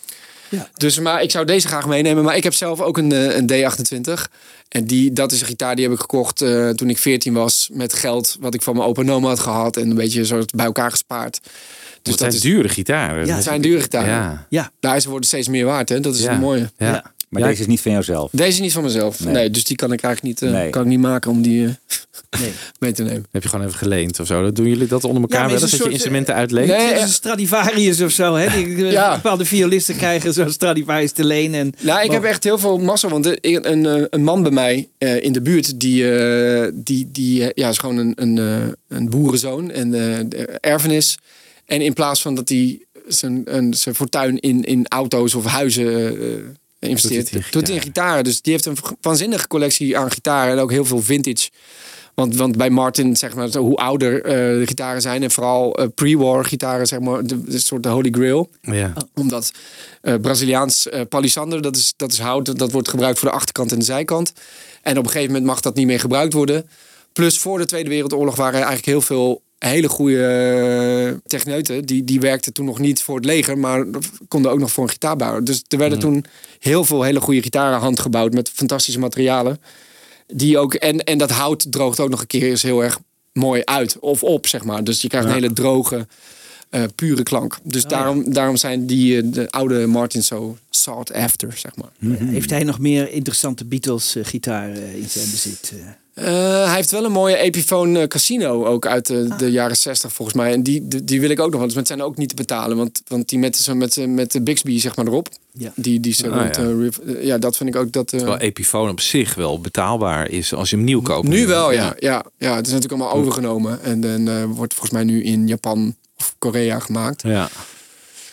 [SPEAKER 7] Dus maar ik zou deze graag meenemen. Maar ik heb zelf ook een, eh, een D28. En die, dat is een gitaar die heb ik gekocht eh, toen ik 14 was. Met geld wat ik van mijn opa en oma had gehad. En een beetje zo bij elkaar gespaard. Dus dat
[SPEAKER 2] dat
[SPEAKER 7] is,
[SPEAKER 2] dure gitaren.
[SPEAKER 9] Ja,
[SPEAKER 7] het zijn dure gitaren.
[SPEAKER 2] Ja.
[SPEAKER 9] Ja.
[SPEAKER 7] Nou, ze worden steeds meer waard. Hè? Dat is
[SPEAKER 2] Ja.
[SPEAKER 7] het mooie.
[SPEAKER 2] Ja.
[SPEAKER 9] Ja.
[SPEAKER 1] Maar
[SPEAKER 2] Ja.
[SPEAKER 1] deze is niet van jouzelf.
[SPEAKER 7] Deze is niet van mezelf.
[SPEAKER 1] Nee.
[SPEAKER 7] Nee, dus die kan ik eigenlijk niet, eh,
[SPEAKER 1] Nee.
[SPEAKER 7] kan ik niet maken om die eh, [laughs]
[SPEAKER 9] Nee.
[SPEAKER 7] mee te nemen.
[SPEAKER 2] Heb je gewoon even geleend of zo? Dat doen jullie dat onder elkaar
[SPEAKER 9] maar
[SPEAKER 2] wel
[SPEAKER 9] is
[SPEAKER 2] eens?
[SPEAKER 9] een
[SPEAKER 2] Dat je instrumenten uitleent?
[SPEAKER 7] Nee,
[SPEAKER 9] Het is
[SPEAKER 7] ja.
[SPEAKER 9] een Stradivarius of zo. Hè? Die,
[SPEAKER 7] Ja.
[SPEAKER 9] Bepaalde violisten krijgen zo'n Stradivarius te lenen. En,
[SPEAKER 7] Nou, ik heb echt heel veel massa. Want er- een, een, eh, een man bij mij eh, in de buurt, die, eh, die, die eh, ja, is gewoon een, een, eh, een boerenzoon en eh, erfenis. En in plaats van dat hij zijn, een, zijn fortuin in, in auto's of huizen eh, investeert,
[SPEAKER 2] Doet in
[SPEAKER 7] doet hij in gitaren. Dus die heeft een waanzinnige collectie aan gitaren en ook heel veel vintage. Want, want bij Martin, zeg maar, hoe ouder eh, de gitaren zijn en vooral eh, pre-war gitaren, zeg maar, de, de soort de holy grail
[SPEAKER 2] Ja.
[SPEAKER 7] omdat eh, Braziliaans eh palisander, dat is, dat is hout, dat wordt gebruikt voor de achterkant en de zijkant. En op een gegeven moment mag dat niet meer gebruikt worden. Plus voor de Tweede Wereldoorlog waren er eigenlijk heel veel hele goede eh, techneuten. Die, die werkten toen nog niet voor het leger, maar konden ook nog voor een gitaar bouwen. Dus er werden toen heel veel hele goede gitaren handgebouwd met fantastische materialen. Die ook, en, en dat hout droogt ook nog een keer eens heel erg mooi uit of op, zeg maar. Dus je krijgt een hele droge, eh, pure klank. Dus daarom, daarom zijn die eh, de oude Martins zo sought after, zeg maar.
[SPEAKER 9] Heeft hij nog meer interessante Beatles-gitaren in zijn bezit? Eh?
[SPEAKER 7] Eh, hij heeft wel een mooie Epiphone eh, Casino ook uit de, de jaren 60 volgens mij. En die, die, die wil ik ook nog, want het zijn ook niet te betalen. Want, want die met, zo met, met de Bixby zeg maar erop.
[SPEAKER 9] Ja.
[SPEAKER 7] Die, die zo
[SPEAKER 2] Ah,
[SPEAKER 7] rond,
[SPEAKER 2] ja.
[SPEAKER 7] eh, eh, ja, dat vind ik ook dat... eh,
[SPEAKER 2] Terwijl Epiphone op zich wel betaalbaar is als je hem nieuw koopt.
[SPEAKER 7] nu wel, ja. ja. Ja, het is natuurlijk allemaal overgenomen. En, en eh, wordt volgens mij nu in Japan of Korea gemaakt.
[SPEAKER 2] Ja.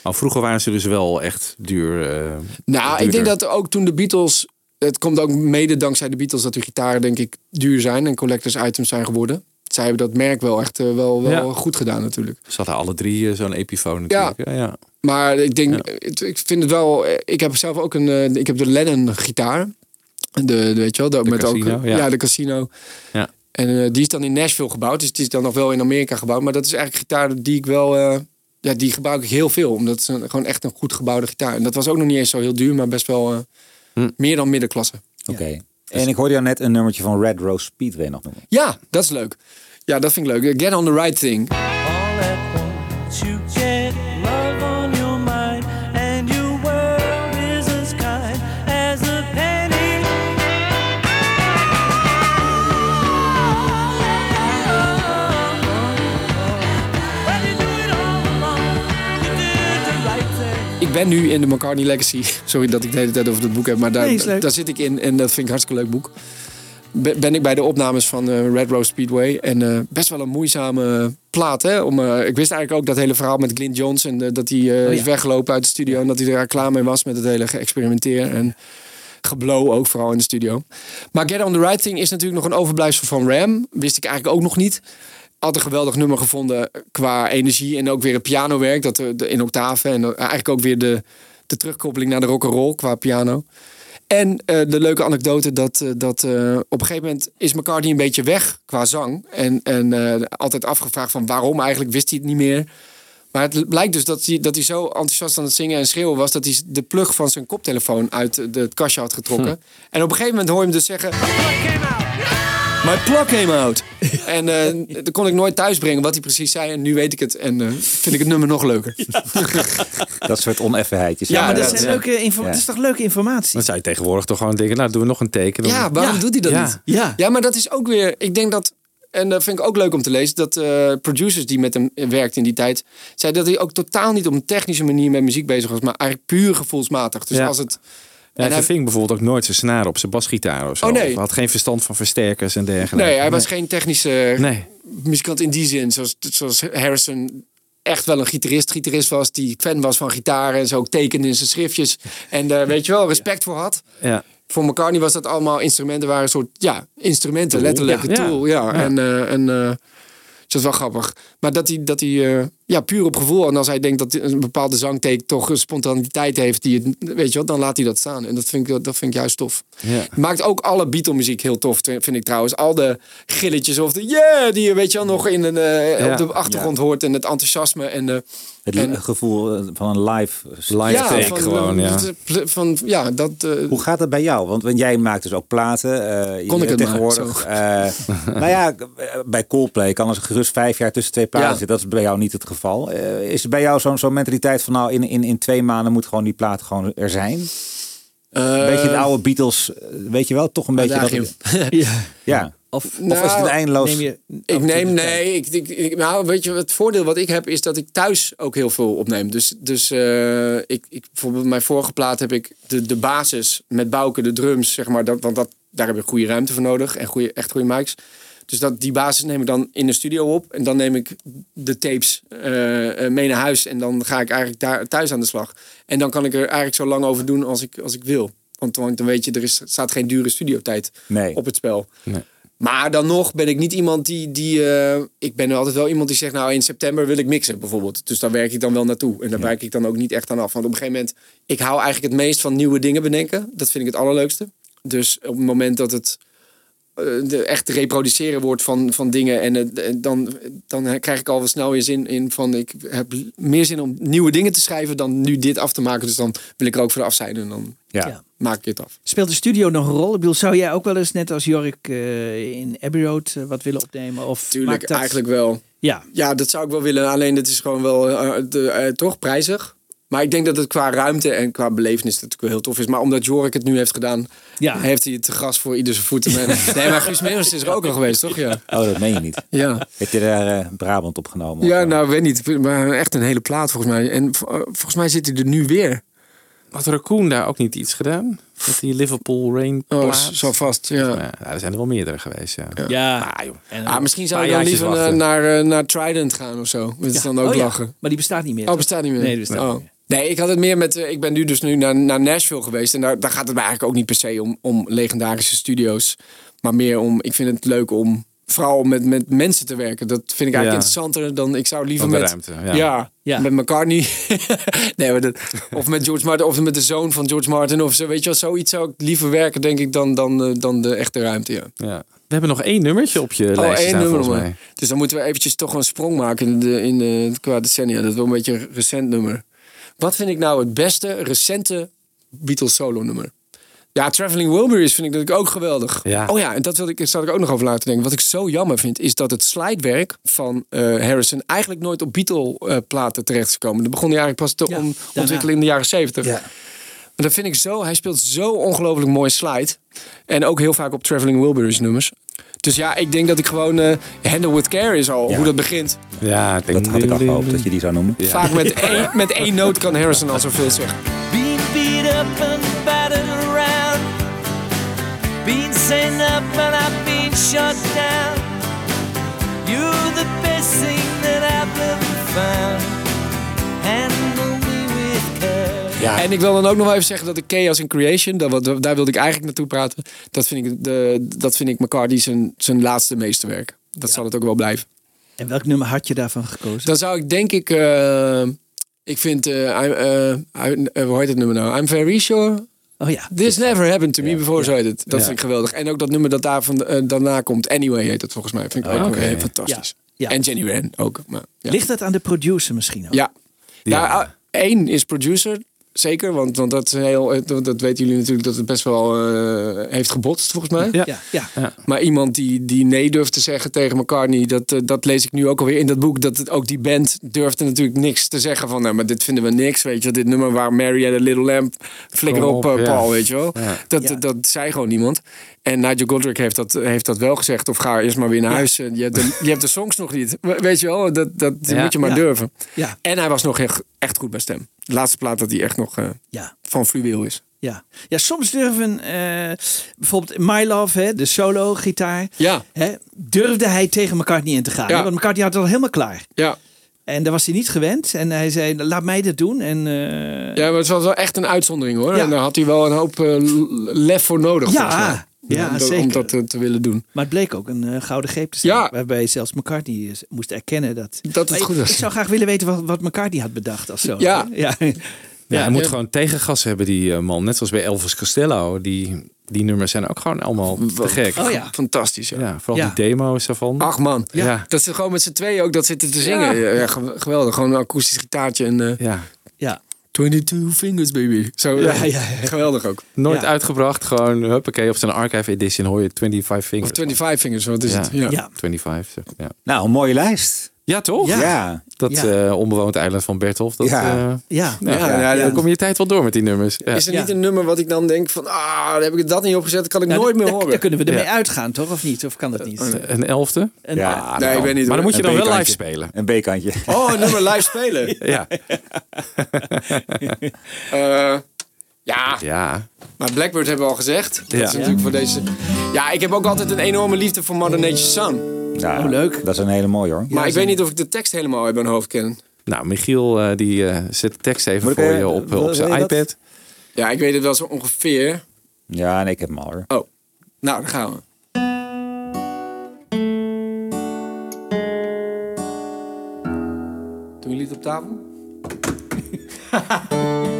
[SPEAKER 2] Nou, vroeger waren ze dus wel echt duur. eh,
[SPEAKER 7] Nou, ik denk dat ook toen de Beatles... Het komt ook mede dankzij de Beatles dat de gitaren denk ik duur zijn en collectors items zijn geworden. Zij hebben dat merk wel echt eh, wel, wel
[SPEAKER 2] Ja.
[SPEAKER 7] goed gedaan natuurlijk.
[SPEAKER 2] Ze hadden alle drie eh, zo'n Epiphone natuurlijk. Ja. ja.
[SPEAKER 7] Maar ik denk, ik vind het wel. eh, Ik heb zelf ook een. Ik heb de Lennon gitaar. De, de weet je wel, de, met
[SPEAKER 2] casino,
[SPEAKER 7] ook,
[SPEAKER 2] ja.
[SPEAKER 7] ja. de casino.
[SPEAKER 2] Ja.
[SPEAKER 7] En die is dan in Nashville gebouwd. Dus die is dan nog wel in Amerika gebouwd. Maar dat is eigenlijk een gitaar die ik wel. eh, ja, die gebruik ik heel veel. Omdat het is een, gewoon echt een goed gebouwde gitaar. En dat was ook nog niet eens zo heel duur, maar best wel eh,
[SPEAKER 2] Hm.
[SPEAKER 7] meer dan middenklasse.
[SPEAKER 1] Oké. En ik hoorde jou net een nummertje van Red Rose Speedway nog noemen.
[SPEAKER 7] Ja, dat is leuk. Ja, dat vind ik leuk. Get on the right thing.
[SPEAKER 6] All
[SPEAKER 7] Ik ben nu in de McCartney Legacy. Sorry dat ik de hele tijd over het boek heb, maar daar,
[SPEAKER 9] Nee,
[SPEAKER 7] daar zit ik in en dat vind ik een hartstikke leuk boek. Be- Ben ik bij de opnames van eh, Red Rose Speedway en eh, best wel een moeizame plaat. Hè? Om, eh, ik wist eigenlijk ook dat hele verhaal met Glyn Johns en eh, dat hij
[SPEAKER 9] ja.
[SPEAKER 7] is weggelopen uit de studio en dat hij er klaar mee was met het hele geëxperimenteer en geblow ook vooral in de studio. Maar Get on the Right Thing is natuurlijk nog een overblijfsel van Ram. Wist ik eigenlijk ook nog niet. Had een geweldig nummer gevonden qua energie en ook weer het pianowerk dat de, in octaven en eigenlijk ook weer de, de terugkoppeling naar de rock and roll qua piano. En eh, de leuke anekdote dat, eh, dat eh, op een gegeven moment is McCartney een beetje weg qua zang. En, en eh, altijd afgevraagd van waarom eigenlijk, wist hij het niet meer. Maar het blijkt dus dat hij, dat hij zo enthousiast aan het zingen en schreeuwen was... dat hij de plug van zijn koptelefoon uit de, het kastje had getrokken. En op een gegeven moment hoor je hem dus zeggen... My plug came out. en eh dat kon ik nooit thuisbrengen wat hij precies zei. En nu weet ik het en eh, vind ik het nummer nog leuker. [laughs]
[SPEAKER 1] Dat soort oneffenheidjes.
[SPEAKER 7] Ja,
[SPEAKER 9] Ja, maar dat,
[SPEAKER 7] ja.
[SPEAKER 9] leuke info-
[SPEAKER 1] Ja.
[SPEAKER 9] dat is toch leuke informatie?
[SPEAKER 2] Dan zou je tegenwoordig toch gewoon denken, nou doen we nog een teken. Dan-
[SPEAKER 7] Ja, waarom
[SPEAKER 9] Ja.
[SPEAKER 7] doet hij dat
[SPEAKER 2] Ja.
[SPEAKER 7] niet?
[SPEAKER 9] Ja.
[SPEAKER 7] Ja, maar dat is ook weer. Ik denk dat. En dat vind ik ook leuk om te lezen. Dat eh, producers die met hem werkten in die tijd. zeiden dat hij ook totaal niet op een technische manier met muziek bezig was. Maar eigenlijk puur gevoelsmatig. Dus
[SPEAKER 2] Ja.
[SPEAKER 7] als het.
[SPEAKER 2] Ja, hij
[SPEAKER 7] hij-
[SPEAKER 2] verving bijvoorbeeld ook nooit zijn snaren op zijn basgitaar of zo.
[SPEAKER 7] Oh, nee.
[SPEAKER 2] Had geen verstand van versterkers en dergelijke.
[SPEAKER 7] Nee, hij was geen technische
[SPEAKER 2] Nee.
[SPEAKER 7] muzikant in die zin. Zoals, zoals Harrison echt wel een gitarist, gitarist was. Die fan was van gitaren. En zo ook tekende in zijn schriftjes. En daar weet je wel, respect voor had.
[SPEAKER 2] Ja.
[SPEAKER 7] Voor McCartney was dat allemaal instrumenten. waren een soort, ja, instrumenten. Letterlijk
[SPEAKER 2] Ja.
[SPEAKER 7] een tool. Ja. En, eh, en eh, dat is wel grappig. Maar dat hij, dat hij eh, ja, puur op gevoel. En als hij denkt dat een bepaalde zangtake toch een spontaniteit heeft, die het, weet je wat, dan laat hij dat staan. En dat vind ik, dat vind ik juist tof.
[SPEAKER 2] Ja.
[SPEAKER 7] Maakt ook alle Beatle muziek heel tof, vind ik trouwens. Al de gilletjes of de yeah, die je weet je wel nog in een, eh,
[SPEAKER 2] Ja.
[SPEAKER 7] op de achtergrond hoort. En het enthousiasme en de...
[SPEAKER 1] Het
[SPEAKER 7] En-
[SPEAKER 1] gevoel eh, van een live.
[SPEAKER 2] Live take gewoon, ja.
[SPEAKER 7] Van, ja, dat...
[SPEAKER 1] Hoe gaat het bij jou? Want, want jij maakt dus ook platen.
[SPEAKER 7] Kon
[SPEAKER 1] je-
[SPEAKER 7] ik het [laughs] maar,
[SPEAKER 1] tegenwoordig. eh, nou ja, bij Coldplay kan er gerust vijf jaar tussen twee
[SPEAKER 7] Ja.
[SPEAKER 1] Dat is bij jou niet het geval. Eh, is bij jou zo'n zo'n mentaliteit van nou in, in, in twee maanden moet gewoon die plaat gewoon er zijn? Een beetje de oude Beatles, eh, weet je wel, toch een beetje dat. [laughs]
[SPEAKER 9] Ja.
[SPEAKER 1] Ja.
[SPEAKER 9] Of,
[SPEAKER 1] Of is het
[SPEAKER 7] Nou,
[SPEAKER 1] eindeloos?
[SPEAKER 9] neem je...
[SPEAKER 7] Ik neem, nee, ik, ik, ik- nou weet je, het voordeel wat ik heb is dat ik thuis ook heel veel opneem. Dus, dus eh, ik, ik, bijvoorbeeld mijn vorige plaat heb ik de, de basis met Bouke, de drums, zeg maar, dat, want dat, daar heb ik goede ruimte voor nodig en goede, echt goede mics. Dus dat, die basis neem ik dan in de studio op en dan neem ik de tapes eh, eh, mee naar huis en dan ga ik eigenlijk daar thuis aan de slag. En dan kan ik er eigenlijk zo lang over doen als ik, als ik wil. Want, dan weet je, er is, staat geen dure studiotijd
[SPEAKER 1] Nee.
[SPEAKER 7] op het spel.
[SPEAKER 2] Nee.
[SPEAKER 7] Maar dan nog ben ik niet iemand die. die eh, ik ben altijd wel iemand die zegt, nou in september wil ik mixen bijvoorbeeld. Dus daar werk ik dan wel naartoe. En daar wijk ik dan ook niet echt aan af. Want op een gegeven moment, ik hou eigenlijk het meest van nieuwe dingen bedenken. Dat vind ik het allerleukste. Dus op het moment dat het de echt reproduceren wordt van, van dingen. En eh, dan, dan krijg ik al wel snel weer zin in van ik heb meer zin om nieuwe dingen te schrijven dan nu dit af te maken. Dus dan wil ik er ook voor af zijn en dan
[SPEAKER 1] Ja.
[SPEAKER 9] Ja.
[SPEAKER 7] maak ik het af.
[SPEAKER 9] Speelt de studio nog een rol? Ik bedoel, zou jij ook wel eens net als Jorik eh, in Abbey Road eh, wat willen opnemen? Of
[SPEAKER 7] Tuurlijk,
[SPEAKER 9] dat-
[SPEAKER 7] eigenlijk wel.
[SPEAKER 9] Ja,
[SPEAKER 7] Ja, dat zou ik wel willen. Alleen het is gewoon wel eh, de, eh, toch prijzig. Maar ik denk dat het qua ruimte en qua belevenis natuurlijk wel heel tof is. Maar omdat Jorik het nu heeft gedaan,
[SPEAKER 9] ja.
[SPEAKER 7] heeft hij het gras voor ieder zijn voeten. En- [laughs] nee, maar Guus Meeuwis is er ook al geweest, toch? Ja.
[SPEAKER 1] Oh, dat meen je niet.
[SPEAKER 7] Ja,
[SPEAKER 1] Heb je daar eh, Brabant opgenomen?
[SPEAKER 7] ja
[SPEAKER 1] Of, eh,
[SPEAKER 7] nou, weet niet. Maar echt een hele plaat volgens mij. En eh, volgens mij zit hij er nu weer.
[SPEAKER 2] Had Raccoon daar ook niet iets gedaan? Met die Liverpool Rain
[SPEAKER 7] Oh,
[SPEAKER 2] plaat?
[SPEAKER 7] zo vast. Ja.
[SPEAKER 2] Ja, ja, er zijn er wel meerdere geweest, ja.
[SPEAKER 9] ja.
[SPEAKER 2] Ah, joh.
[SPEAKER 9] En,
[SPEAKER 7] Ah, misschien zou je dan liever naar, naar, naar Trident gaan of zo. Dat is
[SPEAKER 9] ja.
[SPEAKER 7] dan ook
[SPEAKER 9] Oh ja,
[SPEAKER 7] lachen.
[SPEAKER 9] Maar die bestaat niet meer.
[SPEAKER 7] Oh,
[SPEAKER 9] toch?
[SPEAKER 7] bestaat niet meer.
[SPEAKER 9] Nee, die bestaat
[SPEAKER 7] Oh.
[SPEAKER 9] niet meer.
[SPEAKER 7] Nee, ik had het meer met. eh, ik ben nu dus nu naar, naar Nashville geweest. En daar, daar gaat het mij eigenlijk ook niet per se om, om legendarische studio's. Maar meer om. Ik vind het leuk om. Vooral om met, met mensen te werken. Dat vind ik eigenlijk
[SPEAKER 2] Ja.
[SPEAKER 7] interessanter dan. Ik zou liever met.
[SPEAKER 2] ruimte,
[SPEAKER 7] Ja.
[SPEAKER 2] ja.
[SPEAKER 9] Ja.
[SPEAKER 7] met McCartney. [laughs] nee, maar dat, of met George Martin. Of met de zoon van George Martin. Of zo. Weet je wel, zoiets zou ik liever werken, denk ik, dan, dan, eh, dan de echte ruimte. Ja.
[SPEAKER 2] Ja. We hebben nog één nummertje op je lijst
[SPEAKER 7] Oh, één
[SPEAKER 2] staan,
[SPEAKER 7] nummer. Dus dan moeten we eventjes toch een sprong maken in de, in de, qua decennia. Dat is wel een beetje een recent nummer. Wat vind ik nou het beste recente Beatles solo nummer? Ja, Traveling Wilburys vind ik natuurlijk ook geweldig.
[SPEAKER 2] Ja.
[SPEAKER 7] Oh ja, en dat wil ik, zat ik ook nog over laten denken. Wat ik zo jammer vind, is dat het slidewerk van eh, Harrison eigenlijk nooit op Beatle-platen terecht is gekomen. Dat begon hij eigenlijk pas te
[SPEAKER 9] Ja,
[SPEAKER 7] on-
[SPEAKER 9] daarna.
[SPEAKER 7] ontwikkelen in de jaren zeventig.
[SPEAKER 1] Ja.
[SPEAKER 7] Maar dat vind ik zo, hij speelt zo ongelooflijk mooi slide. En ook heel vaak op Traveling Wilburys nummers. Dus ja, ik denk dat ik gewoon eh Handle With Care is al,
[SPEAKER 1] Ja.
[SPEAKER 7] hoe dat begint.
[SPEAKER 2] Ja, ik denk
[SPEAKER 1] Dat had ik al gehoopt dat je die zou noemen.
[SPEAKER 2] Ja.
[SPEAKER 7] Vaak met [laughs] één, met één noot kan Harrison al zoveel zeggen.
[SPEAKER 8] Been beat up and battered around. Been sent up and I've been shut down. You're the best thing that I've ever found. Care.
[SPEAKER 1] Ja.
[SPEAKER 7] En ik wil dan ook nog wel even zeggen dat de Chaos in Creation, dat, daar wilde ik eigenlijk naartoe praten. Dat vind ik, de, dat vind ik McCartney zijn, zijn laatste meesterwerk. Dat zal het ook wel blijven.
[SPEAKER 9] En welk nummer had je daarvan gekozen?
[SPEAKER 7] Dan zou ik denk ik, eh, ik vind, I- eh, hoe heet het nummer nou? I'm very sure
[SPEAKER 9] oh ja.
[SPEAKER 7] This never happened to me before, zo heet het. Dat
[SPEAKER 2] Ja.
[SPEAKER 7] vind ik geweldig. En ook dat nummer dat daar van, daarna komt, Anyway heet het volgens mij. Vind ik ook
[SPEAKER 2] oké.
[SPEAKER 7] eh, fantastisch.
[SPEAKER 9] Ja. Ja.
[SPEAKER 7] En Jenny Wren ook. Maar, ja.
[SPEAKER 9] Ligt dat aan de producer misschien ook?
[SPEAKER 7] Ja. Ja,
[SPEAKER 2] Ja.
[SPEAKER 7] ah, één is producer. Zeker, want, want dat, is heel, eh, dat, weten jullie natuurlijk dat het best wel eh, heeft gebotst volgens mij.
[SPEAKER 2] Ja.
[SPEAKER 9] Ja, ja.
[SPEAKER 7] Maar iemand die, die nee durft te zeggen tegen McCartney, dat, eh, dat lees ik nu ook alweer in dat boek. Dat het, ook die band durfde natuurlijk niks te zeggen van, nou, maar dit vinden we niks. Weet je, dit nummer waar Mary had a Little Lamp, flikker op. Paul, weet je wel.
[SPEAKER 2] Ja.
[SPEAKER 7] Dat,
[SPEAKER 9] Ja.
[SPEAKER 7] dat zei gewoon niemand. En Nigel Godrich heeft dat, heeft dat wel gezegd. Of ga eerst maar weer naar huis. Je hebt, de, je hebt de songs nog niet. We- Weet je wel, dat, dat
[SPEAKER 2] Ja.
[SPEAKER 7] moet je maar
[SPEAKER 9] Ja.
[SPEAKER 7] durven.
[SPEAKER 9] Ja,
[SPEAKER 7] En hij was nog echt, echt goed bij stem. De laatste plaat dat hij echt nog eh,
[SPEAKER 9] ja.
[SPEAKER 7] van fluweel is.
[SPEAKER 9] Ja. ja, soms durven eh, bijvoorbeeld My Love, hè, de solo gitaar,
[SPEAKER 7] Ja,
[SPEAKER 9] hè, durfde hij tegen McCartney in te gaan.
[SPEAKER 7] Ja.
[SPEAKER 9] Want McCartney had het al helemaal klaar.
[SPEAKER 7] ja.
[SPEAKER 9] En daar was hij niet gewend. En hij zei, laat mij dit doen. En, eh,
[SPEAKER 7] ja, maar het was wel echt een uitzondering hoor.
[SPEAKER 9] Ja.
[SPEAKER 7] En daar had hij wel een hoop lef voor nodig.
[SPEAKER 9] ja, Ja,
[SPEAKER 4] om, dat-
[SPEAKER 9] zeker.
[SPEAKER 4] om dat te, te willen doen.
[SPEAKER 9] Maar het bleek ook een eh, gouden greep te zijn.
[SPEAKER 4] Ja.
[SPEAKER 9] Waarbij zelfs McCartney eh, moest erkennen dat...
[SPEAKER 4] Dat het
[SPEAKER 9] Maar
[SPEAKER 4] goed
[SPEAKER 9] ik,
[SPEAKER 4] was.
[SPEAKER 9] ik zou graag willen weten wat, wat McCartney had bedacht of zo.
[SPEAKER 4] Ja.
[SPEAKER 9] ja.
[SPEAKER 2] Ja, [laughs] hij moet gewoon tegengas hebben, die eh, man. Net zoals bij Elvis Costello. Die, die nummers zijn ook gewoon allemaal te gek.
[SPEAKER 9] Oh ja.
[SPEAKER 4] Fantastisch, ja.
[SPEAKER 2] Ja, vooral
[SPEAKER 9] Ja.
[SPEAKER 2] die demo's daarvan.
[SPEAKER 4] Ach man,
[SPEAKER 2] Ja.
[SPEAKER 4] dat ze gewoon met z'n tweeën ook dat zitten te zingen. Ja. ja, gew- geweldig, gewoon een akoestisch gitaartje en eh
[SPEAKER 2] Ja,
[SPEAKER 9] ja.
[SPEAKER 4] 22 fingers baby. Zo,
[SPEAKER 9] Ja,
[SPEAKER 4] eh,
[SPEAKER 9] ja, ja.
[SPEAKER 4] geweldig ook.
[SPEAKER 2] nooit
[SPEAKER 9] Ja.
[SPEAKER 2] uitgebracht. Gewoon, huppakee, op zijn archive edition hoor je 25
[SPEAKER 4] Of
[SPEAKER 2] fingers.
[SPEAKER 4] 25 fingers, wat is
[SPEAKER 2] Ja.
[SPEAKER 4] het? Ja.
[SPEAKER 9] Ja.
[SPEAKER 2] 25, zeg, ja.
[SPEAKER 1] Nou, een mooie lijst.
[SPEAKER 2] Ja, toch?
[SPEAKER 9] Ja.
[SPEAKER 1] Ja.
[SPEAKER 2] Dat
[SPEAKER 9] Ja.
[SPEAKER 2] eh, onbewoond eiland van Bertolf. Dat,
[SPEAKER 1] Ja.
[SPEAKER 2] eh,
[SPEAKER 9] Ja.
[SPEAKER 2] nou,
[SPEAKER 4] Ja, ja,
[SPEAKER 2] dan kom je tijd wel door met die nummers. Ja.
[SPEAKER 4] Is er niet een nummer wat ik dan denk van, ah, daar heb ik dat niet opgezet, dat kan ik
[SPEAKER 9] Nou,
[SPEAKER 4] nooit meer horen.
[SPEAKER 9] Daar kunnen we ermee
[SPEAKER 2] Ja.
[SPEAKER 9] uitgaan, toch? Of niet? Of kan dat niet?
[SPEAKER 2] Een elfde?
[SPEAKER 9] En-
[SPEAKER 1] Ja,
[SPEAKER 4] nee, ik weet niet.
[SPEAKER 2] Maar dan moet je dan wel live spelen.
[SPEAKER 1] Een B-kantje.
[SPEAKER 4] Oh, een nummer live spelen.
[SPEAKER 2] Ja. [laughs]
[SPEAKER 4] Eh, ja,
[SPEAKER 2] ja.
[SPEAKER 4] maar Blackbird hebben we al gezegd. Dat
[SPEAKER 2] Ja.
[SPEAKER 4] is natuurlijk voor deze... Ja, ik heb ook altijd een enorme liefde voor Mother Nature's Son.
[SPEAKER 1] Ja,
[SPEAKER 9] Oh, leuk.
[SPEAKER 1] Dat is een hele mooie hoor.
[SPEAKER 4] Maar ik weet niet of ik de tekst helemaal uit mijn hoofd ken.
[SPEAKER 2] Nou, Michiel eh, die eh, zet de tekst even voor
[SPEAKER 1] eh,
[SPEAKER 2] je op, op zijn
[SPEAKER 1] dat?
[SPEAKER 2] iPad.
[SPEAKER 4] Ja, ik weet het wel zo ongeveer.
[SPEAKER 1] Ja, nee, ik heb hem al hoor.
[SPEAKER 4] Oh, nou, dan gaan we. Doen jullie het op tafel? [laughs]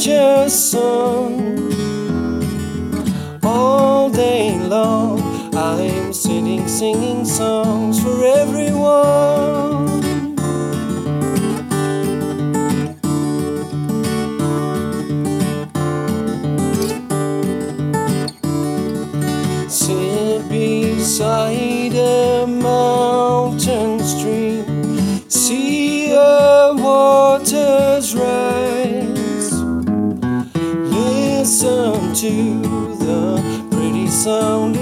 [SPEAKER 10] Nature's son. All day long, I'm sitting singing songs for everyone.
[SPEAKER 4] coração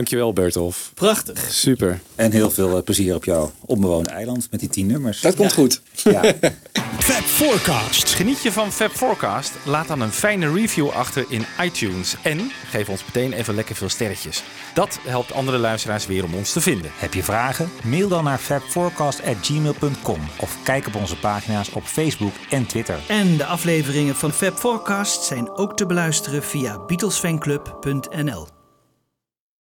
[SPEAKER 2] Dankjewel Bertolf.
[SPEAKER 9] Prachtig.
[SPEAKER 2] Super.
[SPEAKER 1] En heel veel eh, plezier op jouw onbewoonde eiland met die tien nummers.
[SPEAKER 4] Dat komt goed.
[SPEAKER 1] Ja. [laughs]
[SPEAKER 11] Fab Forecast.
[SPEAKER 12] Geniet je van Fab Forecast? Laat dan een fijne review achter in iTunes. En geef ons meteen even lekker veel sterretjes. Dat helpt andere luisteraars weer om ons te vinden.
[SPEAKER 13] Heb je vragen? Mail dan naar fabforecast@gmail.com of kijk op onze pagina's op Facebook en Twitter.
[SPEAKER 9] En de afleveringen van Fab Forecast zijn ook te beluisteren via beatlesfanclub.nl.